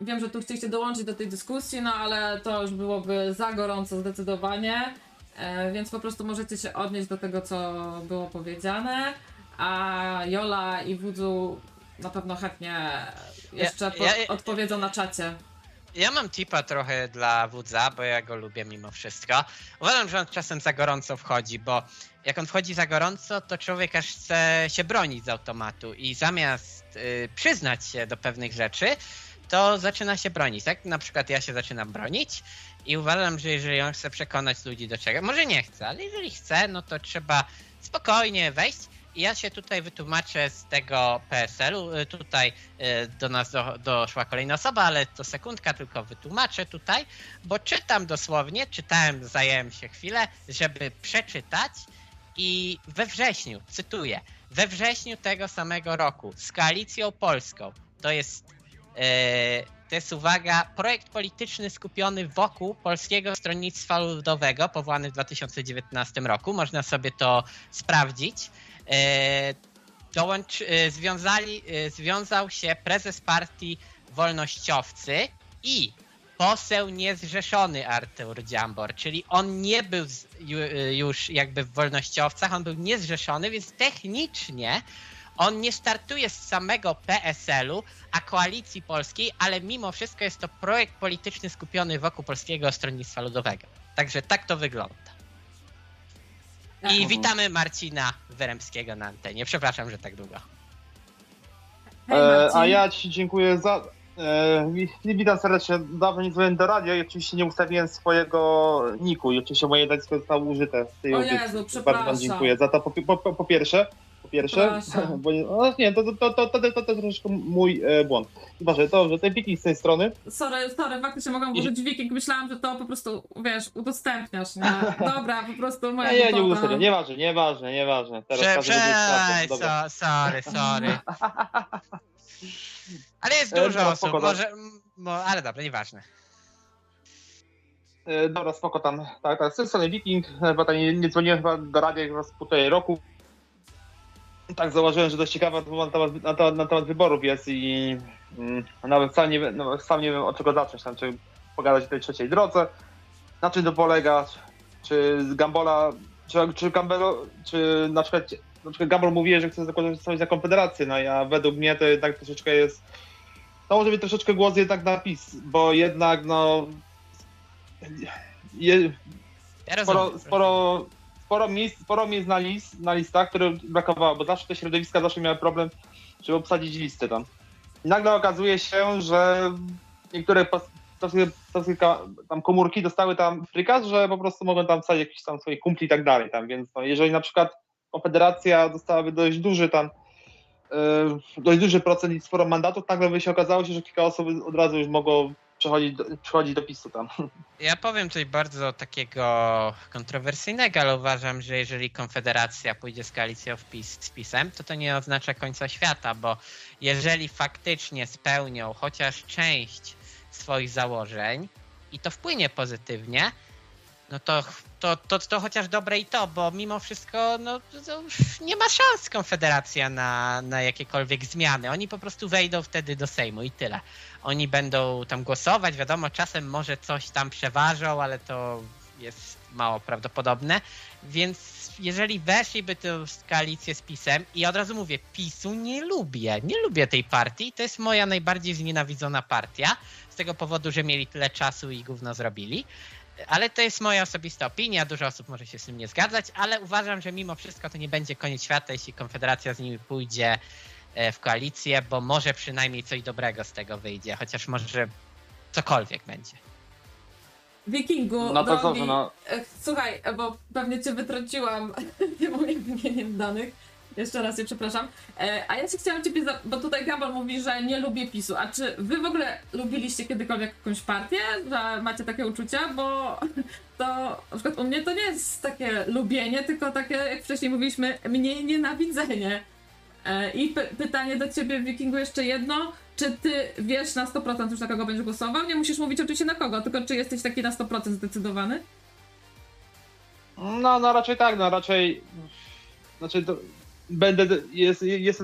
wiem, że tu chcieliście dołączyć do tej dyskusji, no ale to już byłoby za gorąco zdecydowanie, e, więc po prostu możecie się odnieść do tego, co było powiedziane. A Jola i Wudzu na pewno chętnie jeszcze ja, ja, odpowiedzą na czacie. Ja mam tipa trochę dla Wudza, bo ja go lubię mimo wszystko. Uważam, że on czasem za gorąco wchodzi, bo jak on wchodzi za gorąco, to człowiek aż chce się bronić z automatu i zamiast y, przyznać się do pewnych rzeczy, to zaczyna się bronić, tak? Na przykład ja się zaczynam bronić i uważam, że jeżeli on chce przekonać ludzi do czego, może nie chce, ale jeżeli chce, no to trzeba spokojnie wejść ja się tutaj wytłumaczę z tego PSL-u. Y, tutaj y, do nas do, doszła kolejna osoba, ale to sekundka tylko wytłumaczę tutaj, bo czytam dosłownie, czytałem, zająłem się chwilę, żeby przeczytać i we wrześniu, cytuję, we wrześniu tego samego roku z Koalicją Polską, to jest yy, to jest uwaga, projekt polityczny skupiony wokół Polskiego Stronnictwa Ludowego, powołany w 2019 roku. Można sobie to sprawdzić. E, dołącz, e, związali, e, związał się prezes partii Wolnościowcy i poseł niezrzeszony Artur Dziambor, czyli on nie był już jakby w wolnościowcach, on był niezrzeszony, więc technicznie on nie startuje z samego PSL-u, a koalicji polskiej, ale mimo wszystko jest to projekt polityczny skupiony wokół Polskiego Stronnictwa Ludowego. Także tak to wygląda. I witamy Marcina Wyremskiego na antenie. Przepraszam, że tak długo. Hej, E, Marcin. a ja Ci dziękuję za. E, wi- witam serdecznie. Dawno nie dzwoniłem do radia i oczywiście nie ustawiłem swojego niku i oczywiście moje nazwisko zostało użyte w tej O audycji. Jezu, Bardzo przepraszam. Wam dziękuję za to po, po, po, po pierwsze. Po pierwsze, [LAUGHS] bo nie, no nie, to, to, to, to, to, to, to troszeczkę mój e, błąd. Chyba, że to, że ten piki z tej strony. Sorry, sorry, faktycznie mogłam użyć wiking. Myślałam, że to po prostu, wiesz, udostępniasz, nie? [LAUGHS] Dobra, po prostu moja Nie, nie, udostępniam. Nieważne, nieważne, nieważne. Teraz Prze, prze, so, sorry, sorry. [LAUGHS] Ale jest E, dużo dobra, osób, może, mo, ale dobra, nieważne. E, Dobra, spoko tam. Tak, tak, z tej strony Wiking, e, bo tam nie, nie dzwoniłem chyba do radia chyba z półtorej roku. Tak założyłem, że dość ciekawa na temat, na temat, na temat wyborów jest i mm, nawet sam nie, wiem- no, sam nie wiem od czego zacząć, tam, czy pogadać o tej trzeciej drodze, na czym to polega, czy z Gambola, czy, czy Gambelo, czy na przykład, na przykład Gambol mówi, że chce zakładać coś za Konfederację, no ja według mnie to jednak troszeczkę jest, to może być troszeczkę głos jednak na PiS, bo jednak no je, Ja rozumiem. sporo, sporo, sporo, miejsc, sporo miejsc na, list, na listach, które brakowało, bo zawsze te środowiska zawsze miały problem, żeby obsadzić listy tam. I nagle okazuje się, że niektóre tam komórki dostały tam frykaz, że po prostu mogą tam wsadzić jakiś tam swoich kumpli i tak dalej tam, więc no, jeżeli na przykład Konfederacja dostałaby dość duży tam yy, dość duży procent i sporo mandatów, nagle by się okazało się, że kilka osób od razu już mogło przechodzić do, przechodzić do PiSu tam. Ja powiem coś bardzo takiego kontrowersyjnego, ale uważam, że jeżeli Konfederacja pójdzie z koalicją w PiS, z PiSem, to to nie oznacza końca świata, bo jeżeli faktycznie spełnią chociaż część swoich założeń i to wpłynie pozytywnie, no to, to, to, to chociaż dobre i to, bo mimo wszystko no, nie ma szans Konfederacja na, na jakiekolwiek zmiany. Oni po prostu wejdą wtedy do Sejmu i tyle. Oni będą tam głosować, wiadomo, czasem może coś tam przeważą, ale to jest mało prawdopodobne, więc jeżeli weszliby tę koalicję z PiSem i od razu mówię, PiSu nie lubię, nie lubię tej partii, to jest moja najbardziej znienawidzona partia, z tego powodu, że mieli tyle czasu i gówno zrobili, ale to jest moja osobista opinia, dużo osób może się z tym nie zgadzać, ale uważam, że mimo wszystko to nie będzie koniec świata, jeśli Konfederacja z nimi pójdzie e, w koalicję, bo może przynajmniej coś dobrego z tego wyjdzie, chociaż może cokolwiek będzie. Wikingu, No to dobrze, no. e, słuchaj, bo pewnie cię wytrąciłam [LAUGHS] tym ujawnieniem danych. Jeszcze raz je przepraszam. E, A ja się chciałam ciebie, bo tutaj Gambol mówi, że nie lubię PiSu. A czy wy w ogóle lubiliście kiedykolwiek jakąś partię, że macie takie uczucia? Bo to na przykład u mnie to nie jest takie lubienie, tylko takie, jak wcześniej mówiliśmy, mniej nienawidzenie. E, I py- pytanie do ciebie, Wikingu, jeszcze jedno. Czy ty wiesz na 100% już na kogo będziesz głosował? Nie musisz mówić oczywiście na kogo, tylko czy jesteś taki na 100% zdecydowany? No, no raczej tak, no raczej. Znaczy, będę. Jest, jest,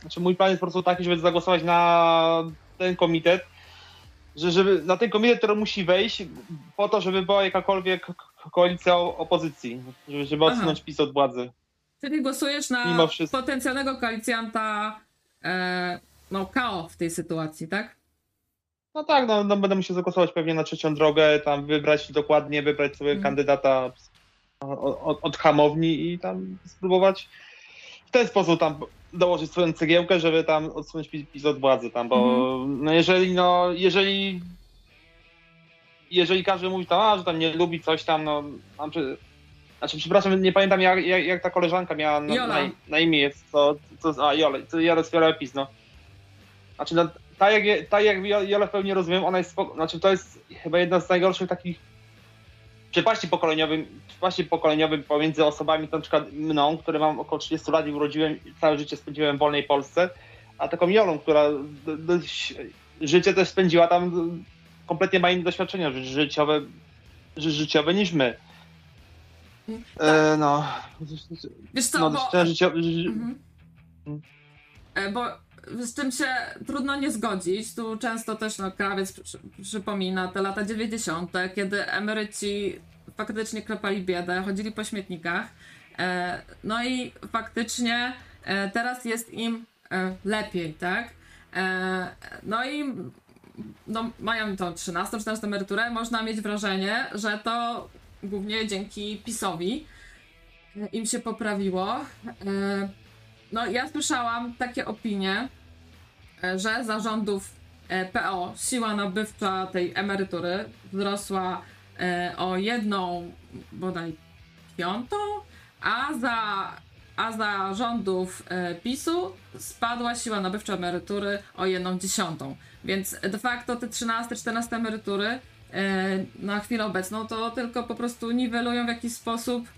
znaczy mój plan jest po prostu taki, żeby zagłosować na ten komitet, że żeby na ten komitet, który musi wejść, po to, żeby była jakakolwiek ko- koalicja opozycji, żeby, żeby Aha. odsunąć PiS od władzy. Czyli głosujesz na potencjalnego koalicjanta e, no, KO w tej sytuacji, tak? No tak, no, no będę musiał zagłosować pewnie na trzecią drogę, tam wybrać dokładnie, wybrać sobie Mhm. kandydata od, od, od hamowni i tam spróbować w ten sposób tam dołożyć swoją cegiełkę, żeby tam odsunąć PiS od władzy tam, bo Mhm. no jeżeli no, jeżeli jeżeli każdy mówi tam, a, że tam nie lubi coś tam, no, znaczy, znaczy przepraszam, nie pamiętam jak, jak, jak ta koleżanka miała na, na, na imię jest, co, co, a Jole, co Jola z PiS, no. Znaczy, no, tak jak, tak jak Jolę w pełni rozumiem, ona jest, spoko- znaczy to jest chyba jedna z najgorszych takich przepaści pokoleniowym, przepaści pokoleniowym pomiędzy osobami, to na przykład mną, który mam około 30 lat i urodziłem, całe życie spędziłem w wolnej Polsce, a taką Jolą, która życie też spędziła tam, kompletnie ma inne doświadczenia ży- życiowe, ży- życiowe niż my. E, no, Wiesz co, no bo... doświadczenia życiowe, ży- Mhm. E, Bo z czym się trudno nie zgodzić, tu często też no, krawiec przy, przypomina te lata 90., kiedy emeryci faktycznie kropali biedę, chodzili po śmietnikach. E, no i faktycznie e, teraz jest im e, lepiej, tak? No i no, mają tą 13-14 emeryturę, można mieć wrażenie, że to głównie dzięki PiSowi im się poprawiło. No, ja słyszałam takie opinie, że za rządów e, PO siła nabywcza tej emerytury wzrosła e, o jedną bodaj piątą, a za, a za rządów e, PiSu spadła siła nabywcza emerytury o jedną dziesiątą. Więc de facto te 13-14 emerytury e, na chwilę obecną to tylko po prostu niwelują w jakiś sposób e,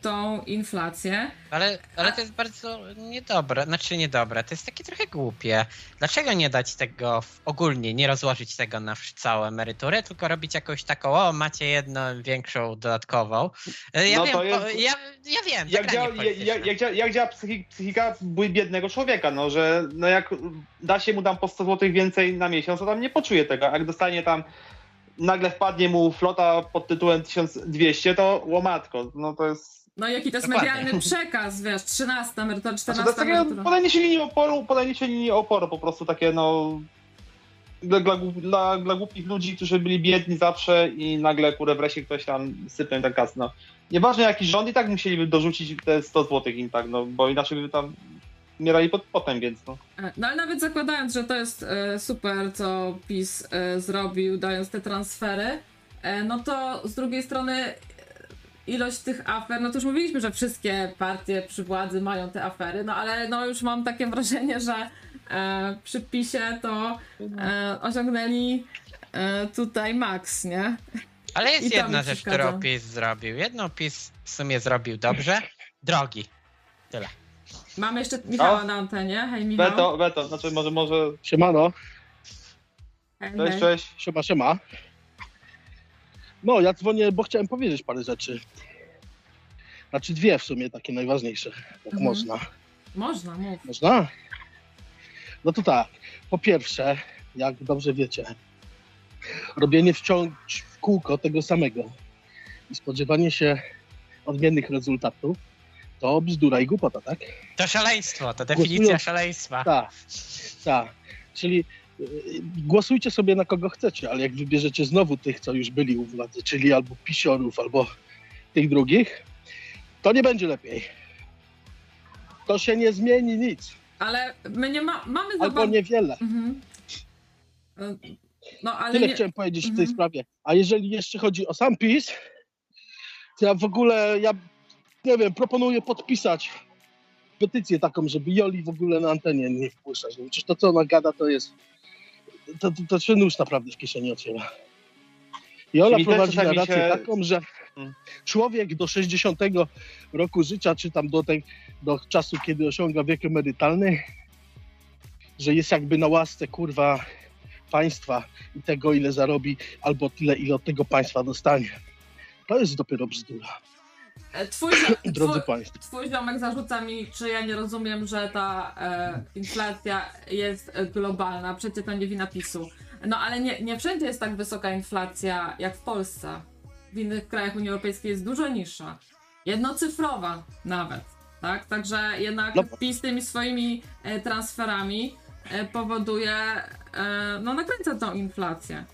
tą inflację. Ale, ale to jest bardzo niedobre, znaczy niedobre, to jest takie trochę głupie. Dlaczego nie dać tego w, ogólnie, nie rozłożyć tego na całą emeryturę, tylko robić jakąś taką, o macie jedną większą dodatkową. E, Ja No wiem, to po, jest- ja, ja wiem, jak działa, jak, jak, działa, jak działa psychi, psychika bój biednego człowieka, no że no jak da się mu tam po 100 zł więcej na miesiąc, to tam nie poczuje tego. Jak dostanie tam, nagle wpadnie mu flota pod tytułem 1200, to łomatko, no to jest... No jaki to jest Dokładnie. medialny przekaz, wiesz, 13 emerytura, Znaczy, to 14 jest takie podanie się linii oporu, podanie się linii oporu, po prostu takie no... Dla, dla, dla, dla głupich ludzi, którzy byli biedni zawsze i nagle kurę wreszcie ktoś tam sypnął ten kas, no. Nieważne jaki rząd, i tak musieliby dorzucić te 100 zł im tak, no, bo inaczej by tam umierali pod potem, więc no. E, No ale nawet zakładając, że to jest e, super, co PiS e, zrobił, dając te transfery, e, no to z drugiej strony ilość tych afer, no to już mówiliśmy, że wszystkie partie przy władzy mają te afery, no ale no już mam takie wrażenie, że e, przy PiSie to e, osiągnęli e, tutaj maks, nie? Ale jest jedna rzecz, którą PiS zrobił. Jedną PiS w sumie zrobił dobrze. Drogi. Mamy jeszcze Michała No. na antenie. Hej Michał. Weto, weto, znaczy może, może, Siemano, Hej, cześć, hej. cześć. siema, siema. No, ja dzwonię, bo chciałem powiedzieć parę rzeczy. Znaczy dwie w sumie takie najważniejsze, jak Mhm. można. Można, mów. Można? No to tak. Po pierwsze, jak dobrze wiecie, robienie wciąż w kółko tego samego i spodziewanie się odmiennych rezultatów to bzdura i głupota, tak? To szaleństwo, to definicja Głosują- szaleństwa. Tak, tak. Czyli y, głosujcie sobie na kogo chcecie, ale jak wybierzecie znowu tych, co już byli u władzy, czyli albo pisiorów, albo tych drugich, to nie będzie lepiej. To się nie zmieni nic, Ale my nie ma, mamy za albo niewiele. Mhm. No ale Tyle nie... chciałem powiedzieć w Mhm. tej sprawie. A jeżeli jeszcze chodzi o sam PiS, to ja w ogóle, ja nie wiem, proponuję podpisać petycję taką, żeby Joli w ogóle na antenie nie wpuszczać. No przecież to, co ona gada, to jest, to, to, to się nóż naprawdę w kieszeni otwiera. I Ola Mi też prowadzi narrację się- taką, że Mm. człowiek do 60 roku życia, czy tam do, tej, do czasu, kiedy osiąga wiek emerytalny, że jest jakby na łasce, kurwa, państwa i tego, ile zarobi, albo tyle, ile od tego państwa dostanie. To jest dopiero bzdura, Twój, zio- [CLEARS THROAT] drodzy twój, państwo. twój ziomek zarzuca mi, czy ja nie rozumiem, że ta e, inflacja jest e, globalna, przecież to nie wina PiSu. No ale nie, nie wszędzie jest tak wysoka inflacja jak w Polsce. W innych krajach Unii Europejskiej jest dużo niższa. Jednocyfrowa nawet. Tak? Także jednak No. PiS tymi swoimi e, transferami e, powoduje, e, no nakręca tą inflację.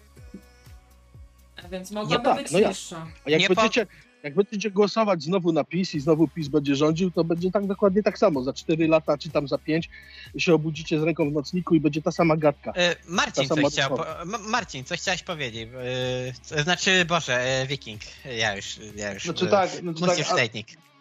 E, Więc mogłaby tak, być no ja- niższa. A jak Nie po- będziecie, jak będziecie głosować znowu na PiS i znowu PiS będzie rządził, to będzie tak dokładnie tak samo. Za 4 lata czy tam za 5 się obudzicie z ręką w nocniku i będzie ta sama gadka. E, Marcin, sama chciał, po, Marcin, coś chciałeś powiedzieć. E, znaczy, Boże, e, Wiking. Ja już, ja już. Znaczy e, tak, znaczy Muss tak, a-.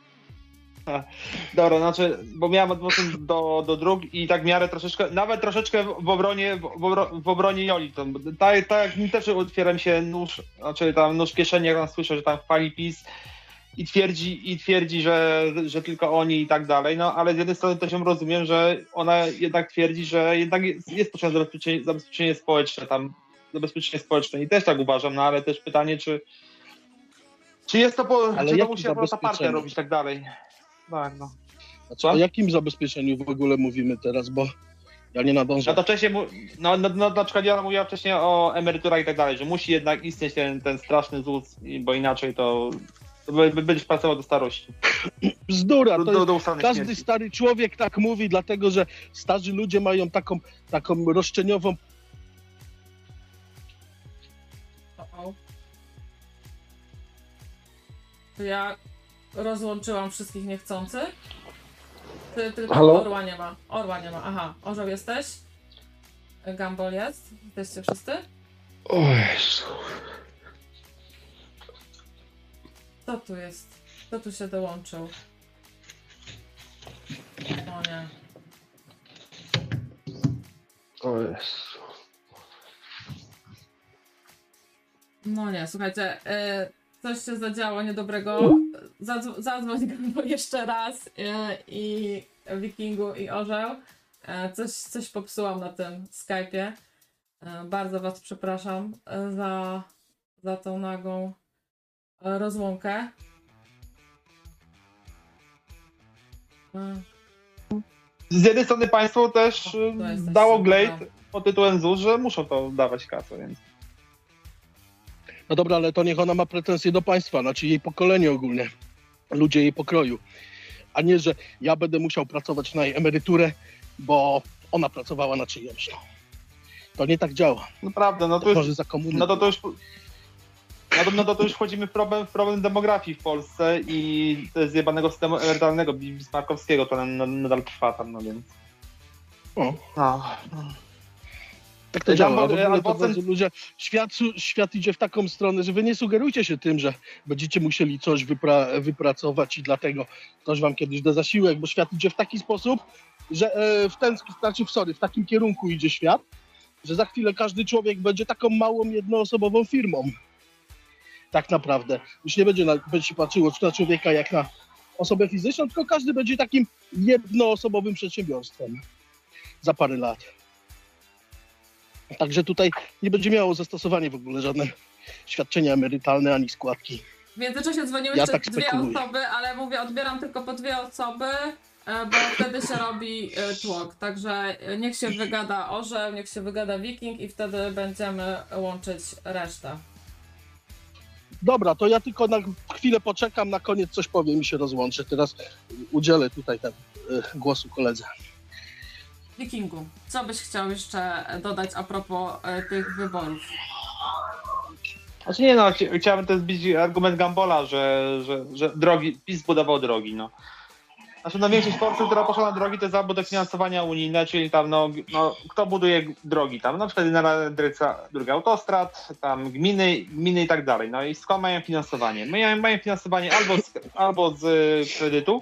[LAUGHS] Dobra, znaczy, bo miałem odwrócę do, do dróg i tak w miarę troszeczkę, nawet troszeczkę w obronie, w, obro, w obronie Joli. To, tak, tak jak mi też otwieram się nóż, znaczy tam nóż kieszeni, jak tam słyszę, że tam chwali PiS i twierdzi, i twierdzi że, że tylko oni i tak dalej, no ale z jednej strony też ją rozumiem, że ona jednak twierdzi, że jednak jest, jest potrzebne zabezpieczenie, zabezpieczenie społeczne, tam zabezpieczenie społeczne i też tak uważam, no ale też pytanie, czy czy jest to, po, Ale czy to musi prostu partia robić i tak dalej. Tak, no. Znaczy, Co? o jakim zabezpieczeniu w ogóle mówimy teraz, bo ja nie nadążam. No to wcześniej, mu- no, no, no na przykład ja mówiła wcześniej o emeryturach i tak dalej, że musi jednak istnieć ten, ten straszny ZUS, bo inaczej to, to by- będziesz pracował do starości. Bzdura, Do, to do, do ustanej Każdy śmierci. stary człowiek tak mówi, dlatego że starzy ludzie mają taką, taką roszczeniową. To ja rozłączyłam wszystkich niechcących. Ty, tylko Halo? orła nie ma. Orła nie ma. Aha, orzeł jesteś? Gambol jest? Jesteście wszyscy? O Jezu. Kto tu jest? Kto tu się dołączył? O nie. O Jezu. No nie, słuchajcie, e, coś się zadziało niedobrego. Zadzw- zadzwoń Gambo [LAUGHS] jeszcze raz e, i Wikingu i Orzeł. E, coś, coś popsułam na tym Skype'ie. E, bardzo was przepraszam za, za tą nagłą e, rozłąkę. Z jednej strony państwo też dało glejt pod tytułem ZUS, że muszą to dawać kasę, więc No dobra, ale to niech ona ma pretensje do państwa, znaczy jej pokolenie ogólnie, ludzie jej pokroju. A nie, że ja będę musiał pracować na jej emeryturę, bo ona pracowała na czyjąś. No. To nie tak działa. naprawdę, no to To już, za komuny. no to, to już no to, no to, to już wchodzimy w problem, w problem demografii w Polsce i zjebanego systemu emerytalnego bismarckowskiego, to nadal trwa tam, no więc. O. No. Tak to działa. bo- A w ogóle to albo bardzo ludzie, świat, świat idzie w taką stronę, że wy nie sugerujcie się tym, że będziecie musieli coś wypra- wypracować i dlatego ktoś wam kiedyś da zasiłek, bo świat idzie w taki sposób, że e, w ten, znaczy, sorry, w takim kierunku idzie świat, że za chwilę każdy człowiek będzie taką małą, jednoosobową firmą. Tak naprawdę. Już nie będzie, na, będzie się patrzyło na człowieka jak na osobę fizyczną, tylko każdy będzie takim jednoosobowym przedsiębiorstwem za parę lat. Także tutaj nie będzie miało zastosowania w ogóle żadne świadczenia emerytalne ani składki. W międzyczasie dzwoniły Ja jeszcze tak dwie osoby, ale mówię, odbieram tylko po dwie osoby, e, bo wtedy się robi e, tłok. Także e, niech się wygada orzeł, niech się wygada wiking i wtedy będziemy łączyć resztę. Dobra, to ja tylko na chwilę poczekam, na koniec coś powiem i się rozłączę. Teraz udzielę tutaj ten, głosu koledze. Wikingu, co byś chciał jeszcze dodać a propos e, tych wyborów? Znaczy nie no, chci- chciałbym też zbić argument Gambola, że, że, że drogi, PiS budował drogi, no. Znaczy no większość Polski, która poszła na drogi, to jest albo dofinansowania unijne, czyli tam no, no kto buduje drogi tam, na przykład Generalna Dyrekcja Dróg Autostrad, tam gminy, gminy i tak dalej. No i skąd mają finansowanie? Mają, mają finansowanie albo z, albo z y, kredytu,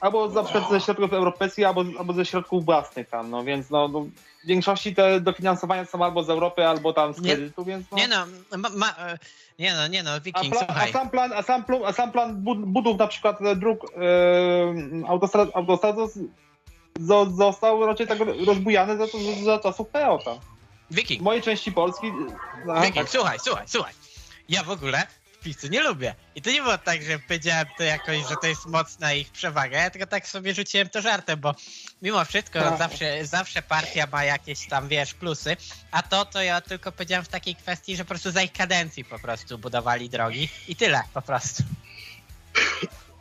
albo na przykład ze środków europejskich, albo, albo ze środków własnych tam, no więc no, no w większości te dofinansowania są albo z Europy, albo tam z Nie- kredytu, więc no. Nie no, ma, ma, e, nie no, nie no, A, Wiking, pla- a, sam plan, a, sam plu- a sam plan bud- budów na przykład e, dróg e, autostrad, autostrad zos- zo- został raczej tak rozbujany za, za, za czasów PO tam. Wiking, W mojej części Polski... A, Wiking, tak. słuchaj, słuchaj, słuchaj. Ja w ogóle PiSu nie lubię. I to nie było tak, że powiedziałem to jakoś, że to jest mocna ich przewaga. Ja tylko tak sobie rzuciłem to żartem, bo mimo wszystko Tak. zawsze, zawsze partia ma jakieś tam, wiesz, plusy. A to, to ja tylko powiedziałem w takiej kwestii, że po prostu za ich kadencji po prostu budowali drogi. I tyle po prostu.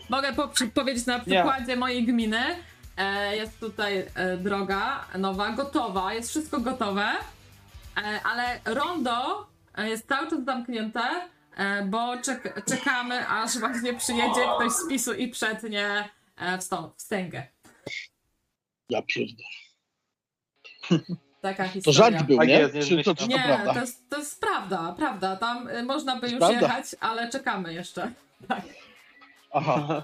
Mogę po, powiedzieć na przykładzie mojej gminy. E, jest tutaj e, droga nowa, gotowa, jest wszystko gotowe, e, ale rondo e, jest cały czas zamknięte, bo czek, czekamy, aż właśnie przyjedzie ktoś z PiSu i przetnie e, wstęgę. Ja pierdolę. Taka To historia. żart był, Tak nie? Czy to, czy to Nie, prawda? to jest, to jest prawda, prawda. Tam y, można by już prawda? jechać, ale czekamy jeszcze. [LAUGHS] Tak. Aha.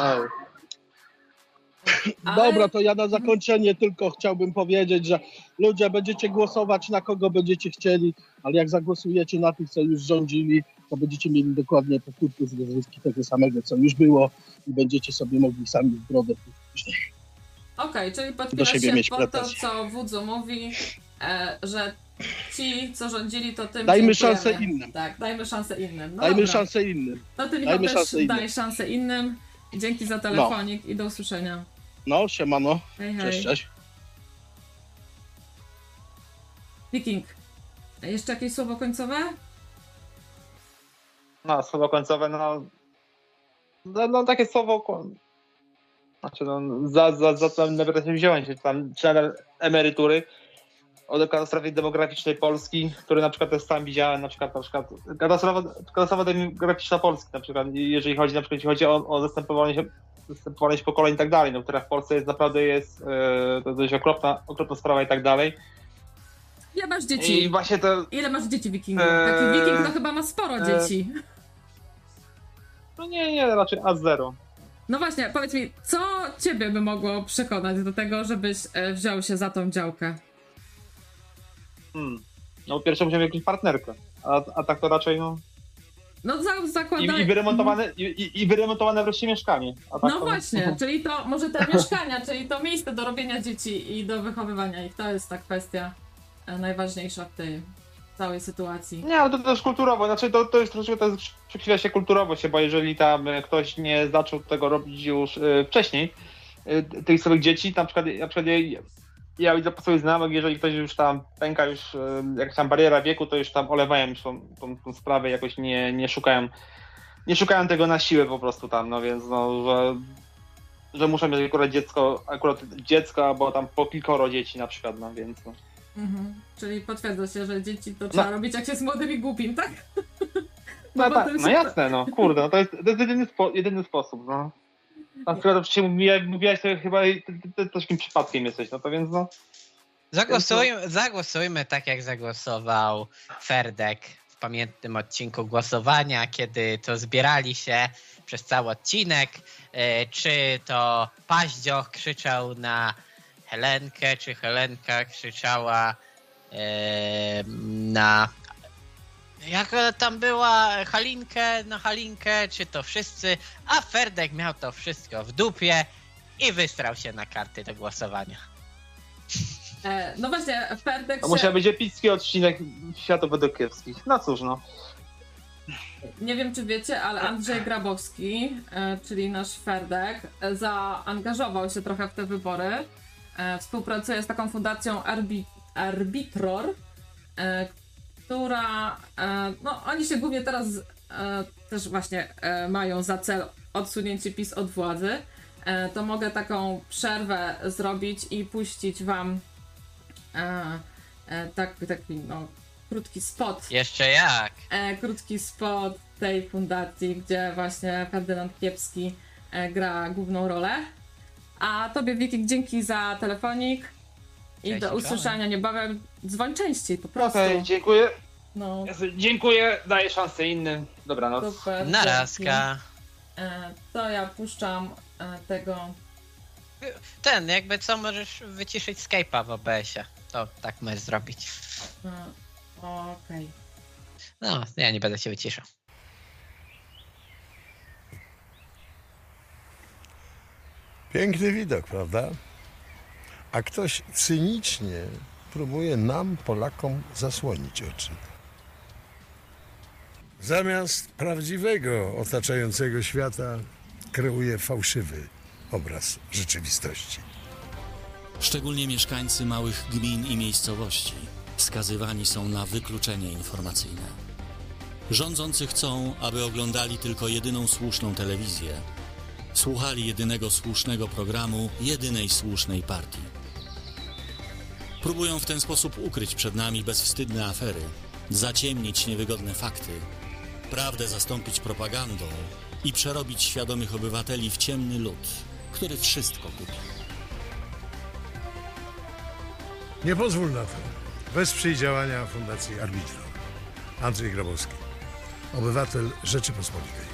Ej. Ale- Dobra, to ja na zakończenie tylko chciałbym powiedzieć, że ludzie będziecie głosować na kogo będziecie chcieli, ale jak zagłosujecie na tych, co już rządzili, to będziecie mieli dokładnie powtórkę z rozrywki tego samego, co już było i będziecie sobie mogli sami w brodę później. Okej, czyli Do podpierasz się mieć pod to, co Wudzu mówi, e, że ci, co rządzili, to tym Dajmy dziękujemy. szansę innym. Tak, dajmy szansę innym. No Dajmy dobra. szansę innym. To ty Michał dajmy też szansę innym. daj szansę innym. Dzięki za telefonik i do usłyszenia. No, siemano. Hej, hej. Cześć, cześć. Wiking, jeszcze jakieś słowo końcowe? No, słowo końcowe, no. No, no takie słowo. Znaczy, no, za, za, za co nawet się wziąłem, czy tam, czy emerytury od katastrofy demograficznej Polski, który na przykład też sam widziałem, na przykład, na przykład katastrofa, katastrofa demograficzna Polski, na przykład, jeżeli chodzi, na przykład, jeśli chodzi o, o zastępowanie się zastępowanie pokoleń i tak dalej, no, która w Polsce jest naprawdę jest e, to dość okropna, okropna sprawa i tak dalej. Ile masz dzieci? I właśnie to, Ile masz dzieci wikingu? Eee, Taki wiking to chyba ma sporo eee. dzieci. no nie, nie, raczej A0. No właśnie, powiedz mi, co ciebie by mogło przekonać do tego, żebyś e, wziął się za tą działkę? Hmm. No po pierwsze musimy jakąś partnerkę, a, a tak to raczej no... No za, I, zakładaj... i, wyremontowane, i, i- i wyremontowane wreszcie mieszkanie. A tak No to, właśnie, [LAUGHS] czyli to może te mieszkania, czyli to miejsce do robienia dzieci i do wychowywania ich, to jest ta kwestia najważniejsza w tej całej sytuacji. Nie, ale to też kulturowo, znaczy to, to jest troszeczkę to jest przekrywa się kulturowo się, bo jeżeli tam e, ktoś nie zaczął tego robić już e, wcześniej, e, tych swoich dzieci, na przykład, na przykład ja, ja widzę po znajomych, jeżeli ktoś już tam pęka już e, jakaś tam bariera wieku, to już tam olewają już tą, tą, tą sprawę, jakoś nie, nie szukają nie szukają tego na siłę po prostu tam, no więc no, że, że muszą mieć akurat dziecko, akurat dziecko, albo tam po kilkoro dzieci na przykład, no więc no. Mhm. Czyli potwierdza się, że dzieci to trzeba robić jak się jest młodym i głupim, tak? No, tak, to jest- no jasne, no kurde, no to jest, to jest jedyny, spo, jedyny sposób, no. Chyba to przecież mówiłaś, to chyba takim przypadkiem jesteś, no to więc no. Zagłosujmy, zagłosujmy tak, jak zagłosował Ferdek w pamiętnym odcinku głosowania, kiedy to zbierali się przez cały odcinek. E, Czy to Paździoch krzyczał na Helenkę, czy Helenka krzyczała e, na. Jak tam była Halinkę na Halinkę, czy to wszyscy, a Ferdek miał to wszystko w dupie i wystrał się na karty do głosowania. E, no właśnie, Ferdek To się... musiał być epicki odcinek światów wedługowskich. No cóż, no. Nie wiem, czy wiecie, ale Andrzej Grabowski, e, czyli nasz Ferdek, e, zaangażował się trochę w te wybory. E, współpracuje z taką fundacją Arbi Arbitror, e, która, e, no oni się głównie teraz też właśnie mają za cel odsunięcie PiS od władzy. To mogę taką przerwę zrobić i puścić wam e, e, tak, taki no, krótki spot Jeszcze jak? krótki spot tej fundacji, gdzie właśnie Ferdynand Kiepski gra główną rolę. A tobie Wiking dzięki za telefonik i Cześć, do usłyszenia niebawem. Dzwoń częściej po prostu. Okej, dziękuję. No, Dziękuję, daję szansę innym. Dobranoc. super. Narazka. E, to ja puszczam e, tego. Ten, jakby co, możesz wyciszyć Skype'a w OBS-ie. To tak możesz zrobić. E, Okej. No, ja nie będę się wyciszał. Piękny widok, prawda? A ktoś cynicznie próbuje nam, Polakom, zasłonić oczy. Zamiast prawdziwego otaczającego świata kreuje fałszywy obraz rzeczywistości. Szczególnie mieszkańcy małych gmin i miejscowości skazywani są na wykluczenie informacyjne. Rządzący chcą, aby oglądali tylko jedyną słuszną telewizję, słuchali jedynego słusznego programu, jedynej słusznej partii. Próbują w ten sposób ukryć przed nami bezwstydne afery, zaciemnić niewygodne fakty, prawdę zastąpić propagandą i przerobić świadomych obywateli w ciemny lud, który wszystko kupi. Nie pozwól na to. Wesprzyj działania Fundacji Arbitro. Andrzej Grabowski, obywatel Rzeczypospolitej.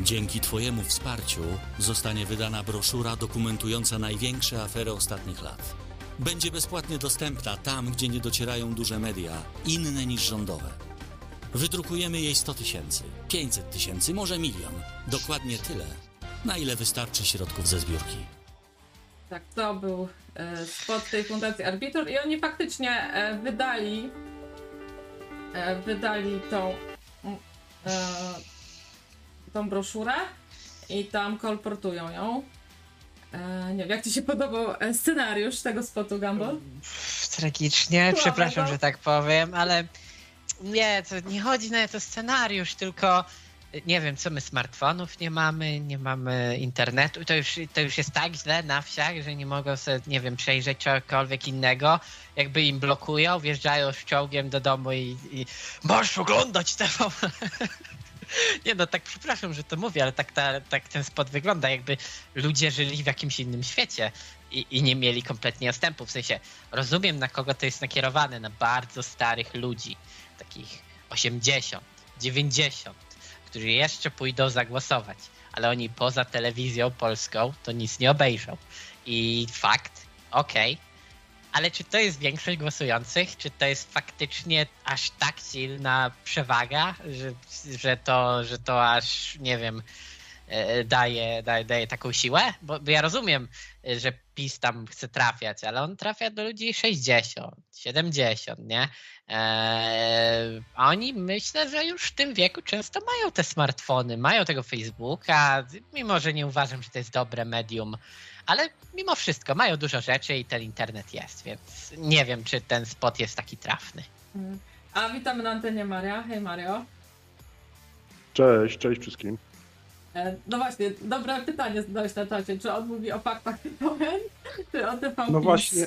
Dzięki Twojemu wsparciu zostanie wydana broszura dokumentująca największe afery ostatnich lat. Będzie bezpłatnie dostępna tam, gdzie nie docierają duże media, inne niż rządowe. Wydrukujemy jej 100 tysięcy, 500 tysięcy, może milion. Dokładnie tyle, na ile wystarczy środków ze zbiórki. Tak, to był e, spot tej fundacji Arbiter i oni faktycznie e, wydali e, wydali tą tą broszurę i tam kolportują ją. E, nie wiem, jak ci się podobał e, scenariusz tego spotu, Gumball? Tragicznie, przepraszam, że tak powiem, ale nie, to nie chodzi nawet o scenariusz, tylko nie wiem, co my smartfonów nie mamy, nie mamy internetu, to już, to już jest tak źle na wsiach, że nie mogą sobie, nie wiem, przejrzeć czegokolwiek innego, jakby im blokują, wjeżdżają z czołgiem do domu i, i masz oglądać TV. [LAUGHS] Nie no, tak przepraszam, że to mówię, ale tak, ta, tak ten spot wygląda, jakby ludzie żyli w jakimś innym świecie i, i nie mieli kompletnie dostępu. W sensie, rozumiem na kogo to jest nakierowane, na bardzo starych ludzi, takich 80, 90, którzy jeszcze pójdą zagłosować, ale oni poza telewizją polską to nic nie obejrzą. I fakt, okej, ale czy to jest większość głosujących? Czy to jest faktycznie aż tak silna przewaga, że, że, to, że to aż, nie wiem, e, daje, daje, daje taką siłę? Bo, bo ja rozumiem, że PiS tam chce trafiać, ale on trafia do ludzi 60, 70, nie? Eee, oni myślę, że już w tym wieku często mają te smartfony, mają tego Facebooka, mimo że nie uważam, że to jest dobre medium, ale mimo wszystko mają dużo rzeczy i ten internet jest, więc nie wiem, czy ten spot jest taki trafny. Mm. A witamy na antenie Maria. Hej Mario. Cześć, cześć wszystkim. E, no właśnie, dobre pytanie zadałeś na czacie. Czy on mówi o faktach TVN, czy o TV No właśnie,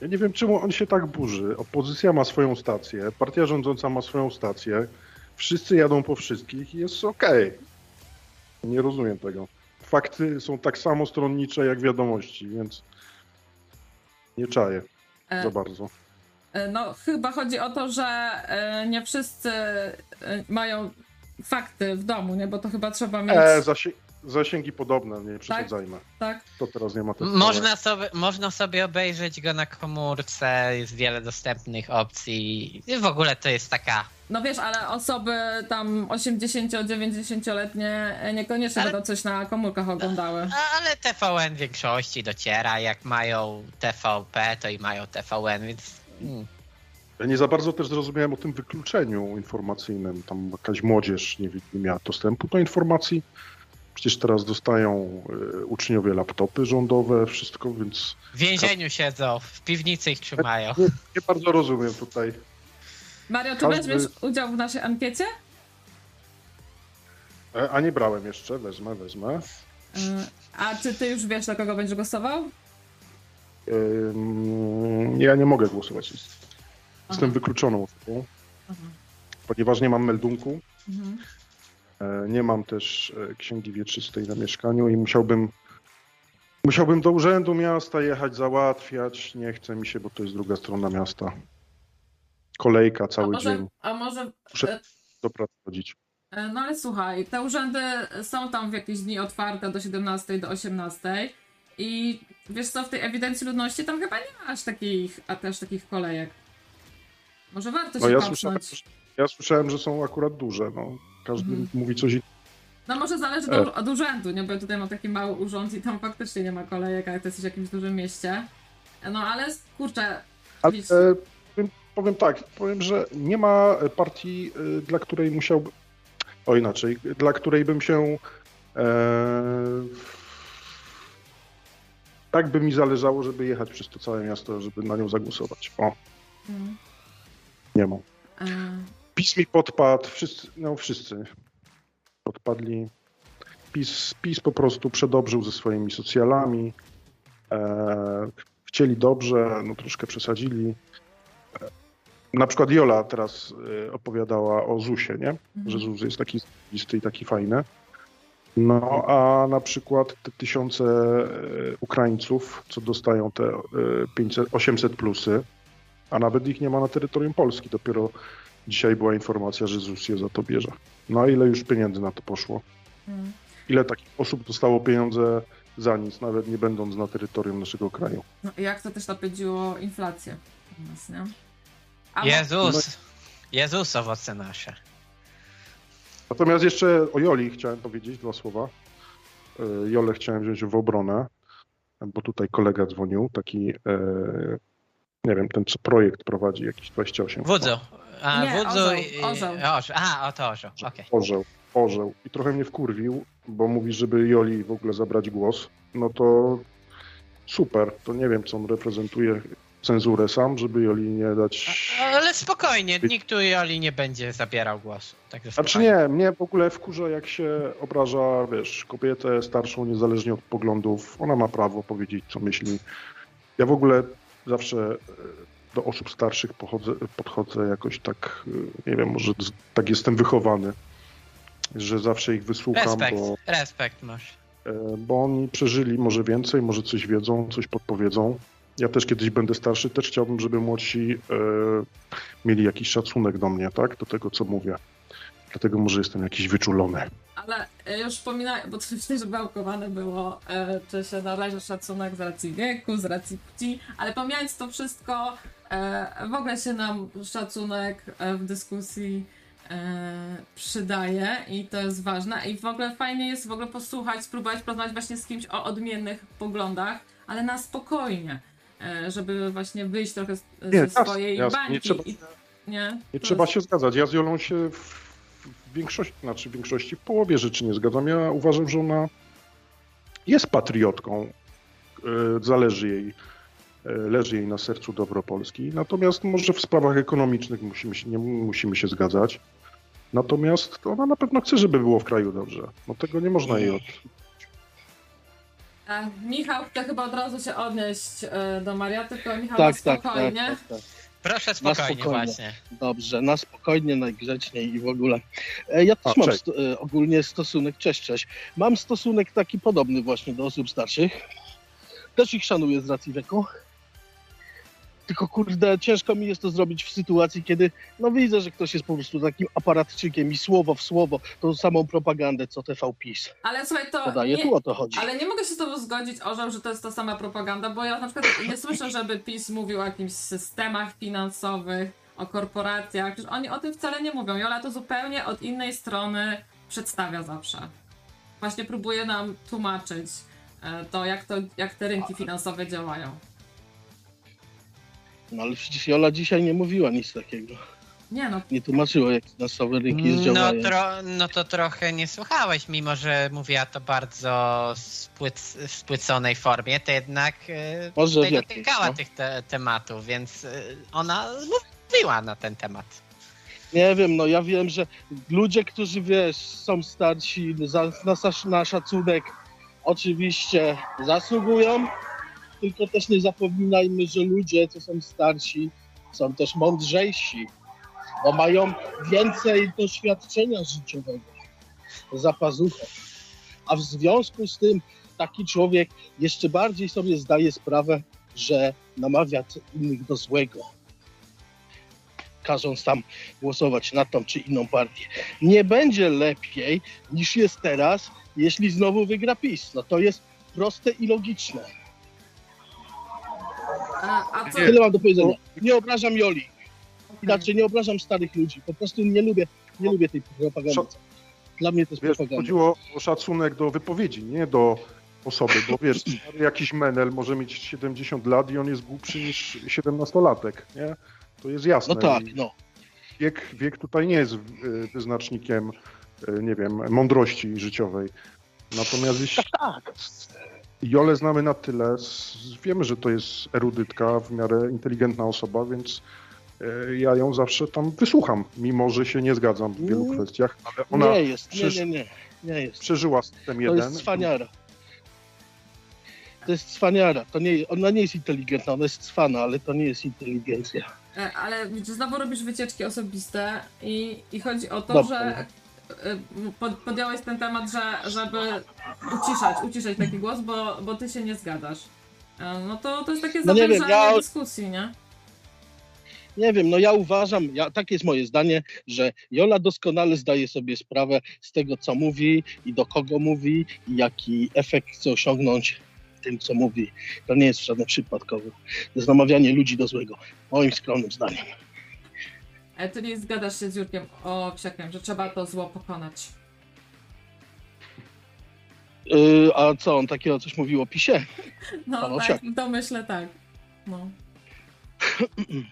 ja nie wiem czemu on się tak burzy. Opozycja ma swoją stację, partia rządząca ma swoją stację, wszyscy jadą po wszystkich i jest okej. Nie rozumiem tego. Fakty są tak samo stronnicze jak wiadomości, więc nie czaję E, za bardzo. E, No, chyba chodzi o to, że e, nie wszyscy mają fakty w domu, nie? Bo to chyba trzeba mieć. E, zasi- zasięgi podobne, nie przesadzajmy. Tak? To teraz nie ma tego. Można sobie, można sobie obejrzeć go na komórce, jest wiele dostępnych opcji. I w ogóle to jest taka. No wiesz, ale osoby tam 80-90-letnie e, niekoniecznie Ale- będą coś na komórkach oglądały. Ale TVN w większości dociera. Jak mają TVP, to i mają TVN, więc. mm. Ja nie za bardzo też zrozumiałem o tym wykluczeniu informacyjnym. Tam jakaś młodzież nie, nie miała dostępu do informacji. Przecież teraz dostają y, uczniowie laptopy rządowe, wszystko, więc W więzieniu siedzą, w piwnicy ich trzymają. nie, nie bardzo rozumiem tutaj. Mario, czy Każdy- weźmiesz udział w naszej ankiecie? E, A nie brałem jeszcze, wezmę, wezmę. E, A czy ty już wiesz, na kogo będziesz głosował? Ym, Ja nie mogę głosować. Jest- Jestem wykluczoną osobą, ponieważ nie mam meldunku. Mhm. E, Nie mam też e, księgi wieczystej na mieszkaniu i musiałbym musiałbym do urzędu miasta jechać, załatwiać. Nie chce mi się, bo to jest druga strona miasta. Kolejka A cały może, dzień. a może Muszę do pracy chodzić. E, No ale słuchaj, te urzędy są tam w jakieś dni otwarte do 17, do 18 i wiesz co, w tej ewidencji ludności tam chyba nie ma aż takich, a też takich kolejek. Może warto się No ja patrzeć. słyszałem, ja słyszałem, że są akurat duże. No. Każdy Mhm. mówi coś innego. No może zależy E. do, od urzędu, nie? Bo ja tutaj mam taki mały urząd i tam faktycznie nie ma kolejek, ale to jest w jakimś dużym mieście. No ale kurczę, Ale widzisz, e, powiem, tak, powiem, że nie ma partii, e, dla której musiałbym. O inaczej, dla której bym się. E, tak by mi zależało, żeby jechać przez to całe miasto, żeby na nią zagłosować. O, mm, nie ma. e, PiS mi podpadł, wszyscy, no wszyscy podpadli. PiS, PiS po prostu przedobrzył ze swoimi socjalami. E, chcieli dobrze, no troszkę przesadzili. Na przykład Jola teraz e, opowiadała o ZUSie, nie? Że ZUS jest taki listy i taki fajny. No a na przykład te tysiące e, Ukraińców, co dostają te e, 500, 800 plusy, a nawet ich nie ma na terytorium Polski. Dopiero dzisiaj była informacja, że ZUS je za to bierze. No a ile już pieniędzy na to poszło? mm. Ile takich osób dostało pieniądze za nic, nawet nie będąc na terytorium naszego kraju? no, i jak to też napędziło inflację u nas, nie? Jezus! Jezus, owoce nasze. Natomiast jeszcze o Joli chciałem powiedzieć dwa słowa. E, Jolę chciałem wziąć w obronę, bo tutaj kolega dzwonił, taki, e, nie wiem, ten co projekt prowadzi, jakiś 28. Wudzu. A, Nie, wudzu orzeł, i... orzeł. orzeł. A, o to orzeł, okej. Orzeł, orzeł. I trochę mnie wkurwił, bo mówi, żeby Joli w ogóle zabrać głos. No to super, to nie wiem, co on reprezentuje cenzurę sam, żeby Joli nie dać... Ale spokojnie, nikt tu Joli nie będzie zabierał głosu. Także Znaczy nie, mnie w ogóle wkurza, jak się obraża, wiesz, kobietę starszą, niezależnie od poglądów. Ona ma prawo powiedzieć, co myśli. Ja w ogóle zawsze e, do osób starszych pochodzę, podchodzę jakoś tak, e, nie wiem, może tak jestem wychowany, że zawsze ich wysłucham, Respekt, bo, respekt masz. e, bo oni przeżyli może więcej, może coś wiedzą, coś podpowiedzą. Ja też kiedyś będę starszy, też chciałbym, żeby młodsi e, mieli jakiś szacunek do mnie, tak, do tego, co mówię. Dlatego może jestem jakiś wyczulony. Ale e, już wspominaj, bo to myślę, że bełkowane było, e, czy się należy szacunek z racji wieku, z racji płci, ale pomijając to wszystko, e, w ogóle się nam szacunek e, w dyskusji e, przydaje i to jest ważne i w ogóle fajnie jest w ogóle posłuchać, spróbować porozmawiać właśnie z kimś o odmiennych poglądach, ale na spokojnie, żeby właśnie wyjść trochę z, Nie, ze swojej jasne, nie bańki. trzeba- I, nie, Nie trzeba jest- się zgadzać. Ja z Jolą się w, w większości, znaczy w większości, w połowie rzeczy nie zgadzam. Ja uważam, że ona jest patriotką. E, Zależy jej, e, leży jej na sercu dobro Polski. Natomiast może w sprawach ekonomicznych musimy się, nie musimy się zgadzać. Natomiast ona na pewno chce, żeby było w kraju dobrze. No tego nie można jej od... Michał chce chyba od razu się odnieść e, do Maria, tylko Michał Tak, na tak, spokojnie. tak, tak, tak. Proszę Na spokojnie, właśnie. Dobrze, na spokojnie, najgrzeczniej i w ogóle. E, Ja też A, mam sto, e, ogólnie stosunek, cześć, cześć. Mam stosunek taki podobny właśnie do osób starszych. Też ich szanuję z racji wieku. Tylko kurde, ciężko mi jest to zrobić w sytuacji, kiedy no widzę, że ktoś jest po prostu takim aparatczykiem i słowo w słowo tą samą propagandę, co TV PiS. Ale słuchaj, to. Podaje, nie, tu o to chodzi. ale nie mogę się z tobą zgodzić, Orzeł, że to jest ta sama propaganda, bo ja na przykład nie słyszę, żeby PiS mówił o jakimś systemach finansowych, o korporacjach. Przecież oni o tym wcale nie mówią. Jola to zupełnie od innej strony przedstawia zawsze. Właśnie próbuje nam tłumaczyć e, to, jak, to, jak te rynki finansowe działają. No ale przecież Jola dzisiaj nie mówiła nic takiego. Nie no, Nie tłumaczyła, jak finansowe rynki No, działają. tro, no to trochę nie słuchałeś, mimo że mówiła to bardzo spłyc, w spłyconej formie, to jednak e, Może tutaj jakiejś, dotykała no. tych te, tematów, więc e, ona mówiła na ten temat. Nie wiem, no ja wiem, że ludzie, którzy wiesz, są starsi za, na, na szacunek, oczywiście zasługują, tylko też nie zapominajmy, że ludzie, co są starsi, są też mądrzejsi, bo mają więcej doświadczenia życiowego za pazuchą. A w związku z tym taki człowiek jeszcze bardziej sobie zdaje sprawę, że namawia innych do złego każąc tam głosować na tą czy inną partię. Nie będzie lepiej niż jest teraz, jeśli znowu wygra PiS. No to jest proste i logiczne. A, a co? Tyle mam do powiedzenia. Nie obrażam Joli. Inaczej nie obrażam starych ludzi. Po prostu nie lubię, nie lubię tej propagandy. Dla mnie to jest Wiesz, propaganda. chodziło o szacunek do wypowiedzi, nie do osoby, bo wiesz, stary jakiś menel może mieć 70 lat i on jest głupszy niż 17-latek, nie? To jest jasne. No tak, no. Wiek, wiek tutaj nie jest y, wyznacznikiem, y, nie wiem, mądrości życiowej. Natomiast jeśli Tak. Jolę znamy na tyle, wiemy, że to jest erudytka, w miarę inteligentna osoba, więc y, ja ją zawsze tam wysłucham, mimo że się nie zgadzam w wielu Mm. kwestiach, ale ona Nie jest, nie, przeż- nie, nie. Nie jest. przeżyła system To jeden. jest cwaniara. To jest cwaniara. To nie, ona nie jest inteligentna, ona jest cwana, ale to nie jest inteligencja. E, Ale widzisz, znowu robisz wycieczki osobiste i, i chodzi o to, Dobrze. że e, podjąłeś ten temat, że, żeby uciszać, uciszać taki głos, bo, bo ty się nie zgadzasz. E, No to, to jest takie No wiem, ja- dyskusji, nie? Nie wiem, no ja uważam, ja, takie jest moje zdanie, że Jola doskonale zdaje sobie sprawę z tego, co mówi i do kogo mówi i jaki efekt chce osiągnąć tym, co mówi. To nie jest żadne przypadkowe. To jest namawianie ludzi do złego, moim skromnym zdaniem. E, Czyli zgadasz się z Jurkiem Owsiakiem, że trzeba to zło pokonać. Yy, a co, on takiego coś mówił o PiSie? [LAUGHS] No tak, domyślę tak. No. [CLEARS THROAT]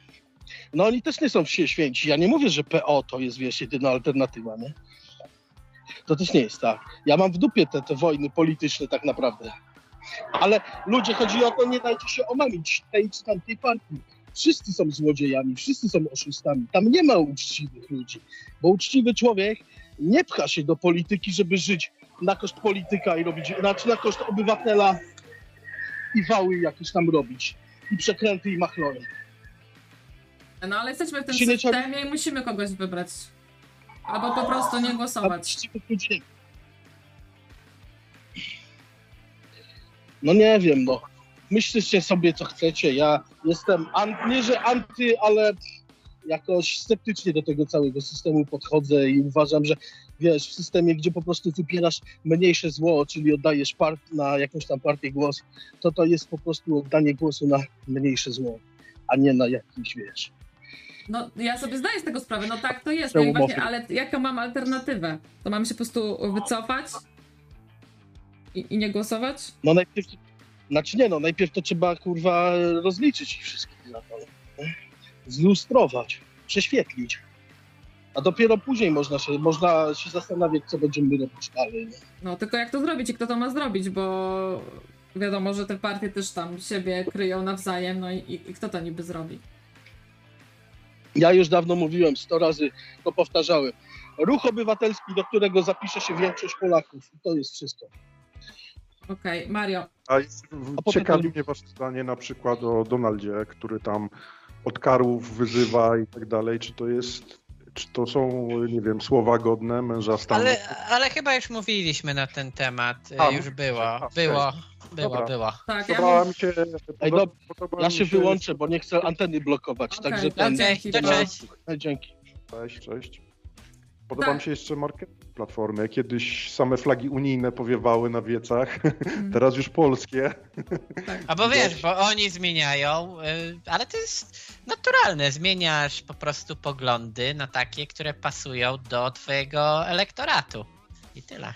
No oni też nie są święci. Ja nie mówię, że PO to jest, wiesz, jedyna alternatywa, nie? To też nie jest tak. Ja mam w dupie te, te wojny polityczne tak naprawdę. Ale ludzie, chodzi o to, nie dajcie się omamić tej czy tamtej partii. Wszyscy są złodziejami, wszyscy są oszustami. Tam nie ma uczciwych ludzi, bo uczciwy człowiek nie pcha się do polityki, żeby żyć na koszt polityka i robić, znaczy na koszt obywatela i wały jakieś tam robić. I przekręty i machlony. no ale jesteśmy w tym trzeba- systemie i musimy kogoś wybrać. Albo po prostu nie głosować. No nie wiem, no. Myślcie sobie, co chcecie. Ja jestem, an, nie że anty, ale jakoś sceptycznie do tego całego systemu podchodzę i uważam, że wiesz, w systemie, gdzie po prostu wybierasz mniejsze zło, czyli oddajesz part, na jakąś tam partię głos, to to jest po prostu oddanie głosu na mniejsze zło, a nie na jakiś, wiesz. No ja sobie zdaję z tego sprawę, no tak to jest, no i właśnie, ale jaką mam alternatywę? To mam się po prostu wycofać i, i nie głosować? No najpierw, znaczy nie no, najpierw to trzeba kurwa rozliczyć ich wszystkich to. Zlustrować, prześwietlić. A dopiero później można się, można się zastanawiać, co będziemy robić dalej. Nie? No tylko jak to zrobić i kto to ma zrobić, bo wiadomo, że te partie też tam siebie kryją nawzajem, no i, i, i kto to niby zrobi? Ja już dawno mówiłem, sto razy to powtarzałem. Ruch obywatelski, do którego zapisze się większość Polaków. I to jest wszystko. Okej, Mario. A potem ciekawi mnie wasze zdanie na przykład o Donaldzie, który tam od karów wyzywa i tak dalej. Czy to jest, czy to są, nie wiem, słowa godne męża stanu? Ale, ale chyba już mówiliśmy na ten temat. A, już było. a, Było, było, Dobra. było. Tak, ja Podobała bym- mi się, Ej, no, podoba ja się wyłączę, bo nie chcę anteny blokować. Okej, także to ten. cześć. Ej, dzięki. Cześć, cześć. Podoba Tak. mi się jeszcze marketing platformy. Kiedyś same flagi unijne powiewały na wiecach, Mhm. teraz już polskie. A bo wiesz, bo oni zmieniają, y, ale to jest naturalne. Zmieniasz po prostu poglądy na takie, które pasują do twojego elektoratu. I tyle.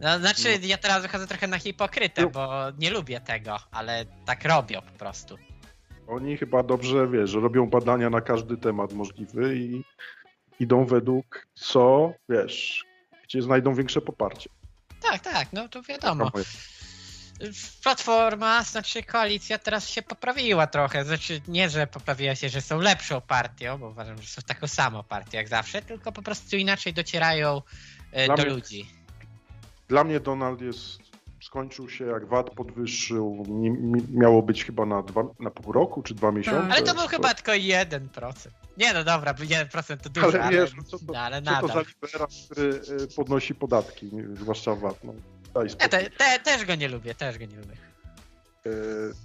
No, znaczy, ja teraz wychodzę trochę na hipokrytę, bo nie lubię tego, ale tak robią po prostu. Oni chyba dobrze, wiesz, robią badania na każdy temat możliwy i idą według co, wiesz, gdzie znajdą większe poparcie. Tak, tak, no to wiadomo. Platforma, znaczy koalicja teraz się poprawiła trochę. Znaczy nie, że poprawiła się, że są lepszą partią, bo uważam, że są taką samą partią jak zawsze, tylko po prostu inaczej docierają e, Dla do mnie- ludzi. Dla mnie Donald jest, skończył się jak VAT podwyższył, miało być chyba na, dwa, na pół roku czy dwa miesiące. Ale to był chyba tylko 1%. Nie no dobra, 1% to dużo, Ale ale, wiesz, no co to, no, ale co to za libera, który y, podnosi podatki, zwłaszcza VAT. No, daj Ja te, te, też go nie lubię, też go nie lubię. E,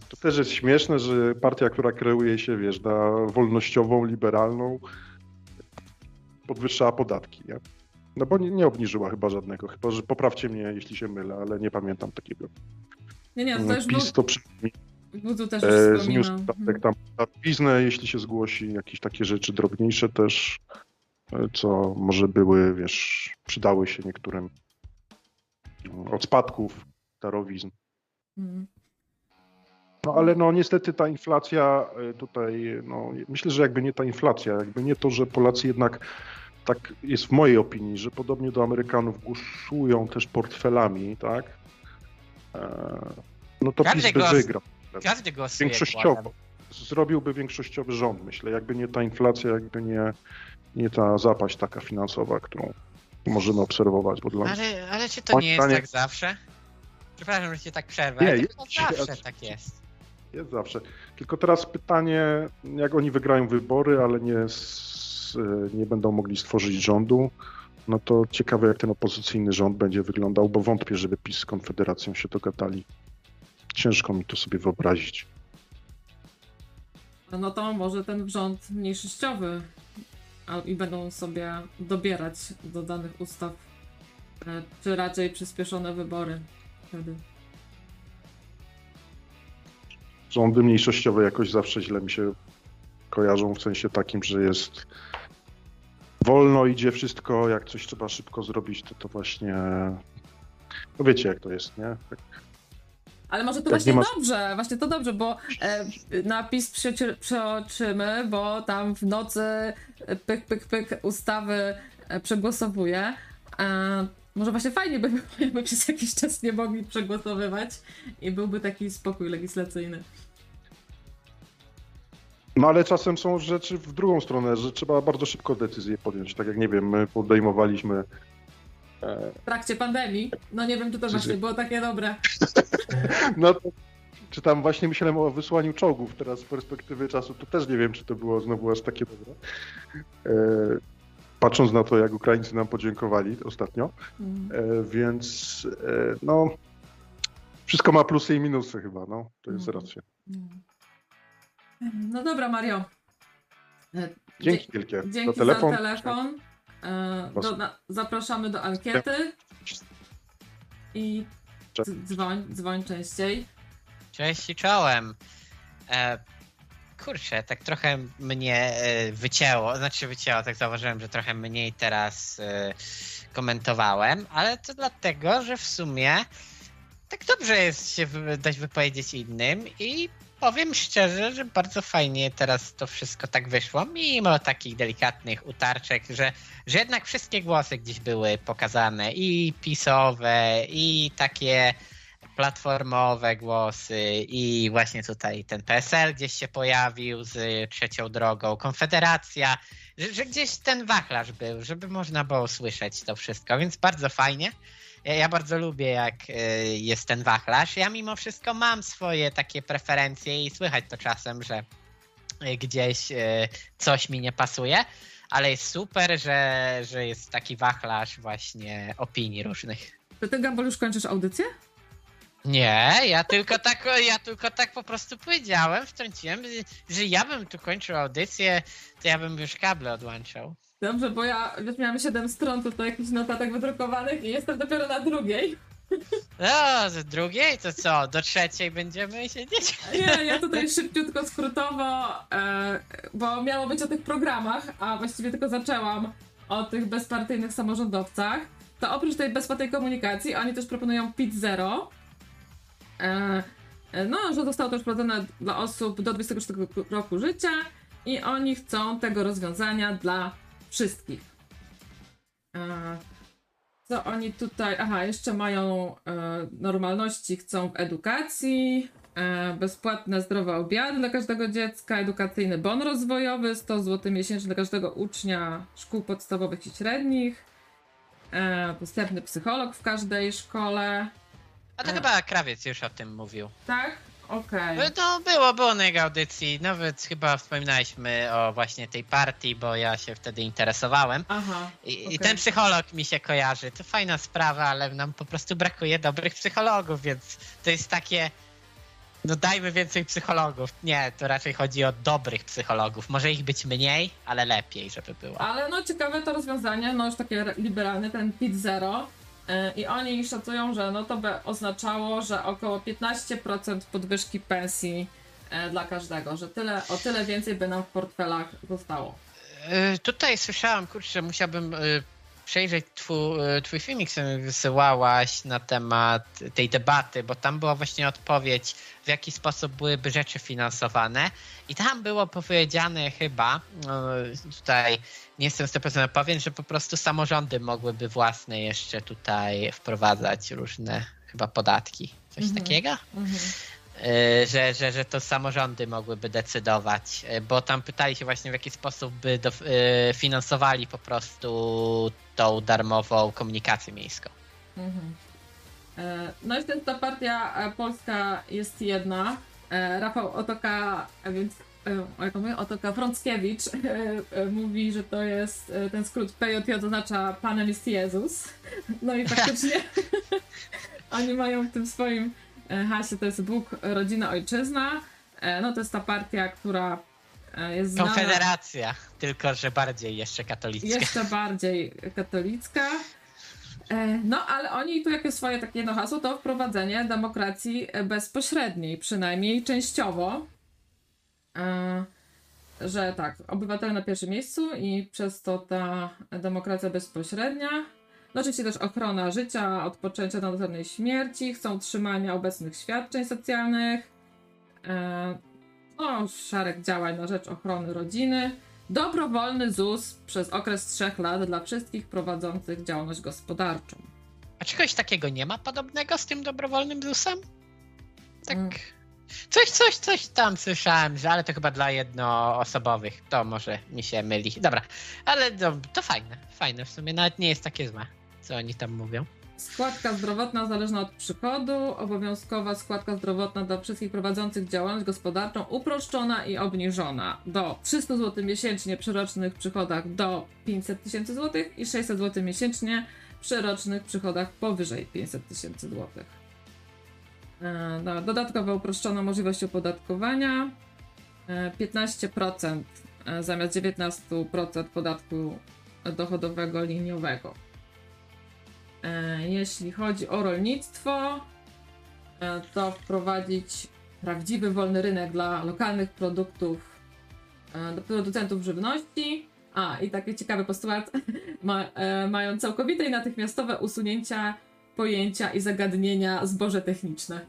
To też jest śmieszne, że partia, która kreuje się, wiesz, na wolnościową, liberalną, podwyższała podatki, nie? No bo nie, nie obniżyła chyba żadnego, chyba że poprawcie mnie, jeśli się mylę, ale nie pamiętam takiego. Nie, nie, to też PiS był, to przynajmniej Budu też e, zniósł tam na piznę, jeśli się zgłosi, jakieś takie rzeczy drobniejsze też, e, co może były, wiesz, przydały się niektórym mm, od spadków, darowizn. Mhm. No ale no niestety ta inflacja y, tutaj, no myślę, że jakby nie ta inflacja, jakby nie to, że Polacy jednak tak jest w mojej opinii, że podobnie do Amerykanów głosują też portfelami, tak? E, No to Każdy PiS by głos- wygrał. Każdy głosuje Większościowo. głosem. Zrobiłby większościowy rząd, myślę. Jakby nie ta inflacja, jakby nie, nie ta zapaść taka finansowa, którą możemy obserwować. Bo dla. Ale, ale czy to nie jest zdaniem- tak zawsze? Przepraszam, że cię tak przerwę, Nie, jest- to zawsze tak jest. Jest zawsze. Tylko teraz pytanie, jak oni wygrają wybory, ale nie, s- nie będą mogli stworzyć rządu, no to ciekawe, jak ten opozycyjny rząd będzie wyglądał, bo wątpię, żeby PiS z Konfederacją się dogadali. Ciężko mi to sobie wyobrazić. No to może ten rząd mniejszościowy i będą sobie dobierać do danych ustaw, e, czy raczej przyspieszone wybory wtedy. Rządy mniejszościowe jakoś zawsze źle mi się kojarzą w sensie takim, że jest wolno idzie wszystko, jak coś trzeba szybko zrobić, to to właśnie, no wiecie jak to jest, nie? Tak, Ale może to Jak właśnie nie ma- dobrze, właśnie to dobrze, bo e, napis przeoczy- przeoczymy, bo tam w nocy pyk, pyk, pyk ustawy e, przegłosowuje. E, może właśnie fajnie by było, [LAUGHS] jakby przez jakiś czas nie mogli przegłosowywać i byłby taki spokój legislacyjny. No ale czasem są rzeczy w drugą stronę, że trzeba bardzo szybko decyzję podjąć, tak jak nie wiem, my podejmowaliśmy e, W trakcie pandemii, no nie wiem, czy to właśnie było takie dobre. [LAUGHS] No to, czy tam właśnie myślałem o wysłaniu czołgów teraz z perspektywy czasu, to też nie wiem, czy to było znowu aż takie dobre. E, patrząc na to, jak Ukraińcy nam podziękowali ostatnio. E, więc e, no, wszystko ma plusy i minusy chyba, no, to jest Mhm. racja. No dobra, Mario. E, Dzięki dzie- wielkie Dzięki za telefon. za telefon. E, do, na, zapraszamy do ankiety. I dzwoń, dzwoń częściej. Cześć i czołem. E, kurczę, tak trochę mnie e, wycięło, znaczy wycięło, tak zauważyłem, że trochę mniej teraz e, komentowałem, ale to dlatego, że w sumie tak dobrze jest się dać wypowiedzieć innym i powiem szczerze, że bardzo fajnie teraz to wszystko tak wyszło, mimo takich delikatnych utarczek, że, że jednak wszystkie głosy gdzieś były pokazane i pisowe, i takie platformowe głosy i właśnie tutaj ten PSL gdzieś się pojawił z trzecią drogą, Konfederacja, że, że gdzieś ten wachlarz był, żeby można było słyszeć to wszystko, więc bardzo fajnie. Ja, ja bardzo lubię, jak y, jest ten wachlarz. Ja mimo wszystko mam swoje takie preferencje i słychać to czasem, że y, gdzieś y, coś mi nie pasuje, ale jest super, że, że jest taki wachlarz właśnie opinii różnych. To ty, Gambol, już kończysz audycję? Nie, ja tylko tak, ja tylko tak po prostu powiedziałem, wtrąciłem, że ja bym tu kończył audycję, to ja bym już kable odłączał. Dobrze, bo ja wiesz, miałam 7 stron tutaj jakichś notatek wydrukowanych i jestem dopiero na drugiej. No, z drugiej to co, do trzeciej będziemy siedzieć? Nie, ja tutaj szybciutko, skrótowo, e, bo miało być o tych programach, a właściwie tylko zaczęłam o tych bezpartyjnych samorządowcach. To oprócz tej bezpłatnej komunikacji, oni też proponują PIT Zero. E, e, no, że zostało to już wprowadzone dla osób do 24 roku życia i oni chcą tego rozwiązania dla wszystkich. E, co oni tutaj. Aha, jeszcze mają e, normalności, chcą w edukacji, e, bezpłatne zdrowe obiady dla każdego dziecka, edukacyjny bon rozwojowy, 100 zł miesięcznie dla każdego ucznia szkół podstawowych i średnich, dostępny psycholog w każdej szkole. A to chyba Krawiec już o tym mówił. Tak? Okej. No było, było na jego audycji, nawet chyba wspominaliśmy o właśnie tej partii, bo ja się wtedy interesowałem. Aha. I, I okej. ten psycholog mi się kojarzy. To fajna sprawa, ale nam po prostu brakuje dobrych psychologów, więc to jest takie. No dajmy więcej psychologów. Nie, to raczej chodzi o dobrych psychologów. Może ich być mniej, ale lepiej, żeby było. Ale no ciekawe to rozwiązanie, no już takie liberalne, ten PIT Zero. E, I oni szacują, że no to by oznaczało, że około 15% podwyżki pensji e, dla każdego, że tyle, o tyle więcej by nam w portfelach zostało. Y, Tutaj słyszałem, kurczę, musiałbym przejrzeć twój, y, twój filmik, który wysyłałaś na temat tej debaty, bo tam była właśnie odpowiedź, w jaki sposób byłyby rzeczy finansowane. I tam było powiedziane chyba, no, tutaj nie jestem 100% pewien, że po prostu samorządy mogłyby własne jeszcze tutaj wprowadzać różne chyba podatki. Coś Mhm. takiego? Mhm. Y, że, że, że to samorządy mogłyby decydować, y, bo tam pytali się właśnie w jaki sposób by do, y, finansowali po prostu tą darmową komunikację miejską. Mhm. E, No i wtedy ta partia e, polska jest jedna. E, Rafał Otoka, a więc e, jak on mówi, Otoka Frąckiewicz [LAUGHS] e, e, mówi, że to jest e, ten skrót PJJ oznacza Panem jest Jezus. [LAUGHS] No i faktycznie [LAUGHS] oni mają w tym swoim e, hasie, to jest Bóg, rodzina, ojczyzna. E, No to jest ta partia, która e, jest znana... Konfederacja, tylko że bardziej jeszcze katolicka. Jeszcze bardziej katolicka. E, No, ale oni tu jakie swoje takie jedno hasło to wprowadzenie demokracji bezpośredniej, przynajmniej częściowo. E, że tak, obywatele na pierwszym miejscu i przez to ta demokracja bezpośrednia. No oczywiście też ochrona życia, odpoczęcia na następnej śmierci, chcą utrzymania obecnych świadczeń socjalnych, e, no, szereg działań na rzecz ochrony rodziny, dobrowolny ZUS przez okres trzech lat dla wszystkich prowadzących działalność gospodarczą. A czegoś takiego nie ma podobnego z tym dobrowolnym ZUS-em? Tak. Mm. Coś, coś, coś tam słyszałem, że ale to chyba dla jednoosobowych. To może mi się myli. Dobra, ale to, to fajne, fajne w sumie. Nawet nie jest takie złe, co oni tam mówią. Składka zdrowotna zależna od przychodu, obowiązkowa składka zdrowotna dla wszystkich prowadzących działalność gospodarczą, uproszczona i obniżona do 300 zł miesięcznie przy rocznych przychodach do 500 tysięcy złotych i 600 zł miesięcznie przy rocznych przychodach powyżej 500 tysięcy złotych. E, Dodatkowo uproszczono możliwość opodatkowania. e, 15% e, zamiast 19% podatku dochodowego liniowego. E, Jeśli chodzi o rolnictwo, e, to wprowadzić prawdziwy wolny rynek dla lokalnych produktów, e, do producentów żywności. A, i taki ciekawy postulat, [LAUGHS] ma, mają całkowite i natychmiastowe usunięcia pojęcia i zagadnienia zboże techniczne.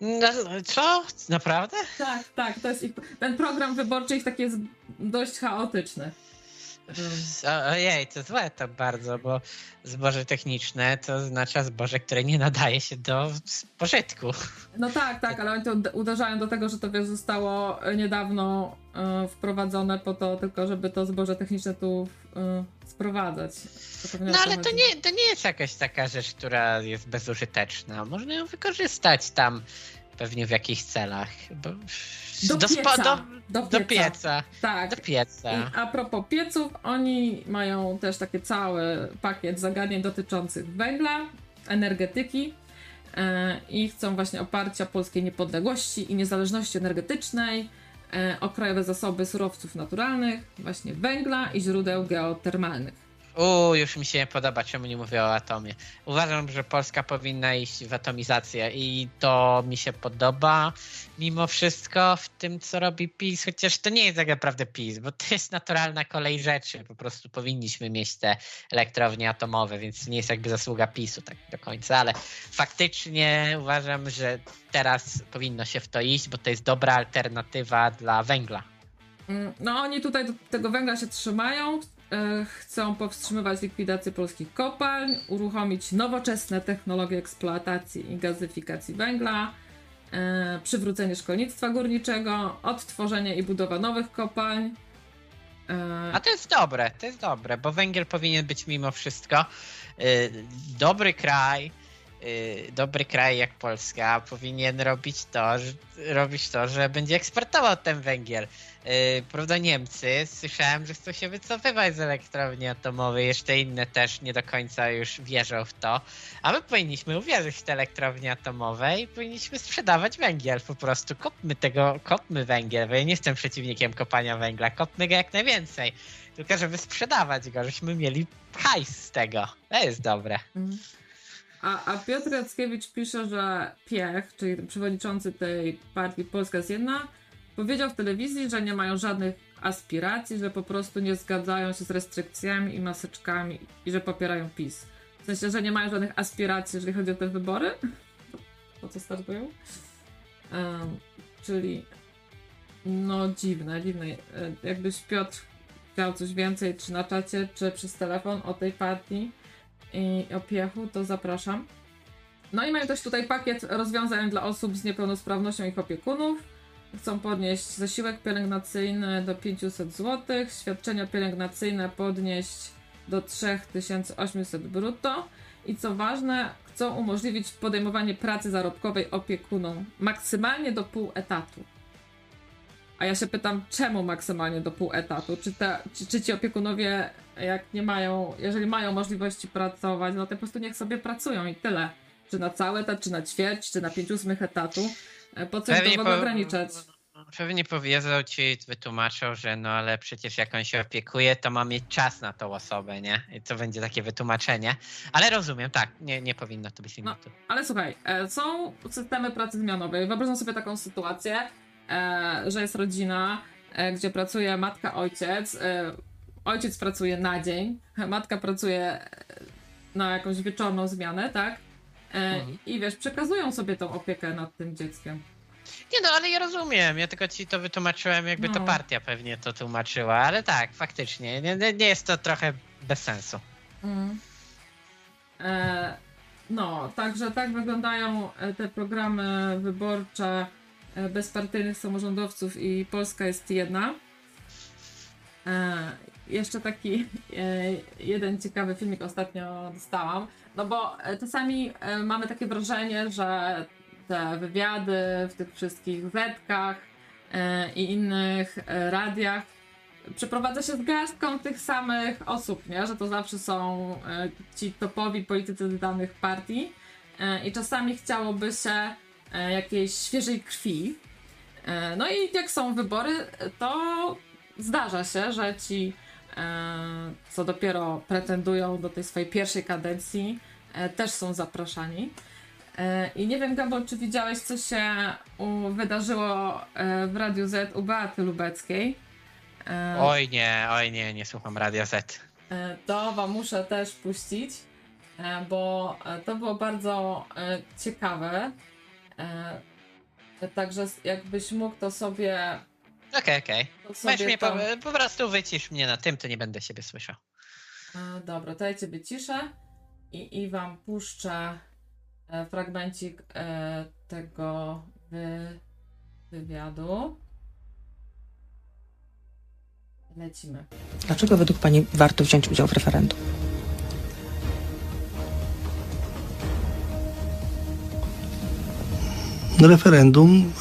No, co? Naprawdę? Tak, tak, to jest ich, ten program wyborczy ich taki jest dość chaotyczny. O- Ojej, to złe to bardzo, bo zboże techniczne to oznacza zboże, które nie nadaje się do spożytku. No tak, tak, ale oni to ud- uderzają do tego, że to wiesz, zostało e, niedawno e, wprowadzone po to tylko, żeby to zboże techniczne tu e, sprowadzać. No ale to nie, to nie jest jakaś taka rzecz, która jest bezużyteczna. Można ją wykorzystać tam pewnie w jakichś celach. Do spo- pieca. do, Do do pieca. pieca. Tak. Do pieca. I a propos pieców, oni mają też taki cały pakiet zagadnień dotyczących węgla, energetyki e, i chcą właśnie oparcia polskiej niepodległości i niezależności energetycznej e, o krajowe zasoby surowców naturalnych, właśnie węgla i źródeł geotermalnych. U, już mi się nie podoba, czemu nie mówię o atomie. Uważam, że Polska powinna iść w atomizację i to mi się podoba mimo wszystko w tym, co robi PiS, chociaż to nie jest tak naprawdę PiS, bo to jest naturalna kolej rzeczy. Po prostu powinniśmy mieć te elektrownie atomowe, więc nie jest jakby zasługa PiSu tak do końca, ale faktycznie uważam, że teraz powinno się w to iść, bo to jest dobra alternatywa dla węgla. Mm, No oni tutaj tego węgla się trzymają, chcą powstrzymywać likwidację polskich kopalń, uruchomić nowoczesne technologie eksploatacji i gazyfikacji węgla, e, przywrócenie szkolnictwa górniczego, odtworzenie i budowa nowych kopalń. E, A to jest dobre, to jest dobre, bo węgiel powinien być mimo wszystko dobry kraj, dobry kraj jak Polska powinien robić to, że, robić to, że będzie eksportował ten węgiel. Y, prawda Niemcy, słyszałem, że chcą się wycofywać z elektrowni atomowej, jeszcze inne też nie do końca już wierzą w to, a my powinniśmy uwierzyć w te elektrownie atomowe i powinniśmy sprzedawać węgiel po prostu. Kopmy tego, kopmy węgiel, bo ja nie jestem przeciwnikiem kopania węgla, kopmy go jak najwięcej. Tylko żeby sprzedawać go, żebyśmy mieli hajs z tego. To jest dobre. Mm. A, a Piotr Jackiewicz pisze, że Piech, czyli przewodniczący tej partii Polska jest jedna, powiedział w telewizji, że nie mają żadnych aspiracji, że po prostu nie zgadzają się z restrykcjami i maseczkami i że popierają PiS. W sensie, że nie mają żadnych aspiracji, jeżeli chodzi o te wybory. [LAUGHS] Po co startują? Em, czyli no dziwne, dziwne. E, Jakbyś Piotr chciał coś więcej, czy na czacie, czy przez telefon o tej partii i o piechu, to zapraszam. No i mają też tutaj pakiet rozwiązań dla osób z niepełnosprawnością i ich opiekunów. Chcą podnieść zasiłek pielęgnacyjny do 500 zł, świadczenia pielęgnacyjne podnieść do 3800 brutto i co ważne, chcą umożliwić podejmowanie pracy zarobkowej opiekunom maksymalnie do pół etatu. A ja się pytam, czemu maksymalnie do pół etatu? Czy, te, czy, czy ci opiekunowie, jak nie mają, jeżeli mają możliwości pracować, no to po prostu niech sobie pracują i tyle. Czy na cały etat, czy na ćwierć, czy na pięć ósmych etatu. E, Po co to Pewnie w ogóle po- ograniczać? Pewnie powiedzą ci, wytłumaczą, że no ale przecież jak on się opiekuje, to ma mieć czas na tą osobę, nie? I to będzie takie wytłumaczenie. Ale rozumiem, tak, nie, nie powinno to być limitu. Ale słuchaj, e, są systemy pracy zmianowej. Wyobrażam sobie taką sytuację, że jest rodzina, e, gdzie pracuje matka, ojciec. E, ojciec pracuje na dzień, matka pracuje e, na jakąś wieczorną zmianę, tak? E, Mhm. I wiesz, przekazują sobie tą opiekę nad tym dzieckiem. Nie no, ale ja rozumiem, ja tylko ci to wytłumaczyłem, jakby to No. partia pewnie to tłumaczyła, ale tak, faktycznie, nie, nie jest to trochę bez sensu. Mm. E, no, także tak wyglądają e, te programy wyborcze e, bezpartyjnych samorządowców i Polska jest jedna. E, jeszcze taki e, jeden ciekawy filmik ostatnio dostałam, no bo e, czasami e, mamy takie wrażenie, że te wywiady w tych wszystkich zetkach e, i innych e, radiach przeprowadza się z garstką tych samych osób, nie? że to zawsze są e, ci topowi politycy danych partii e, i czasami chciałoby się e, jakiejś świeżej krwi. E, no i jak są wybory, to zdarza się, że ci, e, co dopiero pretendują do tej swojej pierwszej kadencji, e, też są zapraszani. E, I nie wiem, Gabor, czy widziałeś, co się wydarzyło e, w Radiu Z u Beaty Lubeckiej. E, Oj nie, oj nie, nie słucham Radia Z. E, To wam muszę też puścić, e, bo e, to było bardzo e, ciekawe. E, Także jakbyś mógł to sobie. Okej, okej. Weź mnie po, prostu wycisz mnie na tym, to nie będę siebie słyszał. E, Dobra, to ja ciebie ciszę i, i wam puszczę e, fragmencik e, tego wy, wywiadu. Lecimy. Dlaczego według Pani warto wziąć udział w referendum? Referendum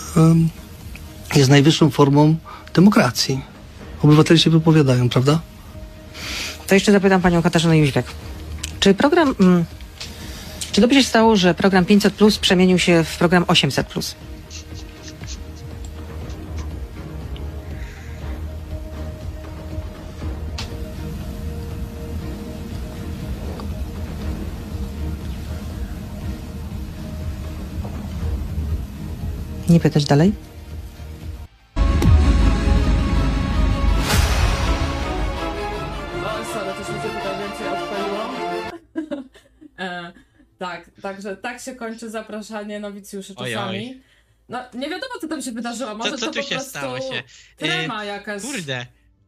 jest najwyższą formą demokracji. Obywatele się wypowiadają, prawda? To jeszcze zapytam Panią Katarzynę Jóźwiak. Czy program... Mm, czy dobrze się stało, że program 500 Plus przemienił się w program 800 Plus? Nie pytać dalej? O, sorry, coś mi się tutaj więcej odpaliło. e, tak, także tak się kończy zapraszanie nowicjuszy Oj, czasami. oj. No, nie wiadomo, co tam się wydarzyło. Może Co, co to tu po się prostu stało się? trema Y, jakaś. Kurde,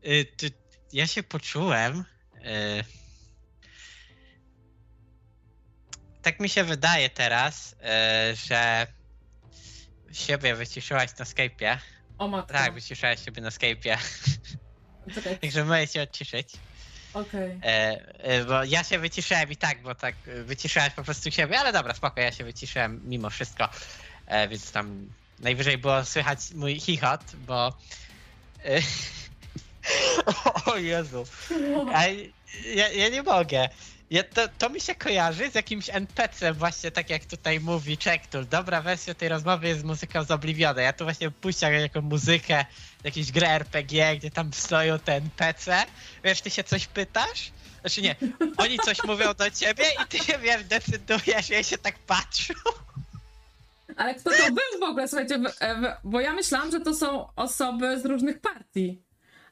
y, ty, ja się poczułem. y, tak mi się wydaje teraz, y, że siebie wyciszyłaś na Skype'ie. O matko. Tak, wyciszyłaś siebie na Skype'ie. Czekaj, [LAUGHS] Także mogę się odciszyć. okej. E, e, bo ja się wyciszyłem i tak, bo tak e, wyciszyłaś po prostu siebie, ale dobra, spoko, ja się wyciszyłem mimo wszystko. E, więc tam najwyżej było słychać mój chichot, bo. E, [LAUGHS] o Jezu. A, ja, ja nie mogę. Ja, to, to mi się kojarzy z jakimś NPC-em właśnie, tak jak tutaj mówi Czektul. Dobra wersja tej rozmowy jest muzyką z Obliviona. Ja tu właśnie puściam jako muzykę, jakieś grę RPG, gdzie tam stoją te NPC. Wiesz, ty się coś pytasz? Znaczy nie, oni coś [LAUGHS] mówią do ciebie i ty się, wiesz, decydujesz i się tak patrzą. Ale kto to był w ogóle? Słuchajcie, bo ja myślałam, że to są osoby z różnych partii.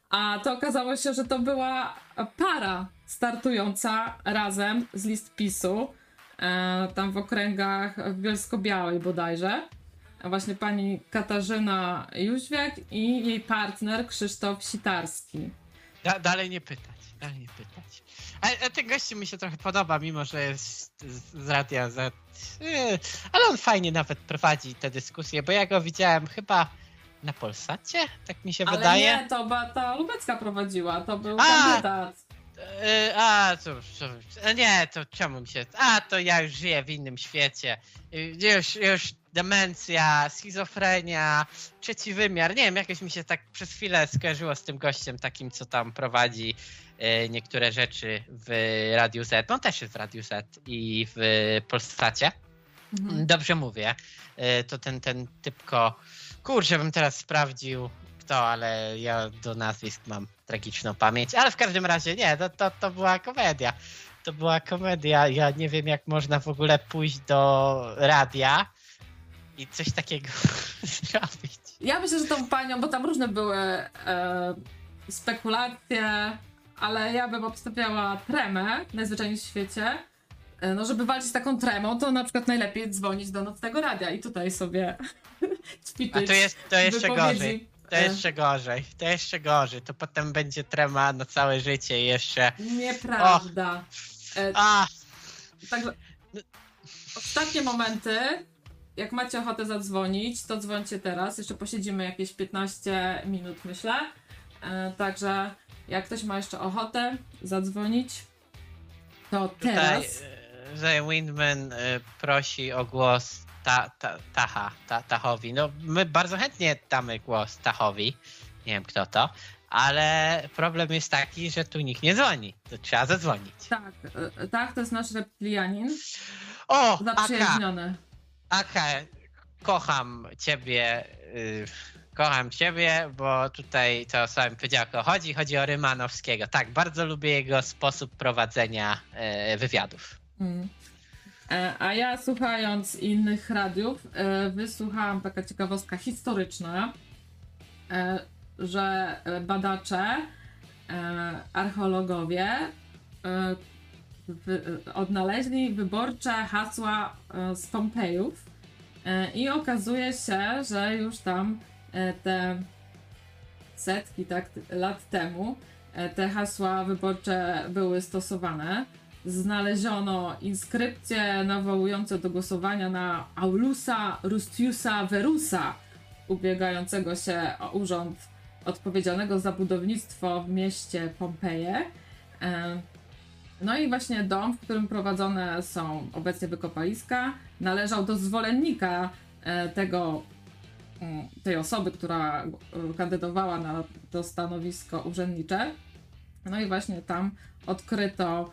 A to okazało się, że to była para startująca razem z list PiSu, e, tam w okręgach w Bielsko-Białej bodajże. Właśnie pani Katarzyna Jóźwiak i jej partner Krzysztof Sitarski. Da, dalej nie pytać, dalej nie pytać. A, a ten gościu mi się trochę podoba, mimo że jest z, z Radia Z. Yy, ale on fajnie nawet prowadzi te dyskusje, bo ja go widziałem chyba na Polsacie, tak mi się Ale wydaje. nie, to Beata Lubecka prowadziła, to był A! kandydat. Yy, a, cóż, cóż, a nie, to czemu mi się... A, to ja już żyję w innym świecie. Yy, Już, już demencja, schizofrenia, trzeci wymiar. Nie wiem, jakoś mi się tak przez chwilę skojarzyło z tym gościem takim, co tam prowadzi yy, niektóre rzeczy w Radiu Z. No, On też jest w Radiu Z i w Polsacie. Mhm. Dobrze mówię. Yy, To ten, ten typko... Kurczę, bym teraz sprawdził kto, ale ja do nazwisk mam tragiczną pamięć. Ale w każdym razie nie, to, to, to była komedia. To była komedia. Ja nie wiem, jak można w ogóle pójść do radia i coś takiego [LAUGHS] zrobić. Ja myślę, że tą panią, bo tam różne były e, spekulacje, ale ja bym obstawiała tremę najzwyczajniej w świecie. E, no, żeby walczyć z taką tremą, to na przykład najlepiej dzwonić do nocnego radia i tutaj sobie [LAUGHS] ćwiczyć A to jest to jeszcze wypowiedzi. gorzej. To E, jeszcze gorzej. To jeszcze gorzej. To potem będzie trema na całe życie i jeszcze. Nieprawda. E, A, Także ostatnie momenty, jak macie ochotę zadzwonić, to dzwońcie teraz. Jeszcze posiedzimy jakieś 15 minut, myślę. Także jak ktoś ma jeszcze ochotę zadzwonić, to tutaj teraz. e, że Windman e, prosi o głos ta, ta, Taha, ta, Tahowi. No, my bardzo chętnie damy głos Tahowi. Nie wiem kto to. Ale problem jest taki, że tu nikt nie dzwoni. To trzeba zadzwonić. Tak, e, tak, to jest nasz reptilianin. O, Zaprzyjaźniony. Aka, kocham ciebie. y, kocham ciebie, bo tutaj to sam powiedział, o chodzi. Chodzi o Rymanowskiego. Tak, bardzo lubię jego sposób prowadzenia wywiadów. Mm. E, A ja słuchając innych radiów, e, wysłuchałam taka ciekawostka historyczna, e, że badacze, archeologowie odnaleźli wyborcze hasła z Pompejów i okazuje się, że już tam te setki tak, lat temu te hasła wyborcze były stosowane. Znaleziono inskrypcje nawołujące do głosowania na Aulusa Rustiusa Verusa, ubiegającego się o urząd odpowiedzialnego za budownictwo w mieście Pompeje. E, No i właśnie dom, w którym prowadzone są obecnie wykopaliska, należał do zwolennika e, tego mm, tej osoby, która e, kandydowała na to stanowisko urzędnicze. No i właśnie tam odkryto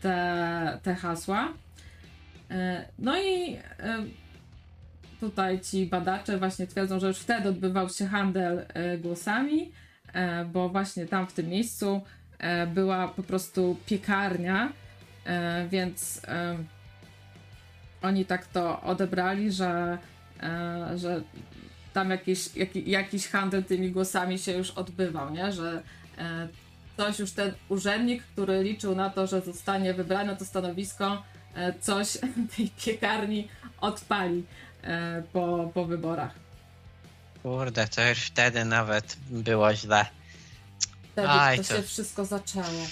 te, te hasła. E, No i e, tutaj ci badacze właśnie twierdzą, że już wtedy odbywał się handel e, głosami, e, bo właśnie tam w tym miejscu e, była po prostu piekarnia, e, więc e, oni tak to odebrali, że, e, że tam jakiś, jaki, jakiś handel tymi głosami się już odbywał, nie? Że coś już ten urzędnik, który liczył na to, że zostanie wybrany na to stanowisko, e, coś [LAUGHS] tej piekarni odpali e, po, po wyborach. Kurde, to już wtedy nawet było źle. Wtedy Aj, to to- się wszystko zaczęło.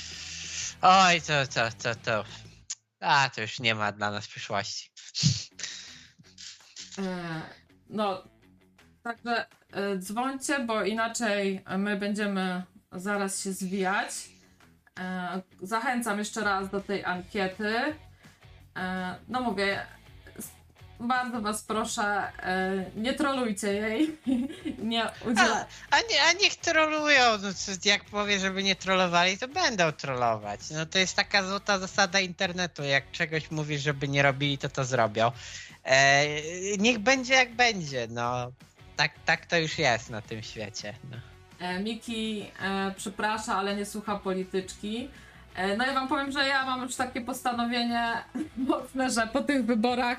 Oj, to, to, to, to. A, to już nie ma dla nas przyszłości. E, No, także dzwońcie, bo inaczej my będziemy zaraz się zwijać. E, Zachęcam jeszcze raz do tej ankiety. E, No mówię, bardzo was proszę, e, nie trolujcie jej. [LAUGHS] Nie. A, a, nie, a niech trolują. No, jak powie, żeby nie trollowali, to będą trollować. No to jest taka złota zasada internetu. Jak czegoś mówisz, żeby nie robili, to to zrobią. E, niech będzie jak będzie. No, tak, tak to już jest na tym świecie. No. E, Miki e, przeprasza, ale nie słucha polityczki. E, no i wam powiem, że ja mam już takie postanowienie [LAUGHS] mocne, że po tych wyborach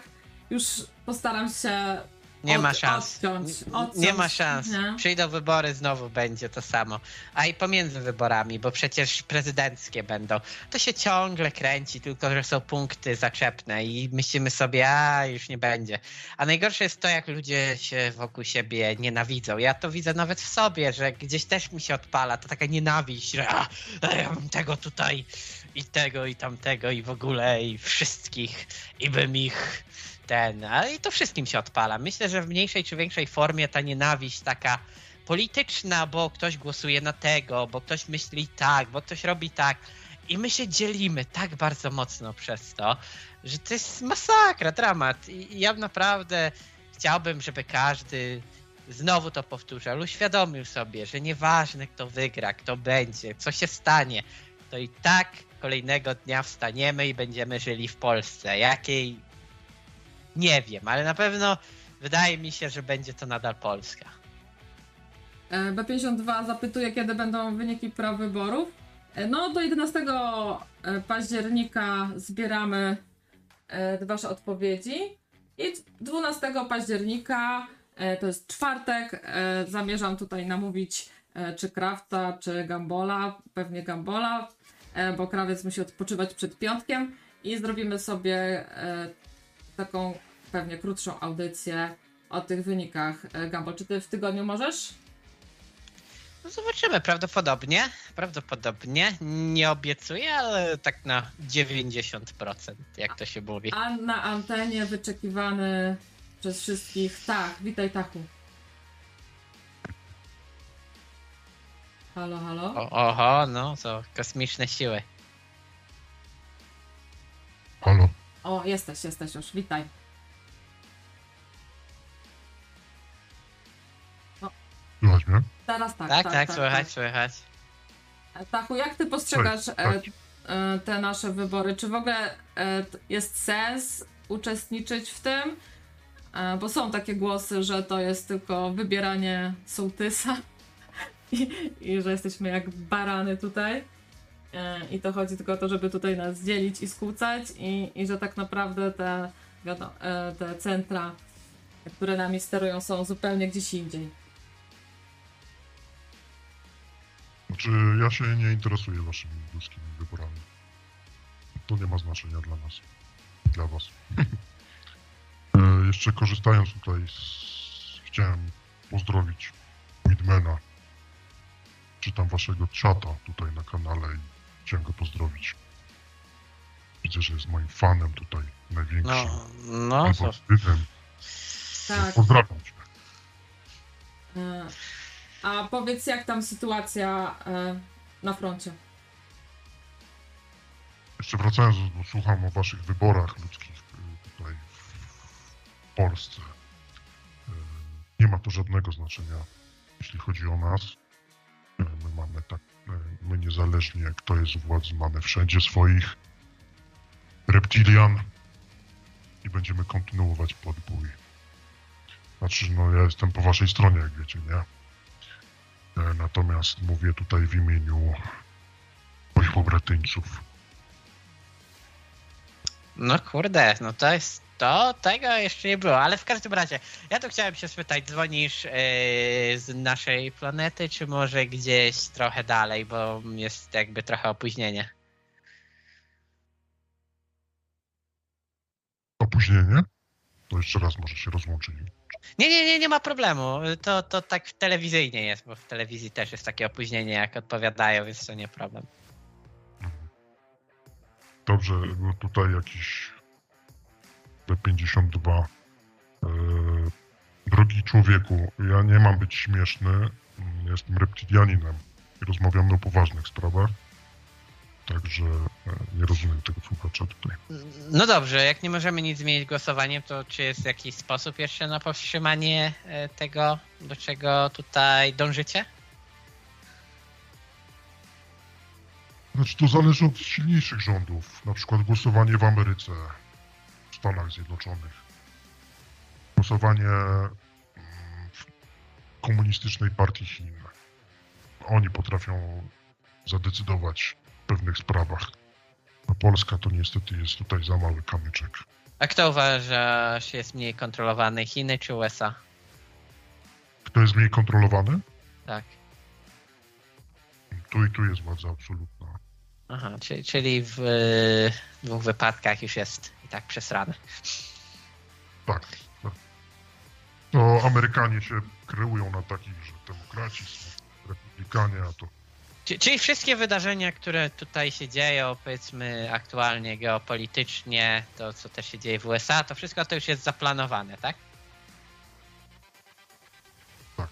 już postaram się Nie od- ma szans. N- odciąć, Nie ma szans. nie? Przyjdą wybory, znowu będzie to samo. A i pomiędzy wyborami, bo przecież prezydenckie będą. To się ciągle kręci, tylko że są punkty zaczepne i myślimy sobie, a już nie będzie. A najgorsze jest to, jak ludzie się wokół siebie nienawidzą. Ja to widzę nawet w sobie, że gdzieś też mi się odpala ta taka nienawiść, że a, a ja bym tego tutaj i tego i tamtego i w ogóle i wszystkich i bym ich ten, ale i to wszystkim się odpala. Myślę, że w mniejszej czy większej formie ta nienawiść taka polityczna, bo ktoś głosuje na tego, bo ktoś myśli tak, bo ktoś robi tak. I my się dzielimy tak bardzo mocno przez to, że to jest masakra, dramat. I ja naprawdę chciałbym, żeby każdy znowu to powtórzał, uświadomił sobie, że nieważne kto wygra, kto będzie, co się stanie, to i tak kolejnego dnia wstaniemy i będziemy żyli w Polsce. Jakiej nie wiem, ale na pewno wydaje mi się, że będzie to nadal Polska. E, B52 zapytuje, kiedy będą wyniki prawyborów. E, No, do 11 e, października zbieramy wasze odpowiedzi I 12 października, to jest czwartek, zamierzam tutaj namówić czy Krafta, czy Gambola, pewnie Gambola, bo krawiec musi odpoczywać przed piątkiem i zrobimy sobie taką pewnie krótszą audycję o tych wynikach. E, Gambol, czy ty w tygodniu możesz? No zobaczymy, prawdopodobnie. Prawdopodobnie. Nie obiecuję, ale tak na 90%, jak to się mówi. A na antenie wyczekiwany przez wszystkich Tach. Witaj Tachu. Halo, halo. O, oho, no to kosmiczne siły. Halo. O, jesteś, jesteś już, witaj. Słychać mnie? Teraz tak. Tak, tak, słychać, słychać. Tachu, jak ty postrzegasz Cześć, e, tak. e, te nasze wybory? Czy w ogóle e, jest sens uczestniczyć w tym? E, bo są takie głosy, że to jest tylko wybieranie sołtysa [LAUGHS] i, i że jesteśmy jak barany tutaj. E, I to chodzi tylko o to, żeby tutaj nas dzielić i skłócać i, i że tak naprawdę te, wiadomo, e, te centra, które nami sterują są zupełnie gdzieś indziej. Znaczy, ja się nie interesuję waszymi ludzkimi wyborami. To nie ma znaczenia dla nas. Dla was. [LAUGHS] e, jeszcze korzystając tutaj z... Chciałem pozdrowić Midmana. Czytam waszego czata tutaj na kanale i chciałem go pozdrowić. Widzę, że jest moim fanem tutaj największym. No, no albo. Tak. Pozdrawiam cię. E, A powiedz, jak tam sytuacja e, na froncie? Jeszcze wracając, bo słucham o waszych wyborach ludzkich y, tutaj w Polsce. Y, Nie ma to żadnego znaczenia, jeśli chodzi o nas. Y, My mamy tak, my niezależnie kto jest u władzy, mamy wszędzie swoich reptilian i będziemy kontynuować podbój. Znaczy, no ja jestem po waszej stronie, jak wiecie, nie? E, Natomiast mówię tutaj w imieniu moich pobratyńców. No kurde, no to jest. To tego jeszcze nie było, ale w każdym razie, ja tu chciałem się spytać, dzwonisz yy, z naszej planety, czy może gdzieś trochę dalej, bo jest jakby trochę opóźnienie. Opóźnienie? To jeszcze raz może się rozłączyli. Nie, nie, nie, nie ma problemu. To, to tak telewizyjnie jest, bo w telewizji też jest takie opóźnienie, jak odpowiadają, więc to nie problem. Dobrze, no tutaj jakiś B52. E, drogi człowieku, ja nie mam być śmieszny. Jestem reptilianinem i rozmawiamy o poważnych sprawach. Także e, nie rozumiem tego słuchacza tutaj. No dobrze, jak nie możemy nic zmienić głosowaniem, to czy jest jakiś sposób jeszcze na powstrzymanie e, tego, do czego tutaj dążycie? Znaczy to zależy od silniejszych rządów, na przykład głosowanie w Ameryce, w Stanach Zjednoczonych. Głosowanie mm, w komunistycznej partii Chin. Oni potrafią zadecydować pewnych sprawach. A Polska to niestety jest tutaj za mały kamyczek. A kto uważa, że jest mniej kontrolowany, Chiny czy USA? Kto jest mniej kontrolowany? Tak. Tu i tu jest władza absolutna. Aha, czyli, czyli w dwóch wypadkach już jest i tak przesrane. Tak. tak. To Amerykanie się kreują na takich, że demokraci są republikanie, a to Czyli wszystkie wydarzenia, które tutaj się dzieją, powiedzmy aktualnie geopolitycznie, to co też się dzieje w USA, to wszystko to już jest zaplanowane, tak? Tak.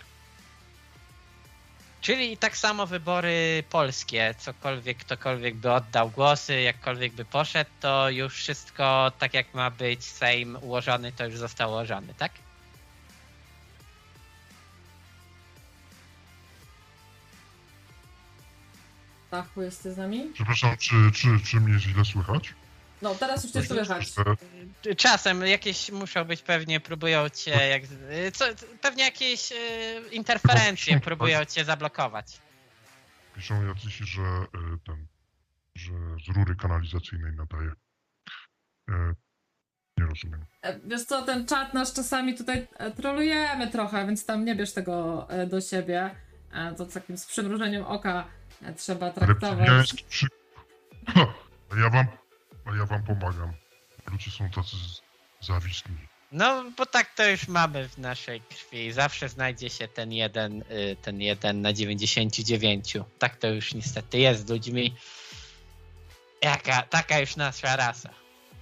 Czyli tak samo wybory polskie, cokolwiek, ktokolwiek by oddał głosy, jakkolwiek by poszedł, to już wszystko tak jak ma być Sejm ułożony, to już został ułożony, tak? Tachu, jesteś z nami? Przepraszam, czy, czy, czy mnie źle słychać? No, teraz już cię słychać. Czasem jakieś muszą być pewnie, próbują cię, jak, co, pewnie jakieś e, interferencje próbują cię zablokować. Piszą jacyś, że e, ten, że z rury kanalizacyjnej nadaje. E, Nie rozumiem. Wiesz co, ten czat nasz czasami tutaj trolujemy trochę, więc tam nie bierz tego do siebie. To takim z przymrużeniem oka trzeba Ale traktować. przy... [LAUGHS] Ha, a ja wam, a ja wam pomagam. Ludzie są tacy z- zawisni. No, bo tak to już mamy w naszej krwi. Zawsze znajdzie się ten jeden, y, ten jeden na 99. Tak to już niestety jest z ludźmi. Jaka, taka już nasza rasa.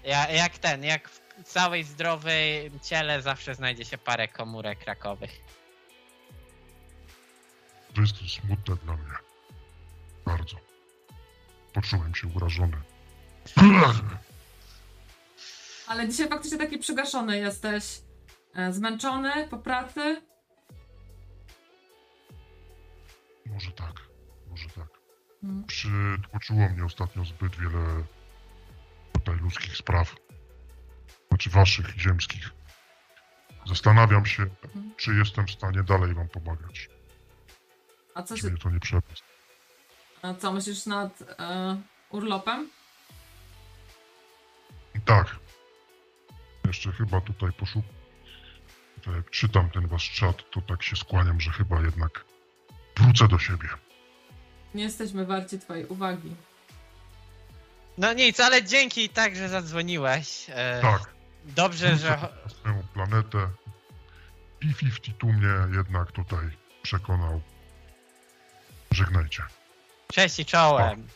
Ja, jak ten, jak w całej zdrowej ciele zawsze znajdzie się parę komórek rakowych. To jest smutne dla mnie. Bardzo. Poczułem się urażony. Ale dzisiaj faktycznie taki przygaszony jesteś. E, Zmęczony po pracy. Może tak, może tak. Mm. Przytłoczyło mnie ostatnio zbyt wiele tutaj ludzkich spraw. Znaczy waszych, ziemskich. Zastanawiam się, czy jestem w stanie dalej wam pomagać. A co, Czy się, mnie to nie przepaść. A co myślisz nad e, urlopem? Tak. Jeszcze chyba tutaj poszuk... Jak czytam ten wasz czat, to tak się skłaniam, że chyba jednak wrócę do siebie. Nie jesteśmy warci twojej uwagi. No nic, ale dzięki tak, że zadzwoniłeś. E, Tak. Dobrze, że. Na swoją planetę. P-52 mnie jednak tutaj przekonał. Żegnajcie. Cześć i czołem.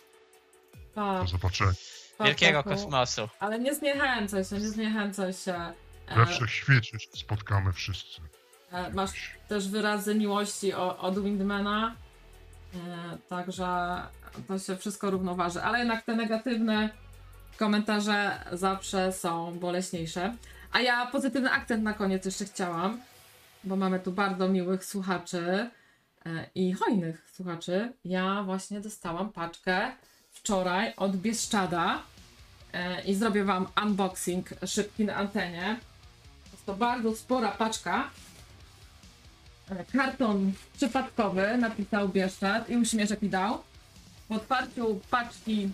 Pa, Do zobaczenia. pa, Wielkiego pa, pa. kosmosu. Ale nie zniechęcaj się, nie zniechęcaj się. We wszechświecie się spotkamy wszyscy. E, Masz też wyrazy miłości od Windmana. E, Także to się wszystko równoważy. Ale jednak te negatywne komentarze zawsze są boleśniejsze. A ja pozytywny akcent na koniec jeszcze chciałam, bo mamy tu bardzo miłych słuchaczy i hojnych słuchaczy. Ja właśnie dostałam paczkę wczoraj od Bieszczada e, i zrobię wam unboxing szybki na antenie. Jest to bardzo spora paczka. E, Karton przypadkowy napisał Bieszczad i uśmieszek mi dał. Po otwarciu paczki.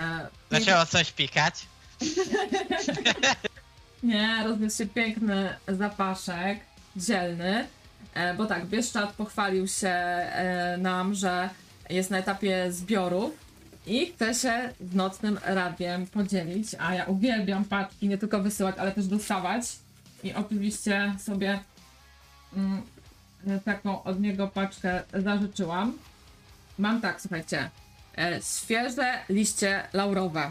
E, Zaczęło coś pikać. [LAUGHS] nie, rozniósł się piękny zapaszek, dzielny. E, bo tak, Bieszczad pochwalił się e, nam, że jest na etapie zbiorów i chce się z nocnym radiem podzielić. A ja uwielbiam paczki, nie tylko wysyłać, ale też dostawać. I oczywiście sobie mm, taką od niego paczkę zażyczyłam. Mam tak, słuchajcie. E, świeże liście laurowe.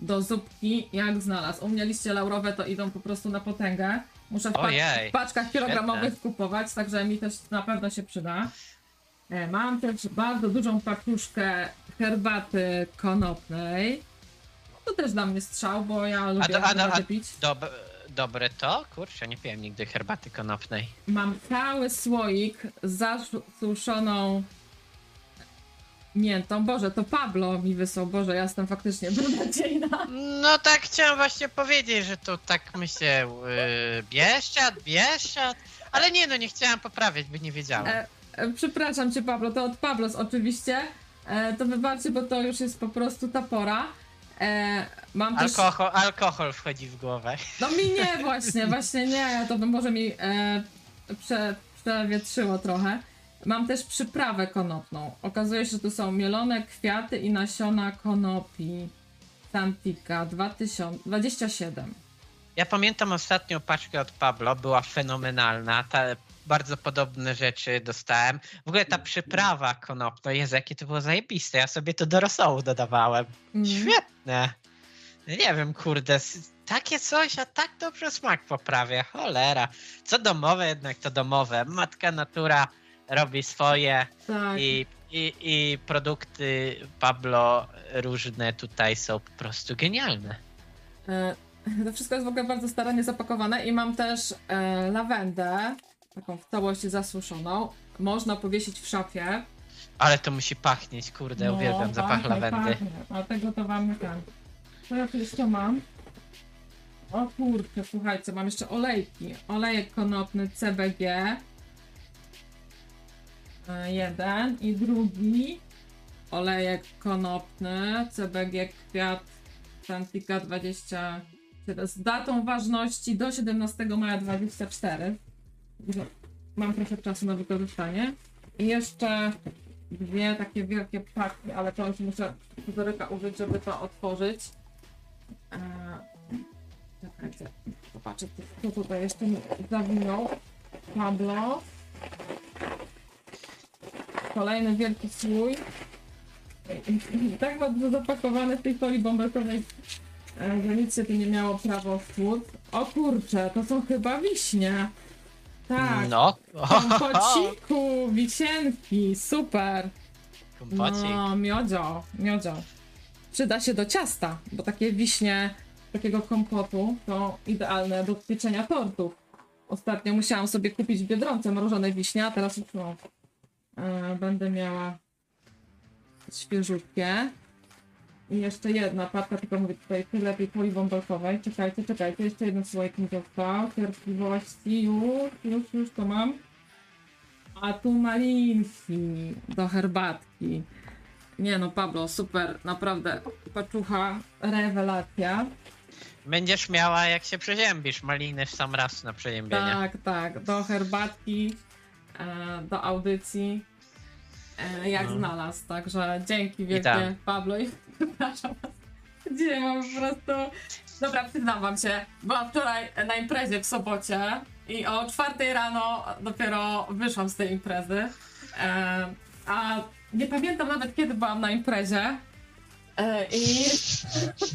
Do zupki jak znalazł. U mnie liście laurowe to idą po prostu na potęgę. Muszę w, pac- Ojej, w paczkach kilogramowych świetne. kupować, także mi też na pewno się przyda. E, Mam też bardzo dużą paczuszkę herbaty konopnej. To też dla mnie strzał, bo ja lubię A, do, a, do, a pić. dob, dobre to? Kurczę, nie piłem nigdy herbaty konopnej. Mam cały słoik z zasuszoną miętą. Boże, to Pablo mi wysłał. Boże, ja jestem faktycznie beznadziejna. No tak chciałem właśnie powiedzieć, że to tak myślę, yy, Bieszczad, Bieszczad, ale nie no, nie chciałem poprawiać, bo nie wiedziałem. E, e, przepraszam cię, Pablo, to od Pablos oczywiście. E, to wybaczcie, bo to już jest po prostu ta pora. E, mam też... Alkohol, alkohol wchodzi w głowę. No mi nie właśnie, właśnie nie, to by może mi e, prze, przewietrzyło trochę. Mam też przyprawę konopną. Okazuje się, że tu są mielone kwiaty i nasiona konopi. Santika 2027. Ja pamiętam ostatnią paczkę od Pablo, była fenomenalna. Ta, bardzo podobne rzeczy dostałem. W ogóle ta przyprawa konopna, Jezu, jakie to było zajebiste. Ja sobie to do rosołu dodawałem. Mm. Świetne. Nie wiem, kurde, takie coś, a tak dobrze smak poprawia. Cholera. Co domowe, jednak to domowe. Matka natura robi swoje Tak. i, i, i produkty Pablo różne tutaj są po prostu genialne. E, to wszystko jest w ogóle bardzo starannie zapakowane i mam też e, lawendę, taką w całości zasuszoną. Można powiesić w szafie. Ale to musi pachnieć, kurde, No, uwielbiam zapach pachnie, lawendy. Pachnie. Dlatego to wam ten. Co ja jeszcze mam? O kurczę, słuchajcie, mam jeszcze olejki. Olejek konopny CBG. E, Jeden i drugi. Olejek konopny CBG kwiat Santika z datą ważności do 17 maja 24. Mam trochę czasu na wykorzystanie. I jeszcze dwie takie wielkie paki, ale to już muszę scyzoryka użyć, żeby to otworzyć. Eee, czekajcie, zobaczę, co tutaj jeszcze zawinął. Pablo. Kolejny wielki słój. Tak bardzo zapakowany w tej folii bąbelkowej, e, że nic się tu nie miało prawo wpłód. O kurczę, to są chyba wiśnie. Tak. No. Kompociku, [LAUGHS] wisienki, super. Kompocik. No, miodzio, miodzio. Przyda się do ciasta, bo takie wiśnie takiego kompotu to idealne do pieczenia tortów. Ostatnio musiałam sobie kupić w Biedronce mrożone wiśnie, a teraz już no, będę miała świeżutkie. I jeszcze jedna patka, tylko mówię tutaj tyle tej poli bąbelkowej. Czekajcie, czekajcie, jeszcze jeden słoik mi został. Cierpliwości, już, już, już to mam. A tu malinki do herbatki. Nie no, Pablo, super, naprawdę. Paczucha, rewelacja. Będziesz miała, jak się przeziębisz, maliny w sam raz na przeziębienie. Tak, tak, do herbatki, e, do audycji, e, jak No. znalazł. Także dzięki wielkie. Pablo. I [LAUGHS] przepraszam was. Dzisiaj mam po prostu... Dobra, przyznam wam się, byłam wczoraj na imprezie w Sobocie i o czwartej rano dopiero wyszłam z tej imprezy. E, a nie pamiętam nawet kiedy byłam na imprezie. E, I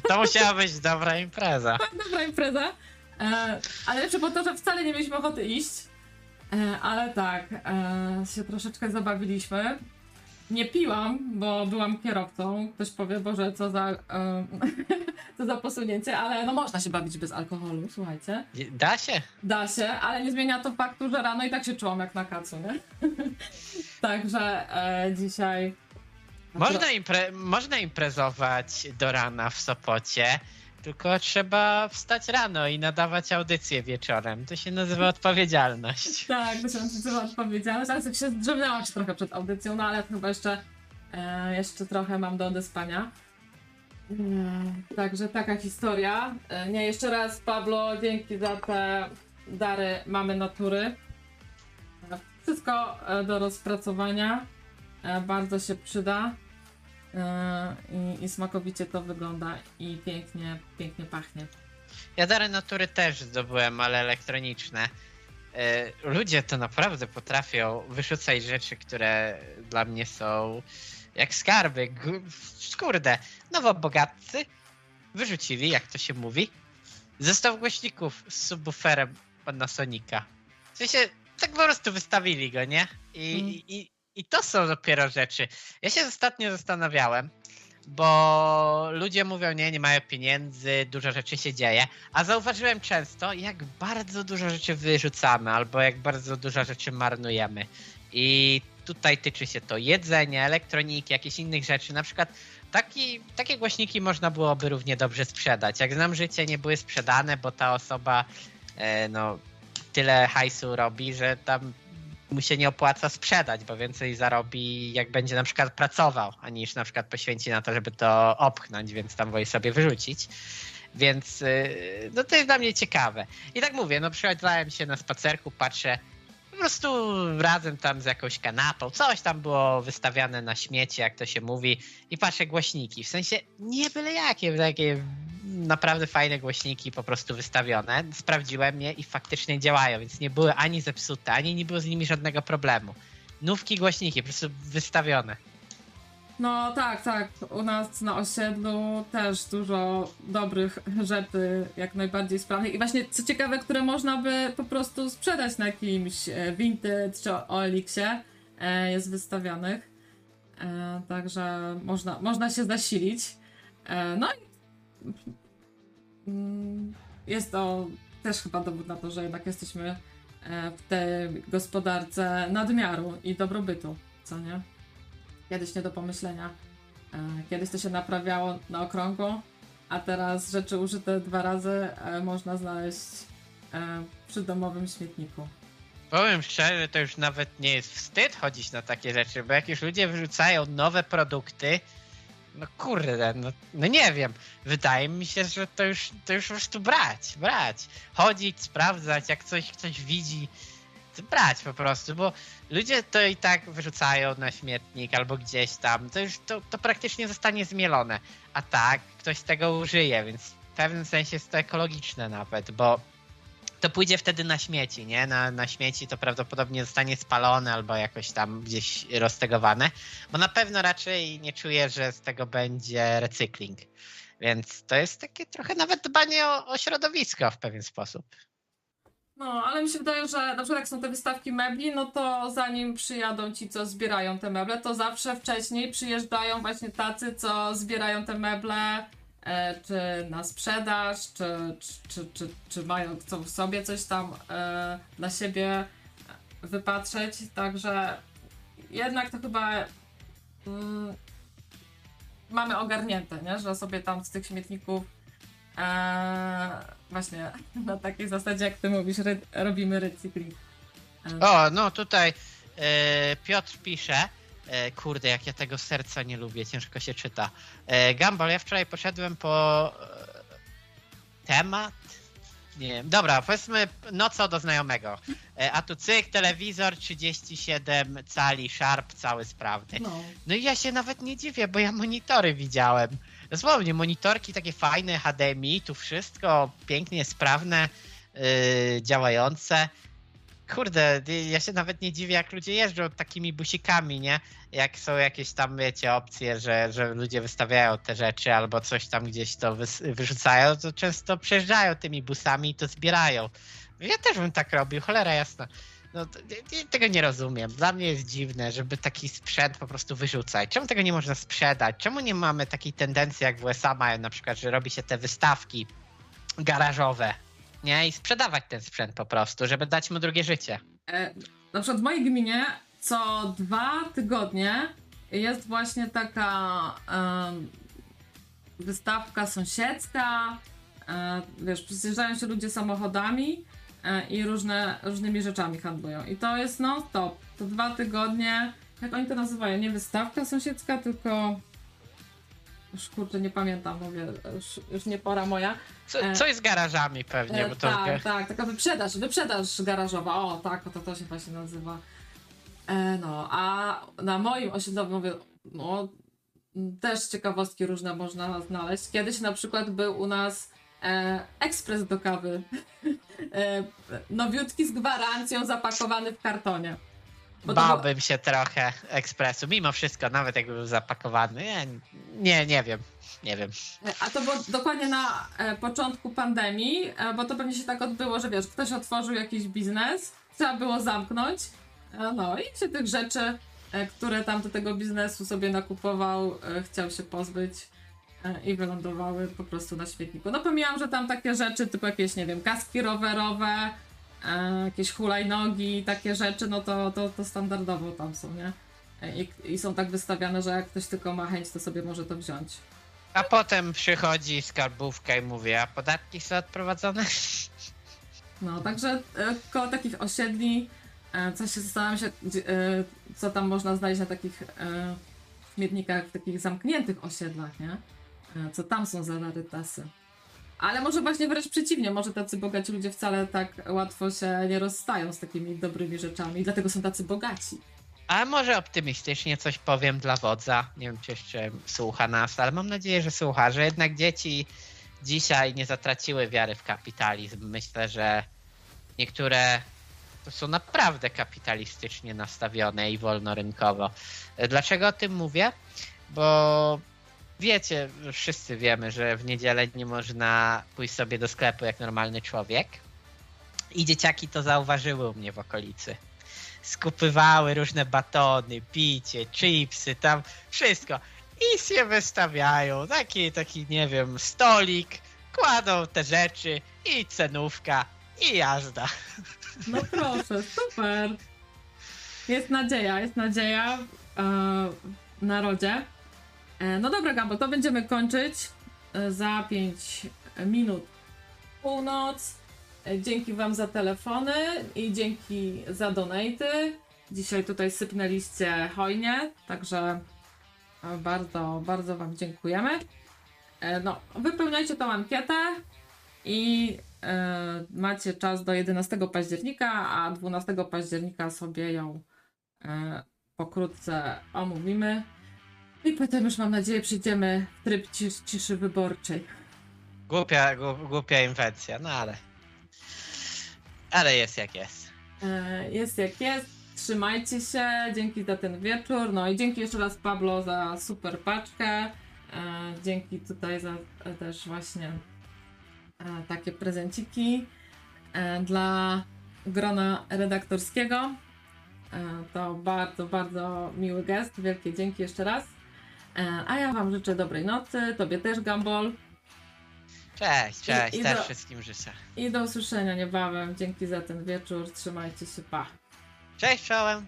To musiała być dobra impreza. [LAUGHS] dobra impreza. E, ale lepsze było to, że wcale nie mieliśmy ochoty iść. E, ale tak, e, się troszeczkę zabawiliśmy. Nie piłam, bo byłam kierowcą. Ktoś powie, Boże, co za, e, [LAUGHS] co za posunięcie, ale no można się bawić bez alkoholu, słuchajcie. Da się? Da się, ale nie zmienia to faktu, że rano i tak się czułam jak na kacu, nie? [LAUGHS] Także dzisiaj... Można, impre- można imprezować do rana w Sopocie, tylko trzeba wstać rano i nadawać audycję wieczorem. To się nazywa odpowiedzialność. [LAUGHS] Tak, to się nazywa odpowiedzialność, ale się zdrzemnęłam trochę przed audycją, no ale chyba jeszcze, e, jeszcze trochę mam do odespania. E, także taka historia. E, nie, jeszcze raz Pablo, dzięki za te dary mamy natury. E, wszystko do rozpracowania. Bardzo się przyda. E, i, I smakowicie to wygląda i pięknie, pięknie pachnie. Ja dary natury też zdobyłem, ale elektroniczne. E, Ludzie to naprawdę potrafią wyrzucać rzeczy, które dla mnie są jak skarby. Kurde, nowobogatcy wyrzucili, jak to się mówi, zestaw głośników z subwooferem Panasonica. W sensie, tak po prostu wystawili go, nie? I, Mm. i, I to są dopiero rzeczy. Ja się ostatnio zastanawiałem, bo ludzie mówią, nie, nie mają pieniędzy, dużo rzeczy się dzieje, a zauważyłem często, jak bardzo dużo rzeczy wyrzucamy, albo jak bardzo dużo rzeczy marnujemy. I tutaj tyczy się to jedzenia, elektroniki, jakichś innych rzeczy. Na przykład taki, takie głośniki można byłoby równie dobrze sprzedać. Jak znam życie, nie były sprzedane, bo ta osoba e, no, tyle hajsu robi, że tam mu się nie opłaca sprzedać, bo więcej zarobi, jak będzie na przykład pracował, a niż na przykład poświęci na to, żeby to opchnąć, więc tam woli sobie wyrzucić. Więc yy, no to jest dla mnie ciekawe. I tak mówię, no przychodzałem się na spacerku, patrzę, prostu razem tam z jakąś kanapą, coś tam było wystawiane na śmieci, jak to się mówi, i patrzę głośniki. W sensie nie byle jakie, takie naprawdę fajne głośniki po prostu wystawione. Sprawdziłem je i faktycznie działają, więc nie były ani zepsute, ani nie było z nimi żadnego problemu. Nówki głośniki, po prostu wystawione. No tak, tak. U nas na osiedlu też dużo dobrych rzeczy, jak najbardziej sprawnych. I właśnie co ciekawe, które można by po prostu sprzedać na jakimś e, Vinted czy OLX-ie e, jest wystawionych. E, Także można, można się zasilić. No i mm, jest to też chyba dowód na to, że jednak jesteśmy w tej gospodarce nadmiaru i dobrobytu, co nie? Kiedyś nie do pomyślenia. E, Kiedyś to się naprawiało na okrągło, a teraz rzeczy użyte dwa razy e, można znaleźć e, przy domowym śmietniku. Powiem szczerze, to już nawet nie jest wstyd chodzić na takie rzeczy, bo jak już ludzie wyrzucają nowe produkty, no kurde, no, no nie wiem. Wydaje mi się, że to już, to już po prostu brać, brać. Chodzić, sprawdzać, jak coś ktoś widzi, brać po prostu, bo ludzie to i tak wyrzucają na śmietnik albo gdzieś tam. To już to, to praktycznie zostanie zmielone. A tak, ktoś tego użyje, więc w pewnym sensie jest to ekologiczne nawet, bo to pójdzie wtedy na śmieci, nie? Na, na śmieci to prawdopodobnie zostanie spalone albo jakoś tam gdzieś roztegowane, bo na pewno raczej nie czuję, że z tego będzie recykling. Więc to jest takie trochę nawet dbanie o, o środowisko w pewien sposób. No, ale mi się wydaje, że na przykład jak są te wystawki mebli, no to zanim przyjadą ci, co zbierają te meble, to zawsze wcześniej przyjeżdżają właśnie tacy, co zbierają te meble, e, czy na sprzedaż, czy, czy, czy, czy, czy mają, chcą sobie coś tam e, dla siebie wypatrzeć, także jednak to chyba mm, mamy ogarnięte, nie? że sobie tam z tych śmietników e, właśnie [LAUGHS] na takiej zasadzie, jak ty mówisz, ry, robimy recykling. O, no tutaj e, Piotr pisze, e, kurde, jak ja tego serca nie lubię, ciężko się czyta. E, Gumball, ja wczoraj poszedłem po temat, nie wiem, dobra, powiedzmy, no co do znajomego. A tu cyk, telewizor 37 cali, Sharp, cały sprawny. No. No i ja się nawet nie dziwię, bo ja monitory widziałem. Dosłownie, monitorki takie fajne, HDMI, tu wszystko pięknie, sprawne, yy, działające. Kurde, ja się nawet nie dziwię, jak ludzie jeżdżą takimi busikami, nie? Jak są jakieś tam, wiecie, opcje, że, że ludzie wystawiają te rzeczy albo coś tam gdzieś to wyrzucają, to często przejeżdżają tymi busami i to zbierają. Ja też bym tak robił, cholera jasna. No, tego nie rozumiem. Dla mnie jest dziwne, żeby taki sprzęt po prostu wyrzucać. Czemu tego nie można sprzedać? Czemu nie mamy takiej tendencji, jak w USA mają na przykład, że robi się te wystawki garażowe, nie? I sprzedawać ten sprzęt po prostu, żeby dać mu drugie życie. E, na przykład w mojej gminie co dwa tygodnie jest właśnie taka em, wystawka sąsiedzka. E, wiesz, przyjeżdżają się ludzie samochodami e, i różne, różnymi rzeczami handlują. I to jest non stop. To dwa tygodnie. Jak oni to nazywają? Nie wystawka sąsiedzka, tylko. Już kurczę, nie pamiętam, mówię, już, już nie pora moja. Co, E, co jest z garażami pewnie, E, bo to... tak, tak, taka wyprzedaż, wyprzedaż garażowa, o tak, to, to się właśnie nazywa. E, no, a na moim osiedlu, mówię, no, też ciekawostki różne można znaleźć. Kiedyś na przykład był u nas e, ekspres do kawy. [LAUGHS] e, nowiutki z gwarancją zapakowany w kartonie. Bo to było- Bałbym się trochę ekspresu, mimo wszystko, nawet jakby był zapakowany. Nie, nie, nie wiem, nie wiem. A to było dokładnie na e, początku pandemii, e, bo to pewnie się tak odbyło, że wiesz, ktoś otworzył jakiś biznes, trzeba było zamknąć, no i się tych rzeczy, które tam do tego biznesu sobie nakupował, chciał się pozbyć i wylądowały po prostu na śmietniku. No pomijam, że tam takie rzeczy typu jakieś, nie wiem, kaski rowerowe, e, jakieś hulajnogi, takie rzeczy, no to, to, to standardowo tam są, nie? E, I, I są tak wystawiane, że jak ktoś tylko ma chęć, to sobie może to wziąć. A potem przychodzi skarbówka i mówi, a podatki są odprowadzone? No, także e, koło takich osiedli, e, coś się zastanawiam się, e, co tam można znaleźć na takich e, śmietnikach, w takich zamkniętych osiedlach, nie? E, co tam są za rarytasy. Ale może właśnie wręcz przeciwnie, może tacy bogaci ludzie wcale tak łatwo się nie rozstają z takimi dobrymi rzeczami, dlatego są tacy bogaci. A może optymistycznie coś powiem dla wodza. Nie wiem, czy jeszcze słucha nas, ale mam nadzieję, że słucha, że jednak dzieci dzisiaj nie zatraciły wiary w kapitalizm. Myślę, że niektóre to są naprawdę kapitalistycznie nastawione i wolnorynkowo. Dlaczego o tym mówię? Bo wiecie, wszyscy wiemy, że w niedzielę nie można pójść sobie do sklepu jak normalny człowiek. I dzieciaki to zauważyły u mnie w okolicy skupywały różne batony, picie, chipsy, tam wszystko. I się wystawiają. Taki, taki, nie wiem, stolik, kładą te rzeczy i cenówka i jazda. No proszę, super. Jest nadzieja, jest nadzieja e, w narodzie. E, no dobra, Gambo, to będziemy kończyć e, za 5 minut. Północ. E, Dzięki Wam za telefony i dzięki za donaty. Dzisiaj tutaj sypnęliście hojnie, także Bardzo, bardzo Wam dziękujemy. No, wypełniajcie tą ankietę i macie czas do 11 października, a 12 października sobie ją pokrótce omówimy. I potem już mam nadzieję przyjdziemy w tryb ciszy, ciszy wyborczej. Głupia, głupia inwencja, no ale... Ale jest jak jest. E, Jest jak jest. Trzymajcie się. Dzięki za ten wieczór. No i dzięki jeszcze raz Pablo za super paczkę. E, Dzięki tutaj za e, też właśnie takie prezenciki dla grona redaktorskiego. To bardzo, bardzo miły gest. Wielkie dzięki jeszcze raz. E, A ja Wam życzę dobrej nocy. Tobie też, Gambol. Cześć, cześć, I- i też do- wszystkim życzę. I do usłyszenia niebawem. Dzięki za ten wieczór. Trzymajcie się. Pa. Cześć, czołem.